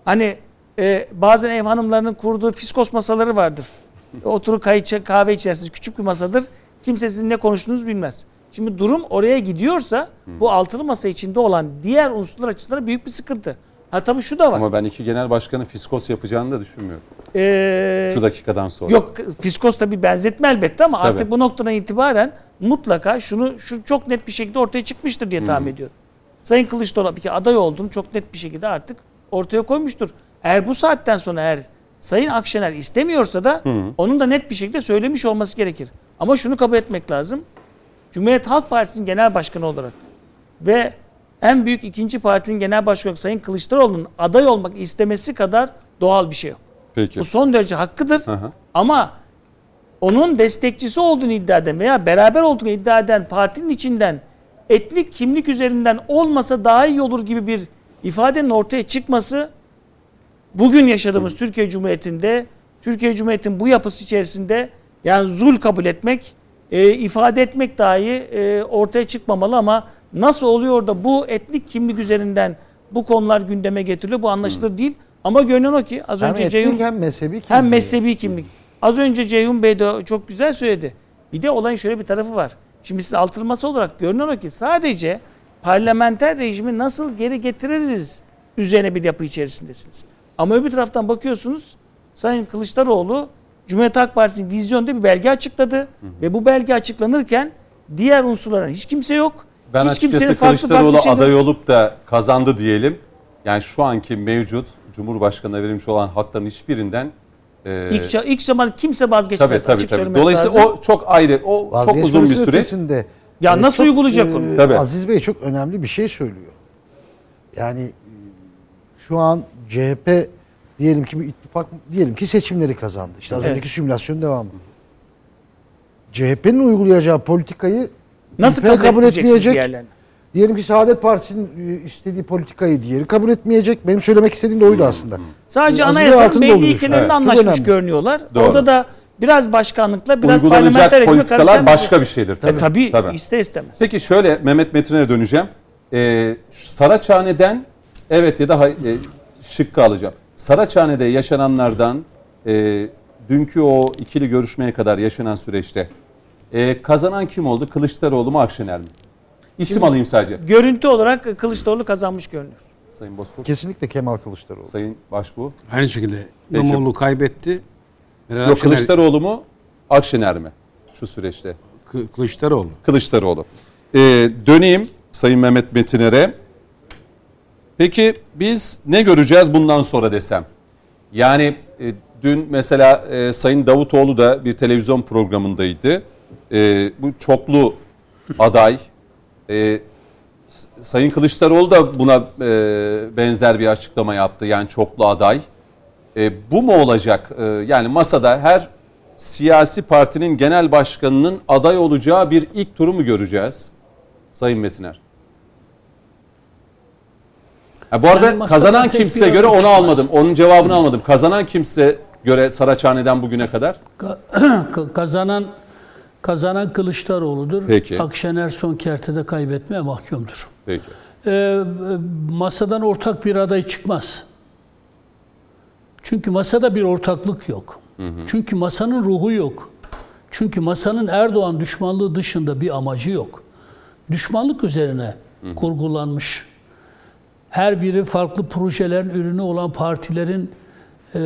Hani e, bazen ev hanımlarının kurduğu fiskos masaları vardır. Kayıt kahve içerisinde küçük bir masadır. Kimse sizin ne konuştuğunuzu bilmez. Şimdi durum oraya gidiyorsa bu altılı masa içinde olan diğer unsurlar açısından büyük bir sıkıntı. Ha tabii şu da var. Ama ben iki genel başkanın fiskos yapacağını da düşünmüyorum. Ee, Şu dakikadan sonra. Yok fiskos tabii benzetme elbette ama Tabii. artık bu noktadan itibaren mutlaka şunu şu çok net bir şekilde ortaya çıkmıştır diye tahmin ediyorum. Sayın Kılıçdaroğlu bir kere aday olduğunu çok net bir şekilde artık ortaya koymuştur. Eğer bu saatten sonra eğer Sayın Akşener istemiyorsa da onun da net bir şekilde söylemiş olması gerekir. Ama şunu kabul etmek lazım. Cumhuriyet Halk Partisi'nin genel başkanı olarak ve en büyük ikinci partinin genel başkanı Sayın Kılıçdaroğlu'nun aday olmak istemesi kadar doğal bir şey yok. Peki. Bu son derece hakkıdır. hı. Ama onun destekçisi olduğunu iddia eden veya beraber olduğunu iddia eden partinin içinden etnik kimlik üzerinden olmasa daha iyi olur gibi bir ifadenin ortaya çıkması bugün yaşadığımız Türkiye Cumhuriyeti'nde Türkiye Cumhuriyeti'nin bu yapısı içerisinde yani zul kabul etmek, e, ifade etmek dahi e, ortaya çıkmamalı ama nasıl oluyor da bu etnik kimlik üzerinden bu konular gündeme getiriliyor bu anlaşılır değil. Ama görünen o ki az Hem önce Ceyhun hem mezhebi kimlik. hem mezhebi kimlik. Az önce Ceyhun Bey de çok güzel söyledi. Bir de olayın şöyle bir tarafı var. Şimdi siz altılması olarak görünen o ki sadece parlamenter rejimi nasıl geri getiririz üzerine bir yapı içerisindesiniz. Ama öbür taraftan bakıyorsunuz Sayın Kılıçdaroğlu Cumhuriyet Halk Partisi'nin vizyonda bir belge açıkladı. Ve bu belge açıklanırken diğer unsurların hiç kimse yok. Ben hiç açıkçası Kılıçdaroğlu aday olup da kazandı diyelim. Yani şu anki mevcut Cumhurbaşkanı'na verilmiş olan hakların hiçbirinden e, İlk, ilk zaman kimse tabii vazgeçmez. tabii açık tabii. söylemek Dolayısıyla lazım. o çok ayrı, o çok uzun bir süreç. ötesinde, Ya e, nasıl çok, uygulayacak e, onu? Tabii. Aziz Bey çok önemli bir şey söylüyor. Yani e, şu an CHP diyelim ki bir ittifak diyelim ki seçimleri kazandı. İşte az Evet. önceki simülasyon devamı. CHP'nin uygulayacağı politikayı Nasıl İP'ye kabul, edeceksiniz diğerlerini? Diyelim ki Saadet Partisi'nin e, istediği politikayı diğeri kabul etmeyecek. Benim söylemek istediğim de oydu aslında. Sadece Bey anayasanın altını belli ilkelerinde Evet. Anlaşmış önemli. görünüyorlar. Doğru. Orada da biraz başkanlıkla biraz parlamenter politikalar karışan başka bir şeydir. Tabii, tabii, Tabii. iste istemez. Peki şöyle Mehmet Metin'e döneceğim. Ee, Saraçhane'den evet ya da hay- e, şıkkı alacağım. Saraçhane'de yaşananlardan e, dünkü o ikili görüşmeye kadar yaşanan süreçte e, kazanan kim oldu? Kılıçdaroğlu mu Akşener mi? İsim Şimdi- alayım sadece. Görüntü olarak Kılıçdaroğlu kazanmış görünüyor. Sayın Bozkurt, Kesinlikle Kemal Kılıçdaroğlu. Sayın Başbuğ. Aynı şekilde. İmamoğlu kaybetti. Meral Yok Akşener- Kılıçdaroğlu mu Akşener mi şu süreçte? Kı- Kılıçdaroğlu. Kılıçdaroğlu. Ee, döneyim Sayın Mehmet Metiner'e. Peki biz ne göreceğiz bundan sonra desem? Yani e, dün mesela e, Sayın Davutoğlu da bir televizyon programındaydı. E, bu çoklu aday. E, Sayın Kılıçdaroğlu da buna e, benzer bir açıklama yaptı. Yani çoklu aday. E, bu mu olacak? E, yani masada her siyasi partinin genel başkanının aday olacağı bir ilk turu mu göreceğiz? Sayın Metiner. Ha, bu arada Yani kazanan kimse göre onu çıkmaz. almadım. Onun cevabını almadım. Kazanan kimse göre Saraçhane'den bugüne kadar Ka- kazanan kazanan Kılıçdaroğlu'dur. Peki. Akşener son kertede kaybetmeye mahkumdur. Peki. E, masadan ortak bir aday çıkmaz. Çünkü masada bir ortaklık yok. Çünkü masanın ruhu yok. Çünkü masanın Erdoğan düşmanlığı dışında bir amacı yok. Düşmanlık üzerine kurgulanmış. Her biri farklı projelerin ürünü olan partilerin e,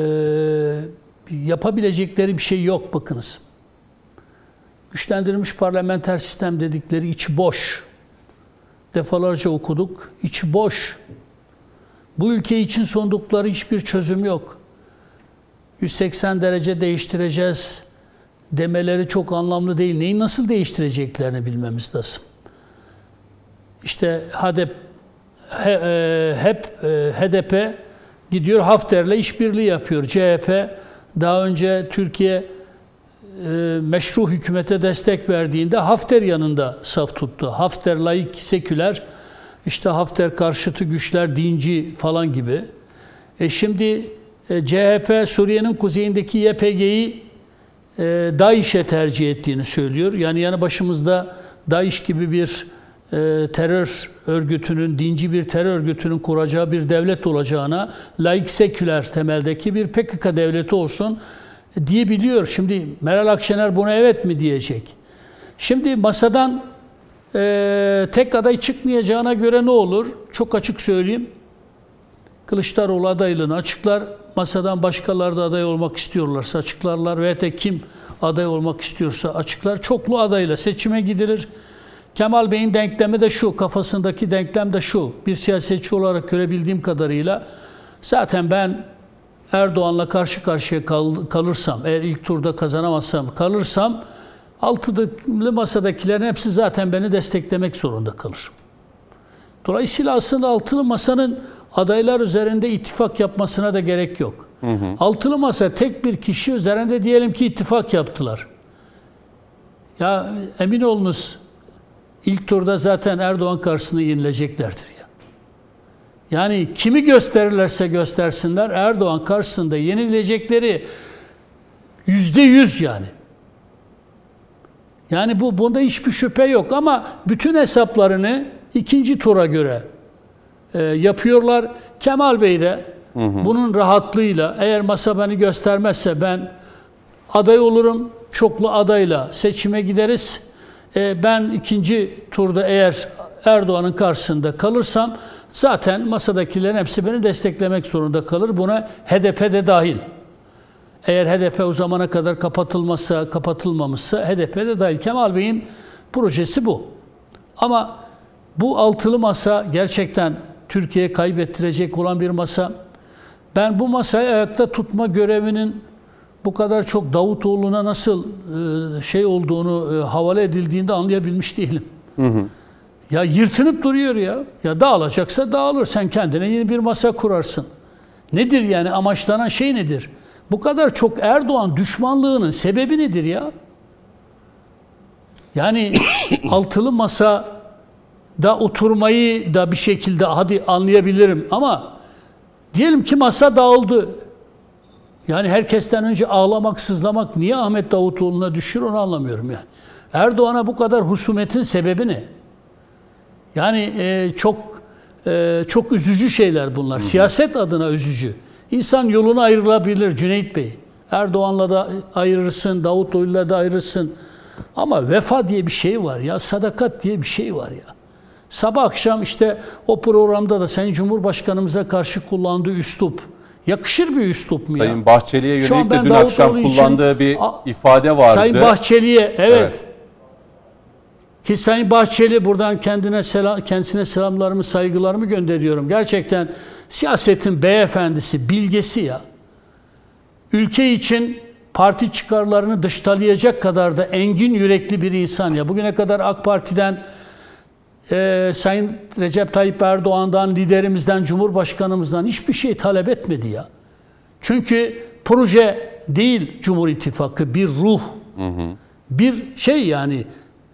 yapabilecekleri bir şey yok bakınız. Güçlendirilmiş parlamenter sistem dedikleri içi boş. Defalarca okuduk. İçi boş. Bu ülke için sundukları hiçbir çözüm yok. 180 derece değiştireceğiz demeleri çok anlamlı değil. Neyi nasıl değiştireceklerini bilmemiz lazım. İşte HDP, he, e, hep e, HDP gidiyor Hafter'le işbirliği yapıyor. CHP daha önce Türkiye e, meşru hükümete destek verdiğinde Hafter yanında saf tuttu. Hafter laik, seküler, işte Hafter karşıtı güçler, dinci falan gibi. E şimdi e, CHP Suriye'nin kuzeyindeki YPG'yi e, DAEŞ'e tercih ettiğini söylüyor. Yani yanı başımızda DAEŞ gibi bir terör örgütünün, dinci bir terör örgütünün kuracağı bir devlet olacağına laik seküler temeldeki bir PKK devleti olsun diyebiliyor. Şimdi Meral Akşener buna evet mi diyecek? Şimdi masadan e, tek aday çıkmayacağına göre ne olur? Çok açık söyleyeyim. Kılıçdaroğlu adaylığını açıklar. Masadan başkaları da aday olmak istiyorlarsa açıklarlar. Ve de kim aday olmak istiyorsa açıklar. Çoklu adayla seçime gidilir. Kemal Bey'in denklemi de şu, kafasındaki denklem de şu. Bir siyasetçi olarak görebildiğim kadarıyla zaten ben Erdoğan'la karşı karşıya kal- kalırsam, eğer ilk turda kazanamazsam kalırsam altılı masadakilerin hepsi zaten beni desteklemek zorunda kalır. Dolayısıyla aslında altılı masanın adaylar üzerinde ittifak yapmasına da gerek yok. Altılı masa tek bir kişi üzerinde diyelim ki ittifak yaptılar. Ya emin olunuz ilk turda zaten Erdoğan karşısında yenileceklerdir ya. Yani kimi gösterirlerse göstersinler Erdoğan karşısında yenilecekleri yüzde yüz yani. Yani bu bunda hiçbir şüphe yok ama bütün hesaplarını ikinci tura göre e, yapıyorlar. Kemal Bey de bunun rahatlığıyla eğer masa beni göstermezse ben aday olurum. Çoklu adayla seçime gideriz. E, ben ikinci turda eğer Erdoğan'ın karşısında kalırsam zaten masadakilerin hepsi beni desteklemek zorunda kalır. Buna HDP de dahil. Eğer HDP o zamana kadar kapatılmazsa, kapatılmamışsa HDP de dahil. Kemal Bey'in projesi bu. Ama bu altılı masa gerçekten Türkiye'ye kaybettirecek olan bir masa. Ben bu masayı ayakta tutma görevinin bu kadar çok Davutoğlu'na nasıl e, şey olduğunu e, havale edildiğinde anlayabilmiş değilim. Hı hı. Ya yırtınıp duruyor ya. Ya dağılacaksa dağılır. Sen kendine yeni bir masa kurarsın. Nedir yani amaçlanan şey nedir? Bu kadar çok Erdoğan düşmanlığının sebebi nedir ya? Yani altılı masa da oturmayı da bir şekilde hadi anlayabilirim ama diyelim ki masa dağıldı. Yani herkesten önce ağlamak, sızlamak niye Ahmet Davutoğlu'na düşür onu anlamıyorum yani. Erdoğan'a bu kadar husumetin sebebi ne? Yani e, çok e, çok üzücü şeyler bunlar. Hı hı. Siyaset adına üzücü. İnsan yoluna ayrılabilir Cüneyt Bey. Erdoğan'la da ayırırsın, Davutoğlu'yla da ayırırsın. Ama vefa diye bir şey var ya, sadakat diye bir şey var ya. Sabah akşam işte o programda da Sayın Cumhurbaşkanımıza karşı kullandığı üslup, yakışır bir üslup mu Sayın ya? Bahçeli'ye yönelik de dün akşam için- kullandığı bir ifade vardı. Sayın Bahçeli'ye evet. Evet. Ki Sayın Bahçeli buradan kendine selam, kendisine selamlarımı, saygılarımı gönderiyorum. Gerçekten siyasetin beyefendisi, bilgesi ya. Ülke için parti çıkarlarını dıştalayacak kadar da engin yürekli bir insan ya. Bugüne kadar AK Parti'den e, Sayın Recep Tayyip Erdoğan'dan, liderimizden, Cumhurbaşkanımızdan hiçbir şey talep etmedi ya. Çünkü proje değil Cumhur İttifakı, bir ruh. Bir şey yani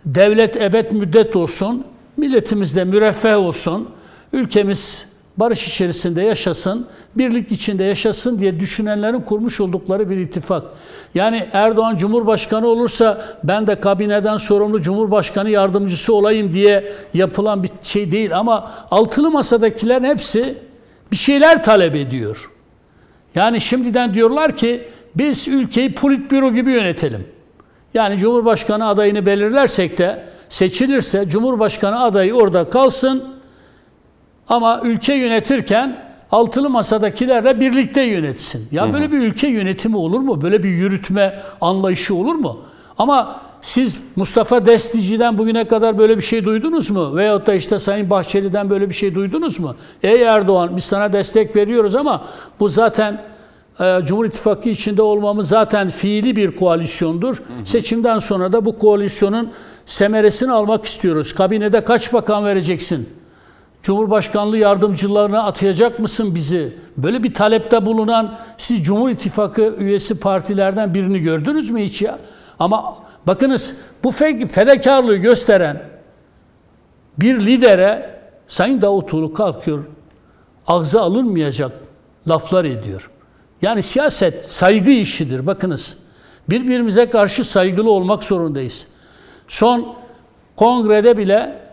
devlet ebed müddet olsun, milletimiz de müreffeh olsun, ülkemiz barış içerisinde yaşasın, birlik içinde yaşasın diye düşünenlerin kurmuş oldukları bir ittifak. Yani Erdoğan Cumhurbaşkanı olursa ben de kabineden sorumlu Cumhurbaşkanı yardımcısı olayım diye yapılan bir şey değil ama altılı masadakilerin hepsi bir şeyler talep ediyor. Yani şimdiden diyorlar ki biz ülkeyi politbüro gibi yönetelim. Yani Cumhurbaşkanı adayını belirlersek de seçilirse Cumhurbaşkanı adayı orada kalsın ama ülke yönetirken altılı masadakilerle birlikte yönetsin. Ya böyle bir ülke yönetimi olur mu? Böyle bir yürütme anlayışı olur mu? Ama siz Mustafa Destici'den bugüne kadar böyle bir şey duydunuz mu? Veyahut da işte Sayın Bahçeli'den böyle bir şey duydunuz mu? Ey Erdoğan biz sana destek veriyoruz ama bu zaten e, Cumhur İttifakı içinde olmamız zaten fiili bir koalisyondur. Hı hı. Seçimden sonra da bu koalisyonun semeresini almak istiyoruz. Kabinede kaç bakan vereceksin? Cumhurbaşkanlığı yardımcılarına atayacak mısın bizi? Böyle bir talepte bulunan siz Cumhur İttifakı üyesi partilerden birini gördünüz mü hiç ya? Ama bakınız bu fedakarlığı gösteren bir lidere Sayın Davutoğlu kalkıyor ağza alınmayacak laflar ediyor. Yani siyaset saygı işidir. Bakınız birbirimize karşı saygılı olmak zorundayız. Son kongrede bile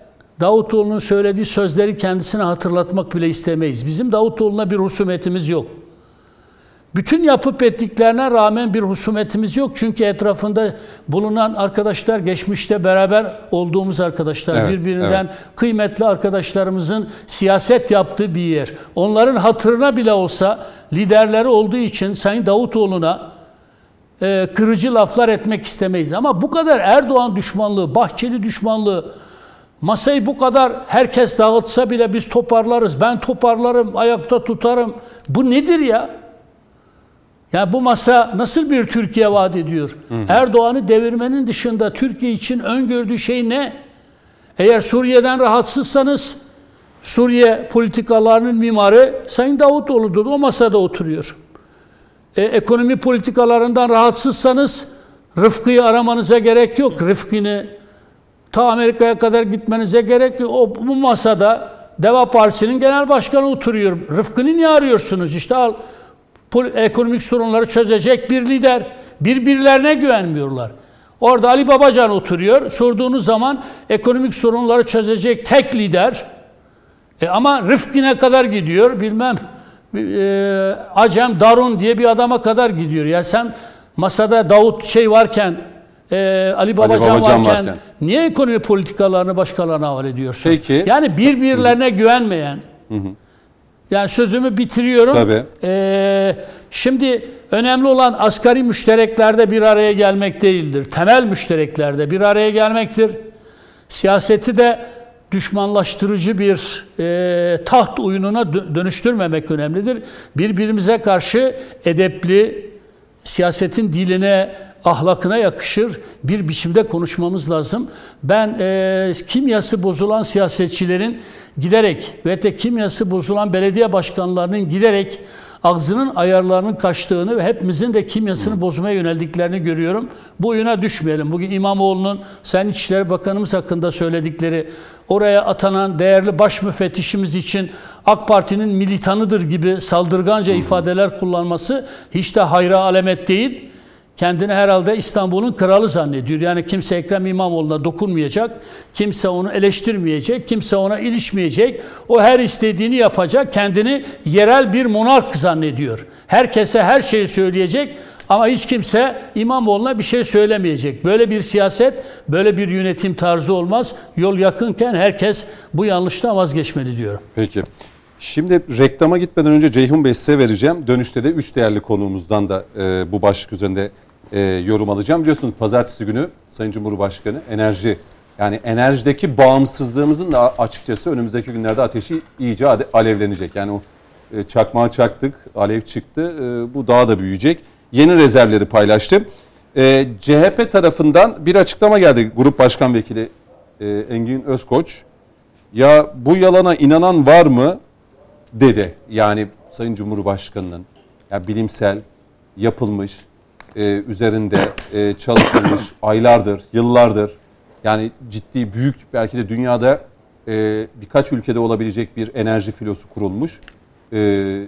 Davutoğlu'nun söylediği sözleri kendisine hatırlatmak bile istemeyiz. Bizim Davutoğlu'na bir husumetimiz yok. Bütün yapıp ettiklerine rağmen bir husumetimiz yok. Çünkü etrafında bulunan arkadaşlar geçmişte beraber olduğumuz arkadaşlar. Evet, birbirinden evet. kıymetli arkadaşlarımızın siyaset yaptığı bir yer. Onların hatırına bile olsa liderleri olduğu için Sayın Davutoğlu'na e, kırıcı laflar etmek istemeyiz. Ama bu kadar Erdoğan düşmanlığı, Bahçeli düşmanlığı, masayı bu kadar herkes dağıtsa bile biz toparlarız. Ben toparlarım, ayakta tutarım. Bu nedir ya? Ya bu masa nasıl bir Türkiye vaat ediyor? Erdoğan'ı devirmenin dışında Türkiye için öngördüğü şey ne? Eğer Suriye'den rahatsızsanız Suriye politikalarının mimarı Sayın Davutoğlu'dur. O masada oturuyor. E, ekonomi politikalarından rahatsızsanız Rıfkı'yı aramanıza gerek yok. Rıfkı'nı ta Amerika'ya kadar gitmenize gerek yok. O, bu masada Deva Partisi'nin genel başkanı oturuyor. Rıfkı'nı niye arıyorsunuz? İşte al ekonomik sorunları çözecek bir lider. Birbirlerine güvenmiyorlar. Orada Ali Babacan oturuyor. Sorduğunuz zaman ekonomik sorunları çözecek tek lider. E ama Rıfkı'na kadar gidiyor. Bilmem e, Acem Darun diye bir adama kadar gidiyor. Ya sen masada Davut şey varken e, Ali Babacan, Ali Babacan varken, varken niye ekonomi politikalarını başkalarına havale ediyorsun? Peki. Yani birbirlerine hı. güvenmeyen hı hı. Yani sözümü bitiriyorum. Tabii. Ee, şimdi önemli olan asgari müştereklerde bir araya gelmek değildir. Temel müştereklerde bir araya gelmektir. Siyaseti de düşmanlaştırıcı bir e, taht oyununa dönüştürmemek önemlidir. Birbirimize karşı edepli, siyasetin diline, ahlakına yakışır bir biçimde konuşmamız lazım. Ben e, kimyası bozulan siyasetçilerin giderek ve de kimyası bozulan belediye başkanlarının giderek ağzının ayarlarının kaçtığını ve hepimizin de kimyasını bozmaya yöneldiklerini görüyorum. Bu oyuna düşmeyelim. Bugün İmamoğlu'nun Sayın İçişleri Bakanımız hakkında söyledikleri, oraya atanan değerli baş müfettişimiz için AK Parti'nin militanıdır gibi saldırganca ifadeler kullanması hiç de hayra alamet değil kendini herhalde İstanbul'un kralı zannediyor. Yani kimse Ekrem İmamoğlu'na dokunmayacak, kimse onu eleştirmeyecek, kimse ona ilişmeyecek. O her istediğini yapacak, kendini yerel bir monark zannediyor. Herkese her şeyi söyleyecek ama hiç kimse İmamoğlu'na bir şey söylemeyecek. Böyle bir siyaset, böyle bir yönetim tarzı olmaz. Yol yakınken herkes bu yanlıştan vazgeçmeli diyorum. Peki. Şimdi reklama gitmeden önce Ceyhun Bey size vereceğim. Dönüşte de üç değerli konuğumuzdan da e, bu başlık üzerinde e, yorum alacağım. Biliyorsunuz pazartesi günü Sayın Cumhurbaşkanı enerji yani enerjideki bağımsızlığımızın da açıkçası önümüzdeki günlerde ateşi iyice alevlenecek. Yani o e, çakmağı çaktık, alev çıktı. E, bu daha da büyüyecek. Yeni rezervleri paylaştı. E, CHP tarafından bir açıklama geldi. Grup Başkan Vekili e, Engin Özkoç. Ya bu yalana inanan var mı? dedi. Yani Sayın Cumhurbaşkanı'nın yani bilimsel, yapılmış, e, üzerinde e, çalışılmış aylardır, yıllardır yani ciddi, büyük belki de dünyada e, birkaç ülkede olabilecek bir enerji filosu kurulmuş. E,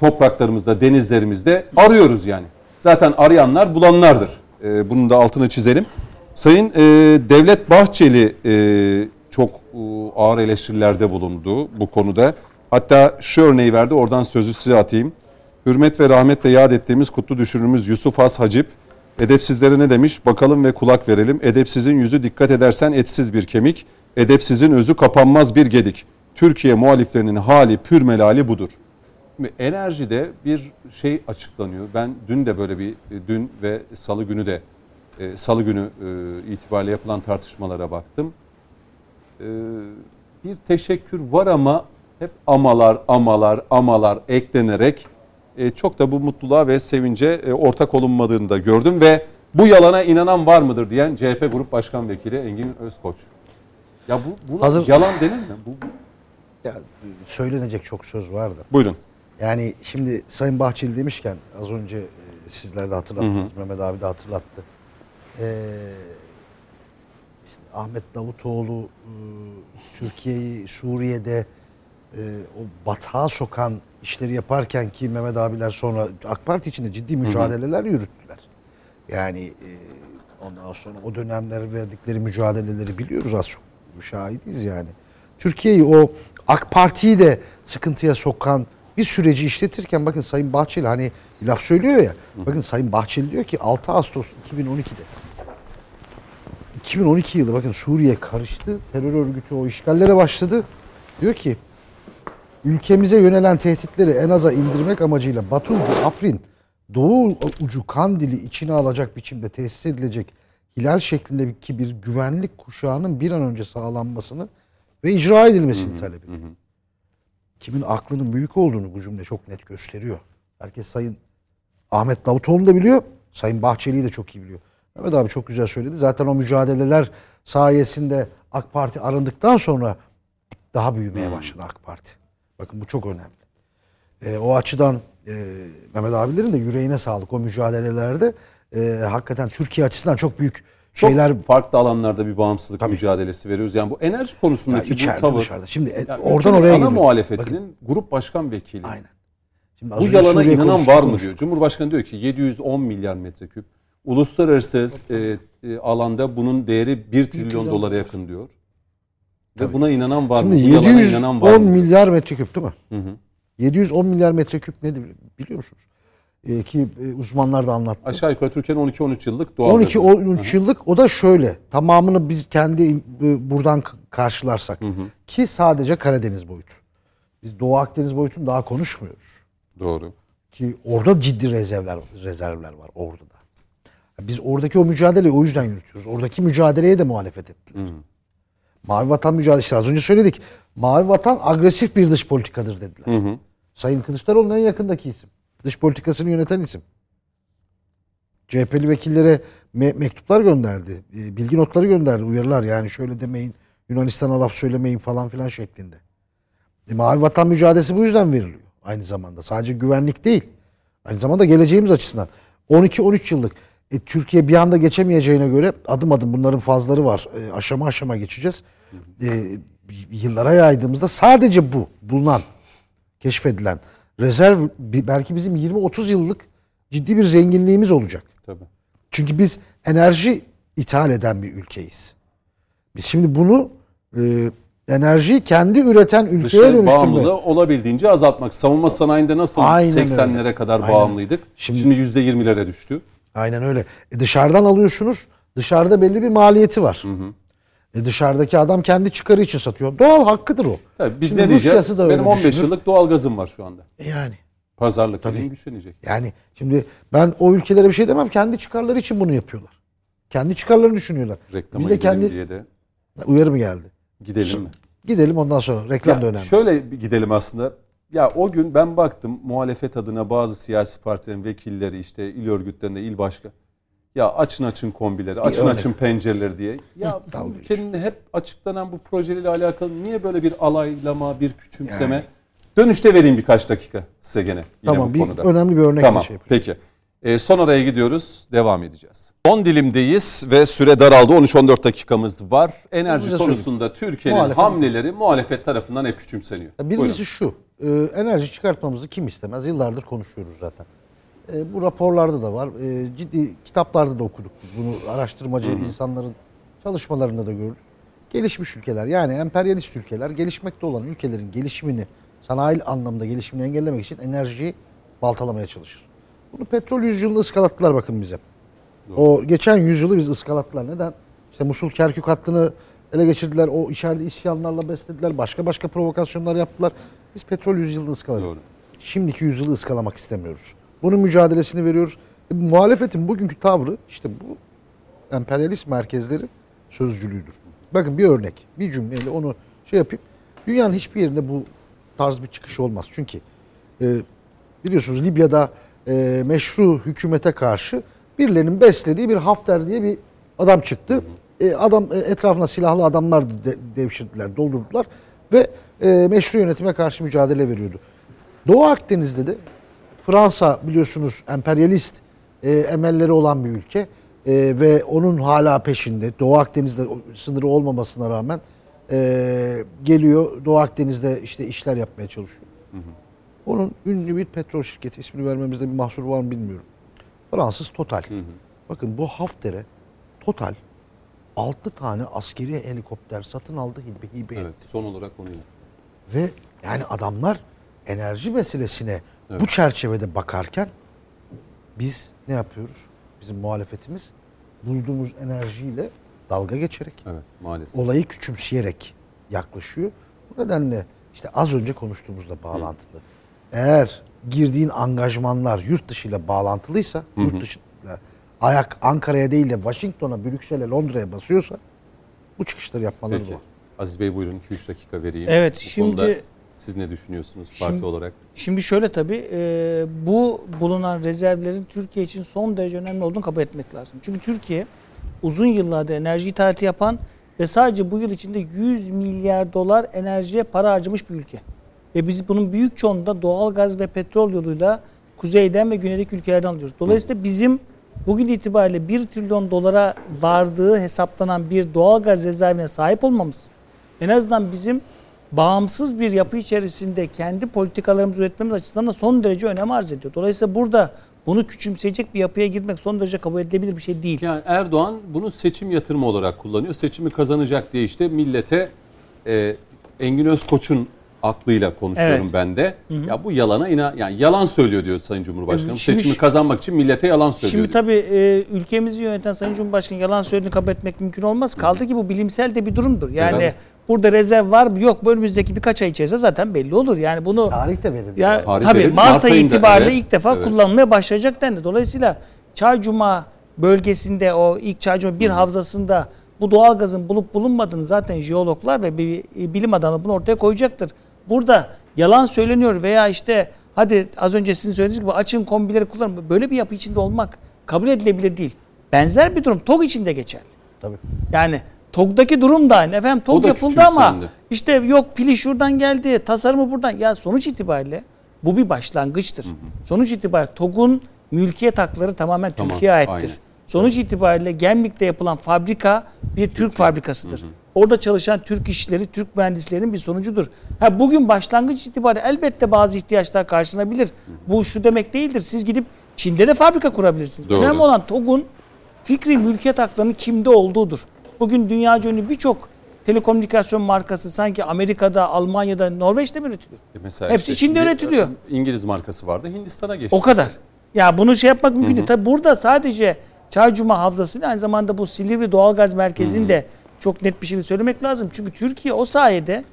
topraklarımızda, denizlerimizde arıyoruz yani. Zaten arayanlar bulanlardır. E, bunun da altını çizelim. Sayın e, Devlet Bahçeli e, çok e, ağır eleştirilerde bulundu bu konuda. Hatta şu örneği verdi oradan sözü size atayım. Hürmet ve rahmetle yad ettiğimiz kutlu düşürümüz Yusuf Has Hacip edepsizlere ne demiş? Bakalım ve kulak verelim. Edepsizin yüzü dikkat edersen etsiz bir kemik, edepsizin özü kapanmaz bir gedik. Türkiye muhaliflerinin hali pür melali budur. Şimdi enerjide bir şey açıklanıyor. Ben dün de böyle bir e, dün ve salı günü de e, salı günü e, itibariyle yapılan tartışmalara baktım. Bir teşekkür var ama hep amalar, amalar, amalar eklenerek e, çok da bu mutluluğa ve sevince e, ortak olunmadığını da gördüm ve bu yalana inanan var mıdır diyen CHP Grup Başkan Vekili Engin Özkoç. Ya bu, bu Hazır- yalan denir mi? Bu, bu- Ya, söylenecek çok söz vardı. Buyurun. Yani şimdi Sayın Bahçeli demişken az önce e, sizler de hatırlattınız. Mehmet abi de hatırlattı. Ee, Ahmet Davutoğlu e, Türkiye'yi Suriye'de e, o batağa sokan işleri yaparken ki Mehmet abiler sonra AK Parti içinde ciddi mücadeleler yürüttüler. Yani e, ondan sonra o dönemler verdikleri mücadeleleri biliyoruz az çok. Şahidiz yani. Türkiye'yi o AK Parti'yi de sıkıntıya sokan bir süreci işletirken bakın Sayın Bahçeli hani bir laf söylüyor ya. Bakın Sayın Bahçeli diyor ki 6 Ağustos 2012'de 2012 yılı bakın Suriye karıştı. Terör örgütü o işgallere başladı. Diyor ki ülkemize yönelen tehditleri en aza indirmek amacıyla Batı ucu Afrin, Doğu ucu Kandil'i içine alacak biçimde tesis edilecek hilal şeklindeki bir güvenlik kuşağının bir an önce sağlanmasını ve icra edilmesini talep ediyor. Kimin aklının büyük olduğunu bu cümle çok net gösteriyor. Herkes Sayın Ahmet Davutoğlu da biliyor. Sayın Bahçeli'yi de çok iyi biliyor. Mehmet abi çok güzel söyledi. Zaten o mücadeleler sayesinde AK Parti arındıktan sonra daha büyümeye başladı AK Parti. Bakın bu çok önemli. E, o açıdan e, Mehmet abilerin de yüreğine sağlık o mücadelelerde. E, hakikaten Türkiye açısından çok büyük Çok şeyler farklı alanlarda bir bağımsızlık mücadelesi veriyoruz. Yani bu enerji Ya konusundaki bu içeride tavır. dışarıda. Şimdi e, Ya oradan oraya ana gidiyor. muhalefetinin grup başkan vekili. Aynen. Şimdi Bu yalana Suriye inanan var mı konuştuk. diyor. Cumhurbaşkanı diyor ki 710 milyar metreküp. Uluslararası e, e, alanda bunun değeri 1 trilyon trilyon dolara dolar. yakın diyor. Ve buna inanan var Şimdi mı? Bu yalana inanan var 710 mı? milyar metreküp değil mi? Hı hı. 710 milyar metreküp nedir biliyor musunuz? Ee, ki e, uzmanlar da anlattı. Aşağı yukarı Türkiye'nin 12-13 yıllık doğal 12-13 yıllık o da şöyle tamamını biz kendi e, buradan karşılarsak ki sadece Karadeniz boyutu. Biz Doğu Akdeniz boyutunu daha konuşmuyoruz. Doğru. Ki orada ciddi rezervler rezervler var orada da. Biz oradaki o mücadeleyi o yüzden yürütüyoruz. Oradaki mücadeleye de muhalefet ettiler. Mavi vatan mücadelesi az önce söyledik. Mavi vatan agresif bir dış politikadır dediler. Sayın Kılıçdaroğlu'nun en yakındaki isim. Dış politikasını yöneten isim. CHP'li vekillere me- mektuplar gönderdi. e, Bilgi notları gönderdi. Uyarılar yani şöyle demeyin. Yunanistan'a laf söylemeyin falan filan şeklinde. E, Mavi Vatan mücadelesi bu yüzden veriliyor. Aynı zamanda. Sadece güvenlik değil. Aynı zamanda geleceğimiz açısından. 12-13 yıllık. E, Türkiye bir anda geçemeyeceğine göre adım adım bunların fazları var. E, aşama aşama geçeceğiz. E, yıllara yaydığımızda sadece bu bulunan, keşfedilen rezerv belki bizim 20-30 yıllık ciddi bir zenginliğimiz olacak. Tabii. Çünkü biz enerji ithal eden bir ülkeyiz. Biz şimdi bunu e, enerjiyi kendi üreten ülkeye Dışa dönüştürme. bağımlılığı olabildiğince azaltmak. Savunma sanayinde nasıl Aynen 80'lere kadar Aynen. bağımlıydık? Şimdi- Şimdi, %20'lere düştü. Aynen öyle. E dışarıdan alıyorsunuz. Dışarıda belli bir maliyeti var. E dışarıdaki adam kendi çıkarı için satıyor. Doğal hakkıdır o. Tabii biz Şimdi ne diyeceğiz? Rusya'sı da öyle Benim 15 düşünür. yıllık doğal gazım var şu anda. E Yani. Pazarlık dediğim güçlenecek. Yani şimdi ben o ülkelere bir şey demem. Kendi çıkarları için bunu yapıyorlar. Kendi çıkarlarını düşünüyorlar. Reklama Biz de kendi diye de uyarı mı geldi? gidelim mi? Gidelim ondan sonra. Reklam Ya da önemli. Şöyle gidelim aslında. Ya o gün ben baktım muhalefet adına bazı siyasi partilerin vekilleri işte il örgütlerinde il başka. Ya açın açın kombileri, açın örnek. açın pencereleri diye. Ya ülkenin hep açıklanan bu projeyle alakalı niye böyle bir alaylama, bir küçümseme? Dönüşte vereyim birkaç dakika size gene. Yine Tamam bu bir konuda. önemli bir örnek Tamam şey yapayım. peki. Ee, son araya gidiyoruz. Devam edeceğiz. Son dilimdeyiz ve süre daraldı. 13-14 dakikamız var. Enerji Hızlıca konusunda Türkiye'nin hamleleri muhalefet tarafından hep küçümseniyor. Birincisi Buyurun. şu. E, enerji çıkartmamızı kim istemez? Yıllardır konuşuyoruz zaten. E, bu raporlarda da var. E, ciddi kitaplarda da okuduk biz. Bunu araştırmacı insanların çalışmalarında da gördük. Gelişmiş ülkeler yani emperyalist ülkeler gelişmekte olan ülkelerin gelişimini sanayi anlamda gelişimini engellemek için enerjiyi baltalamaya çalışır. Bunu petrol yüzyılını ıskalattılar bakın bize. O geçen yüzyılı biz ıskalattılar. Neden? İşte Musul Kerkük hattını ele geçirdiler. O içeride isyanlarla beslediler. Başka başka provokasyonlar yaptılar. Biz petrol yüzyılını ıskaladık. Doğru. şimdiki yüzyılı ıskalamak istemiyoruz. Bunun mücadelesini veriyoruz. E, muhalefetin bugünkü tavrı işte bu emperyalist merkezleri sözcülüğüdür. Bakın bir örnek, bir cümleyle onu şey yapayım. Dünyanın hiçbir yerinde bu tarz bir çıkış olmaz. Çünkü e, biliyorsunuz Libya'da e, meşru hükümete karşı birilerinin beslediği bir Hafter diye bir adam çıktı. E, adam e, etrafına silahlı adamlar de, devşirdiler, doldurdular ve e, meşru yönetime karşı mücadele veriyordu. Doğu Akdeniz'de de Fransa biliyorsunuz emperyalist e, emelleri olan bir ülke e, ve onun hala peşinde. Doğu Akdeniz'de sınırı olmamasına rağmen e, geliyor Doğu Akdeniz'de işte işler yapmaya çalışıyor. Hı hı. Onun ünlü bir petrol şirketi ismini vermemizde bir mahsur var mı bilmiyorum. Fransız Total. Hı hı. Bakın bu Hafter'e Total 6 tane askeri helikopter satın aldı hibe, hibe evet, etti. Son olarak onu Ve yani adamlar enerji meselesine evet. bu çerçevede bakarken biz ne yapıyoruz? Bizim muhalefetimiz bulduğumuz enerjiyle dalga geçerek, evet, maalesef. olayı küçümseyerek yaklaşıyor. Bu nedenle işte az önce konuştuğumuzla bağlantılı. Hı. Eğer girdiğin angajmanlar yurt dışıyla bağlantılıysa, hı hı. yurt dışıyla ayak Ankara'ya değil de Washington'a, Brüksel'e, Londra'ya basıyorsa bu çıkışları yapmaları Peki. doğru. Aziz Bey buyurun 2-3 dakika vereyim. Evet Bu şimdi siz ne düşünüyorsunuz parti şimdi, olarak? Şimdi şöyle tabii e, bu bulunan rezervlerin Türkiye için son derece önemli olduğunu kabul etmek lazım. Çünkü Türkiye uzun yıllarda enerji ithalatı yapan ve sadece bu yıl içinde 100 milyar dolar enerjiye para harcamış bir ülke. Ve biz bunun büyük çoğunluğunda doğal gaz ve petrol yoluyla kuzeyden ve güneydeki ülkelerden alıyoruz. Dolayısıyla bizim bugün itibariyle 1 trilyon dolara vardığı hesaplanan bir doğal gaz rezervine sahip olmamız en azından bizim bağımsız bir yapı içerisinde kendi politikalarımızı üretmemiz açısından da son derece önem arz ediyor. Dolayısıyla burada bunu küçümseyecek bir yapıya girmek son derece kabul edilebilir bir şey değil. Yani Erdoğan bunu seçim yatırımı olarak kullanıyor. Seçimi kazanacak diye işte millete e, Engin Özkoç'un aklıyla konuşuyorum evet. ben de. Hı hı. Ya bu yalana inan yani yalan söylüyor diyor Sayın Cumhurbaşkanı. Şimdi, Seçimi kazanmak için millete yalan söylüyor. Şimdi diyor. tabii e, ülkemizi yöneten Sayın Cumhurbaşkanı yalan söylediğini kabul etmek mümkün olmaz. Kaldı ki bu bilimsel de bir durumdur. Yani evet. burada rezerv var mı yok mu önümüzdeki birkaç ay içerisinde zaten belli olur. Yani bunu tarih de verir. Ya, Tarih tabii verir. Mart, Mart ayı itibariyle evet. ilk defa evet. kullanılmaya başlayacak dendi. Dolayısıyla Çaycuma bölgesinde o ilk Çaycuma bir Hı. havzasında bu doğalgazın bulup bulunmadığını zaten jeologlar ve bir bilim adamı bunu ortaya koyacaktır burada yalan söyleniyor veya işte hadi az önce sizin söylediğiniz gibi açın kombileri kullanın. Böyle bir yapı içinde olmak kabul edilebilir değil. Benzer bir durum TOG içinde geçerli. Tabii. Yani TOG'daki durum da aynı. Efendim TOG yapıldı ama işte yok pili şuradan geldi, tasarımı buradan. Ya sonuç itibariyle bu bir başlangıçtır. Hı hı. Sonuç itibariyle TOG'un mülkiyet hakları tamamen tamam, Türkiye'ye aittir. Aynen. Sonuç itibariyle Gemlik'te yapılan fabrika bir Türk fabrikasıdır. Hı hı. Orada çalışan Türk işçileri, Türk mühendislerinin bir sonucudur. Ha bugün başlangıç itibariyle elbette bazı ihtiyaçlar karşılanabilir. Bu şu demek değildir. Siz gidip Çin'de de fabrika kurabilirsiniz. Doğru. Önemli olan TOG'un fikri mülkiyet haklarının kimde olduğudur. Bugün dünyaca ünlü birçok telekomünikasyon markası sanki Amerika'da, Almanya'da, Norveç'te mi üretiliyor? E mesela Hepsi işte Çin'de üretiliyor. İngiliz markası vardı, Hindistan'a geçti. O kadar. Ya bunu şey yapmak mümkün değil. Tabi burada sadece Çaycuma Havzası'nın aynı zamanda bu Silivri Doğalgaz Merkezi'nde hı çok net bir şey söylemek lazım. Çünkü Türkiye o sayede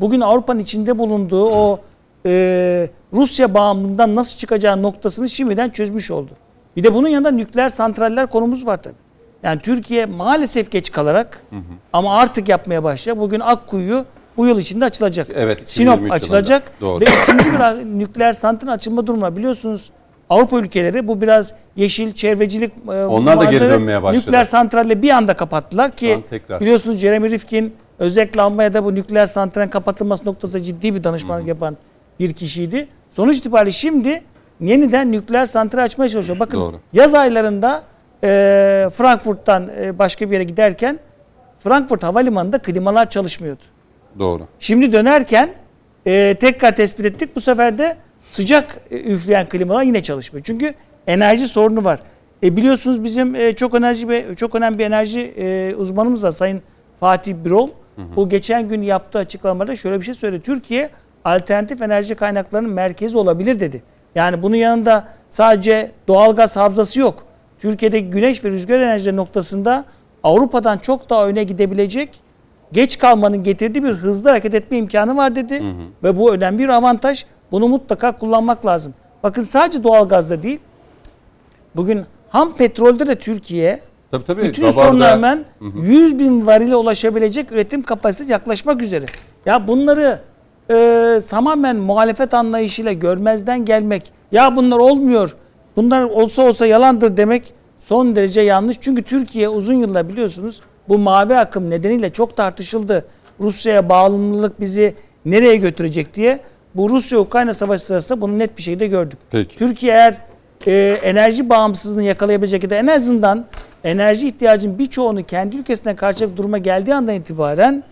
bugün Avrupa'nın içinde bulunduğu o e, Rusya bağımlılığından nasıl çıkacağı noktasını şimdiden çözmüş oldu. Bir de bunun yanında nükleer santraller konumuz var tabii. Yani Türkiye maalesef geç kalarak hı hı. ama artık yapmaya başlıyor. Bugün Akkuyu bu yıl içinde açılacak. Evet. Sinop açılacak. Doğru. Ve üçüncü bir nükleer santral açılma durumu var. Biliyorsunuz Avrupa ülkeleri bu biraz yeşil çevrecilik e, onlar da geri dönmeye başladı. Nükleer santralle bir anda kapattılar ki biliyorsunuz Jeremy Rifkin özellikle Almanya'da bu nükleer santralin kapatılması noktasında ciddi bir danışmanlık yapan bir kişiydi. Sonuç itibariyle şimdi yeniden nükleer santral açmaya çalışıyor. Bakın Doğru. yaz aylarında e, Frankfurt'tan e, başka bir yere giderken Frankfurt Havalimanı'nda klimalar çalışmıyordu. Doğru. Şimdi dönerken e, tekrar tespit ettik. Bu sefer de sıcak e, üfleyen klimalar yine çalışmıyor. Çünkü enerji sorunu var. E biliyorsunuz bizim e, çok enerji çok önemli bir enerji e, uzmanımız var Sayın Fatih Birol. Hı hı. Bu geçen gün yaptığı açıklamada şöyle bir şey söyledi. Türkiye alternatif enerji kaynaklarının merkezi olabilir dedi. Yani bunun yanında sadece doğalgaz havzası yok. Türkiye'de güneş ve rüzgar enerjileri noktasında Avrupa'dan çok daha öne gidebilecek geç kalmanın getirdiği bir hızlı hareket etme imkanı var dedi. Hı hı. Ve bu önemli bir avantaj. Bunu mutlaka kullanmak lazım. Bakın sadece doğalgazda değil. Bugün ham petrolde de Türkiye Tabii tabii. bütün sorunlara rağmen 100 bin varile ulaşabilecek üretim kapasitesi yaklaşmak üzere. Ya bunları e, tamamen muhalefet anlayışıyla görmezden gelmek, ya bunlar olmuyor, bunlar olsa olsa yalandır demek son derece yanlış. Çünkü Türkiye uzun yıllar biliyorsunuz bu mavi akım nedeniyle çok tartışıldı. Rusya'ya bağımlılık bizi nereye götürecek diye. Bu Rusya-Ukrayna savaşı sırasında bunu net bir şekilde gördük. Peki. Türkiye eğer e, enerji bağımsızlığını yakalayabilecek ya da en azından enerji ihtiyacının birçoğunu kendi ülkesine karşılayacak duruma geldiği andan itibaren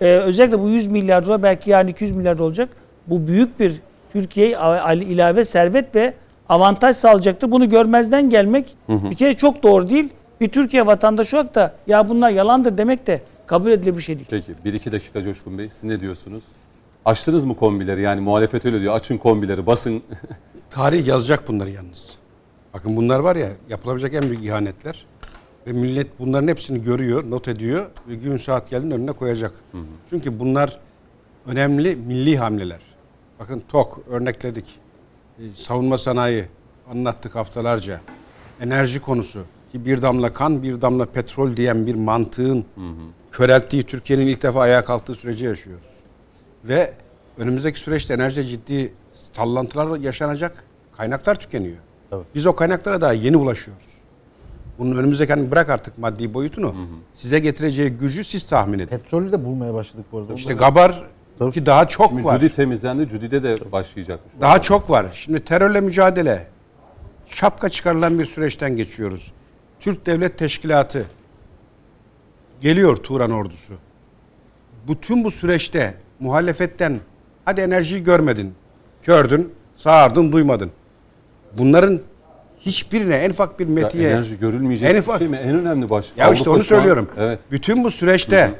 e, özellikle bu 100 milyar dolar belki yarın 200 milyar dolar olacak. Bu büyük bir Türkiye'ye ilave servet ve avantaj sağlayacaktır. Bunu görmezden gelmek bir kere çok doğru değil. Bir Türkiye vatandaşı olarak da ya bunlar yalandır demek de kabul edilebilir bir şey değil. Peki. Bir iki dakika Coşkun Bey. Siz ne diyorsunuz? Açtınız mı kombileri? Yani muhalefet öyle diyor. Açın kombileri, basın. Tarih yazacak bunları yalnız. Bakın bunlar var ya yapılabilecek en büyük ihanetler. Ve millet bunların hepsini görüyor, not ediyor ve gün saat geldiğinde önüne koyacak. Çünkü bunlar önemli milli hamleler. Bakın TOK örnekledik. E, Savunma sanayi anlattık haftalarca. Enerji konusu ki bir damla kan bir damla petrol diyen bir mantığın körelttiği Türkiye'nin ilk defa ayağa kalktığı süreci yaşıyoruz. Ve önümüzdeki süreçte enerji ciddi sallantılar yaşanacak. Kaynaklar tükeniyor. Biz o kaynaklara daha yeni ulaşıyoruz. Bunun önümüzdeki hani bırak artık maddi boyutunu. Size getireceği gücü siz tahmin edin. Petrolü de bulmaya başladık bu arada. İşte Gabar Tabii. ki daha çok Şimdi var. Cudi temizlendi. Cudi'de de başlayacakmış. Daha çok var. Şimdi terörle mücadele şapka çıkarılan bir süreçten geçiyoruz. Türk Devlet Teşkilatı geliyor Turan ordusu. Bütün bu süreçte muhalefetten hadi enerjiyi görmedin, gördün, sağırdın, duymadın. Bunların hiçbirine en ufak bir Ya metiye enerji görülmeyecek En ufak- şey mi? En önemli başlık. ya işte onu şu an- söylüyorum. Evet. Bütün bu süreçte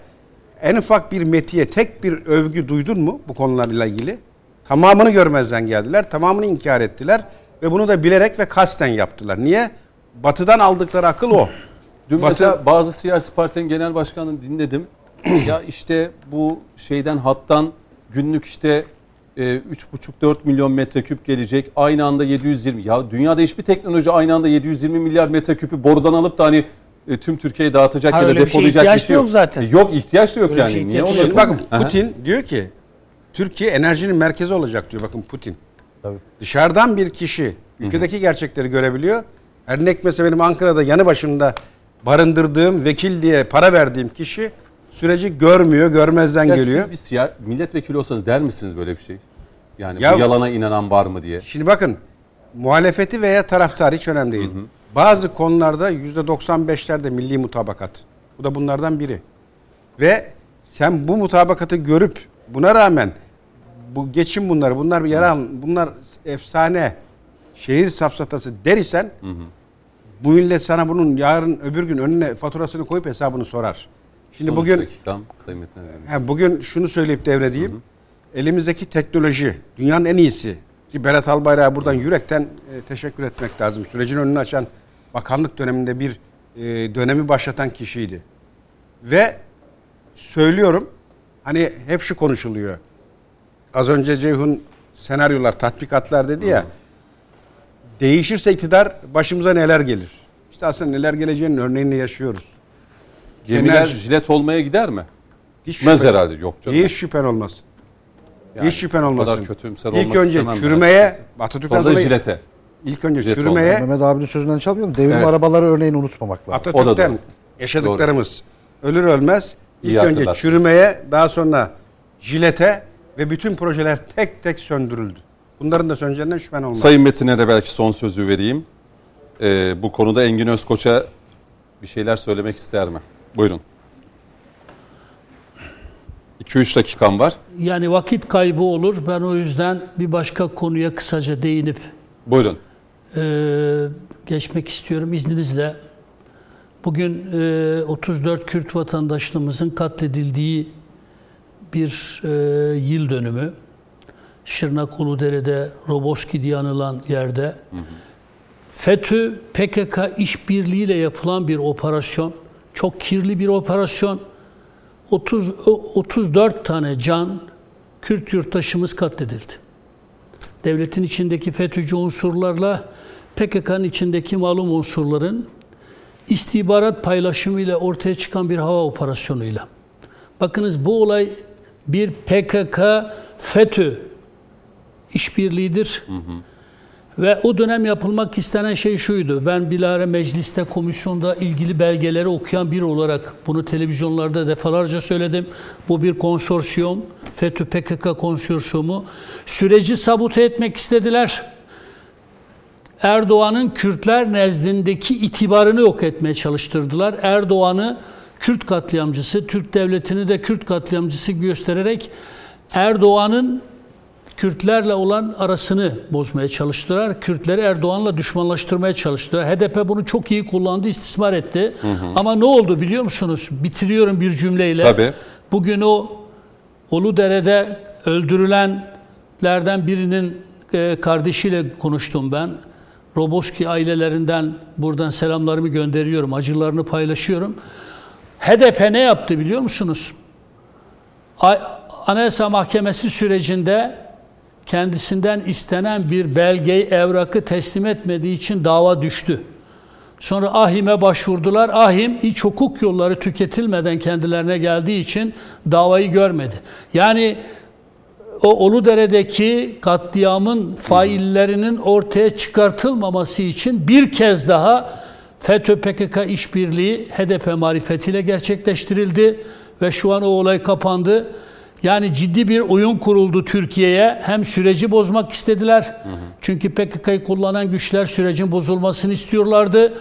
en ufak bir metiye tek bir övgü duydun mu bu konularla ilgili? Tamamını görmezden geldiler. Tamamını inkar ettiler. Ve bunu da bilerek ve kasten yaptılar. Niye? Batı'dan aldıkları akıl o. Dün Batı- mesela bazı siyasi partinin genel başkanını dinledim. ya işte bu şeyden hattan günlük işte e, 3,5-4 milyon metreküp gelecek. Aynı anda 720. Ya dünyada hiçbir teknoloji aynı anda 720 milyar metreküpü borudan alıp da hani e, tüm Türkiye'yi dağıtacak Ha, ya da öyle bir şeye depolayacak ihtiyaç bir şey yok zaten. E, yok ihtiyaç da yok Öyle bir yani. şeye Niye yok. Yapalım? bakın Aha. Putin diyor ki Türkiye enerjinin merkezi olacak diyor bakın Putin. Tabii. Dışarıdan bir kişi ülkedeki gerçekleri görebiliyor. Örnek mesela benim Ankara'da yanı başımda barındırdığım vekil diye para verdiğim kişi süreci görmüyor, görmezden Ya geliyor. siz bir siya- milletvekili olsanız der misiniz böyle bir şey? Yani Ya- bu yalana inanan var mı diye. Şimdi bakın muhalefeti veya taraftar hiç önemli değil. Bazı konularda %95'lerde milli mutabakat. Bu da bunlardan biri. Ve sen bu mutabakatı görüp buna rağmen bu geçin bunları, bunlar bir yaran, bunlar efsane, şehir safsatası der isen bu millet sana bunun yarın öbür gün önüne faturasını koyup hesabını sorar. Şimdi bugün dakikam Sayın Metin Erdem. Ha, bugün şunu söyleyip devredeyim. Elimizdeki teknoloji dünyanın en iyisi. Ki Berat Albayrak'a buradan yürekten e, teşekkür etmek lazım. Sürecin önünü açan bakanlık döneminde bir e, dönemi başlatan kişiydi. Ve söylüyorum hani hep şu konuşuluyor. Az önce Ceyhun senaryolar, tatbikatlar dedi ya. Değişirse iktidar başımıza neler gelir? İşte aslında neler geleceğinin örneğini yaşıyoruz. Gemiler Enerji- jilet olmaya gider mi? Hiç Gitmez şüphe- herhalde. Yok canım. Hiç şüphen olmasın. Yani Hiç şüphen olmasın. kadar kötümser İlk olmak önce çürümeye. Atatürk Sonra jilete. İlk önce Jet çürümeye Mehmet abinin sözünden çalmayalım. Devrim Evet. arabaları örneğini unutmamak lazım. Atatürk'ten doğru. yaşadıklarımız ölür ölmez ilk İyi önce çürümeye daha sonra jilete ve bütün projeler tek tek söndürüldü. Bunların da söneceğinden şüphen olmaz. Sayın Metin'e de belki son sözü vereyim. Ee, bu konuda Engin Özkoç'a bir şeyler söylemek ister mi? Buyurun. 2-3 dakikam var. Yani vakit kaybı olur. Ben o yüzden bir başka konuya kısaca değinip Buyurun. Ee, geçmek istiyorum izninizle. Bugün e, 34 Kürt vatandaşlığımızın katledildiği bir e, yıl dönümü. Şırnak Uludere'de Roboski diye anılan yerde. FETÖ PKK işbirliğiyle yapılan bir operasyon. Çok kirli bir operasyon. 30 o- 34 tane can Kürt yurttaşımız katledildi. devletin içindeki FETÖ'cü unsurlarla PKK'nın içindeki malum unsurların istihbarat paylaşımıyla ortaya çıkan bir hava operasyonuyla. Bakınız bu olay bir PKK FETÖ işbirliğidir. Ve o dönem yapılmak istenen şey şuydu. Ben bilahare mecliste, komisyonda ilgili belgeleri okuyan biri olarak bunu televizyonlarda defalarca söyledim. Bu bir konsorsiyum, FETÖ PKK konsorsiyumu. Süreci sabote etmek istediler. Erdoğan'ın Kürtler nezdindeki itibarını yok etmeye çalıştırdılar. Erdoğan'ı Kürt katliamcısı, Türk devletini de Kürt katliamcısı göstererek Erdoğan'ın Kürtlerle olan arasını bozmaya çalıştılar. Kürtleri Erdoğan'la düşmanlaştırmaya çalıştılar. HDP bunu çok iyi kullandı, istismar etti. Ama ne oldu biliyor musunuz? Bitiriyorum bir cümleyle. Tabii. Bugün o Uludere'de öldürülenlerden birinin e, kardeşiyle konuştum ben. Roboski ailelerinden buradan selamlarımı gönderiyorum, acılarını paylaşıyorum. HDP ne yaptı biliyor musunuz? Anayasa Mahkemesi sürecinde kendisinden istenen bir belgeyi, evrakı teslim etmediği için dava düştü. Sonra Ahim'e başvurdular. Ahim hiç hukuk yolları tüketilmeden kendilerine geldiği için davayı görmedi. Yani o Uludere'deki katliamın faillerinin ortaya çıkartılmaması için bir kez daha FETÖ PKK işbirliği HDP marifetiyle gerçekleştirildi ve şu an o olay kapandı. Yani ciddi bir oyun kuruldu Türkiye'ye. Hem süreci bozmak istediler. Çünkü PKK'yı kullanan güçler sürecin bozulmasını istiyorlardı.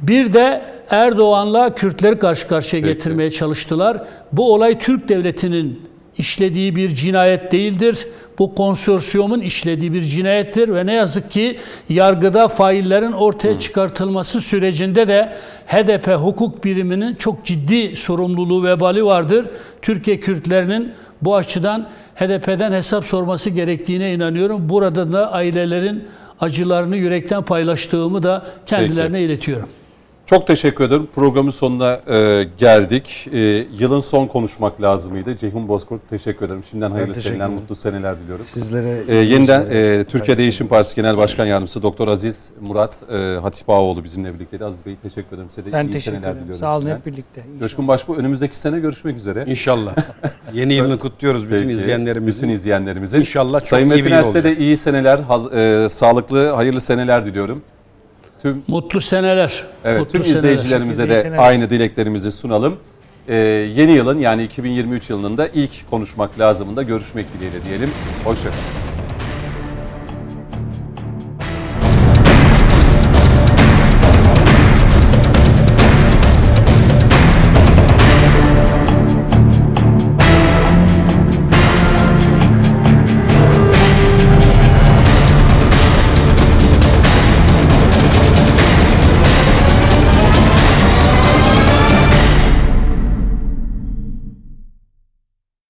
Bir de Erdoğan'la Kürtleri karşı karşıya Peki. getirmeye çalıştılar. Bu olay Türk devletinin işlediği bir cinayet değildir. Bu konsorsiyumun işlediği bir cinayettir ve ne yazık ki yargıda faillerin ortaya çıkartılması sürecinde de HDP hukuk biriminin çok ciddi sorumluluğu vebali vardır. Türkiye Kürtlerinin bu açıdan HDP'den hesap sorması gerektiğine inanıyorum. Burada da ailelerin acılarını yürekten paylaştığımı da kendilerine iletiyorum. Çok teşekkür ederim. Programın sonuna e, geldik. E, yılın son konuşmak lazımıydı. Ceyhun Bozkurt teşekkür ederim. Şimdiden hayırlı seneler, mutlu seneler diliyorum. Sizlere E, yeniden e, Türkiye Değişim Partisi Genel Başkan Yardımcısı Doktor Aziz Murat e, Hatip Ağaoğlu bizimle birlikteydi. Aziz Bey teşekkür ederim. Size de Ben iyi teşekkür seneler ederim. diliyorum. Sağ olun hep birlikte. İnşallah. Coşkun Başbuğ önümüzdeki sene görüşmek üzere. İnşallah. Yeni yılını kutluyoruz bütün Peki, izleyenlerimizin. Bütün izleyenlerimizin. İnşallah çok Sayın iyi bir Metin Erse de iyi seneler, e, sağlıklı, hayırlı seneler diliyorum. Tüm Mutlu seneler. Evet, Mutlu tüm seneler. izleyicilerimize de seneler. aynı dileklerimizi sunalım. Ee, yeni yılın yani 2023 yılının da ilk konuşmak lazımında görüşmek dileğiyle diyelim. Hoşçakalın.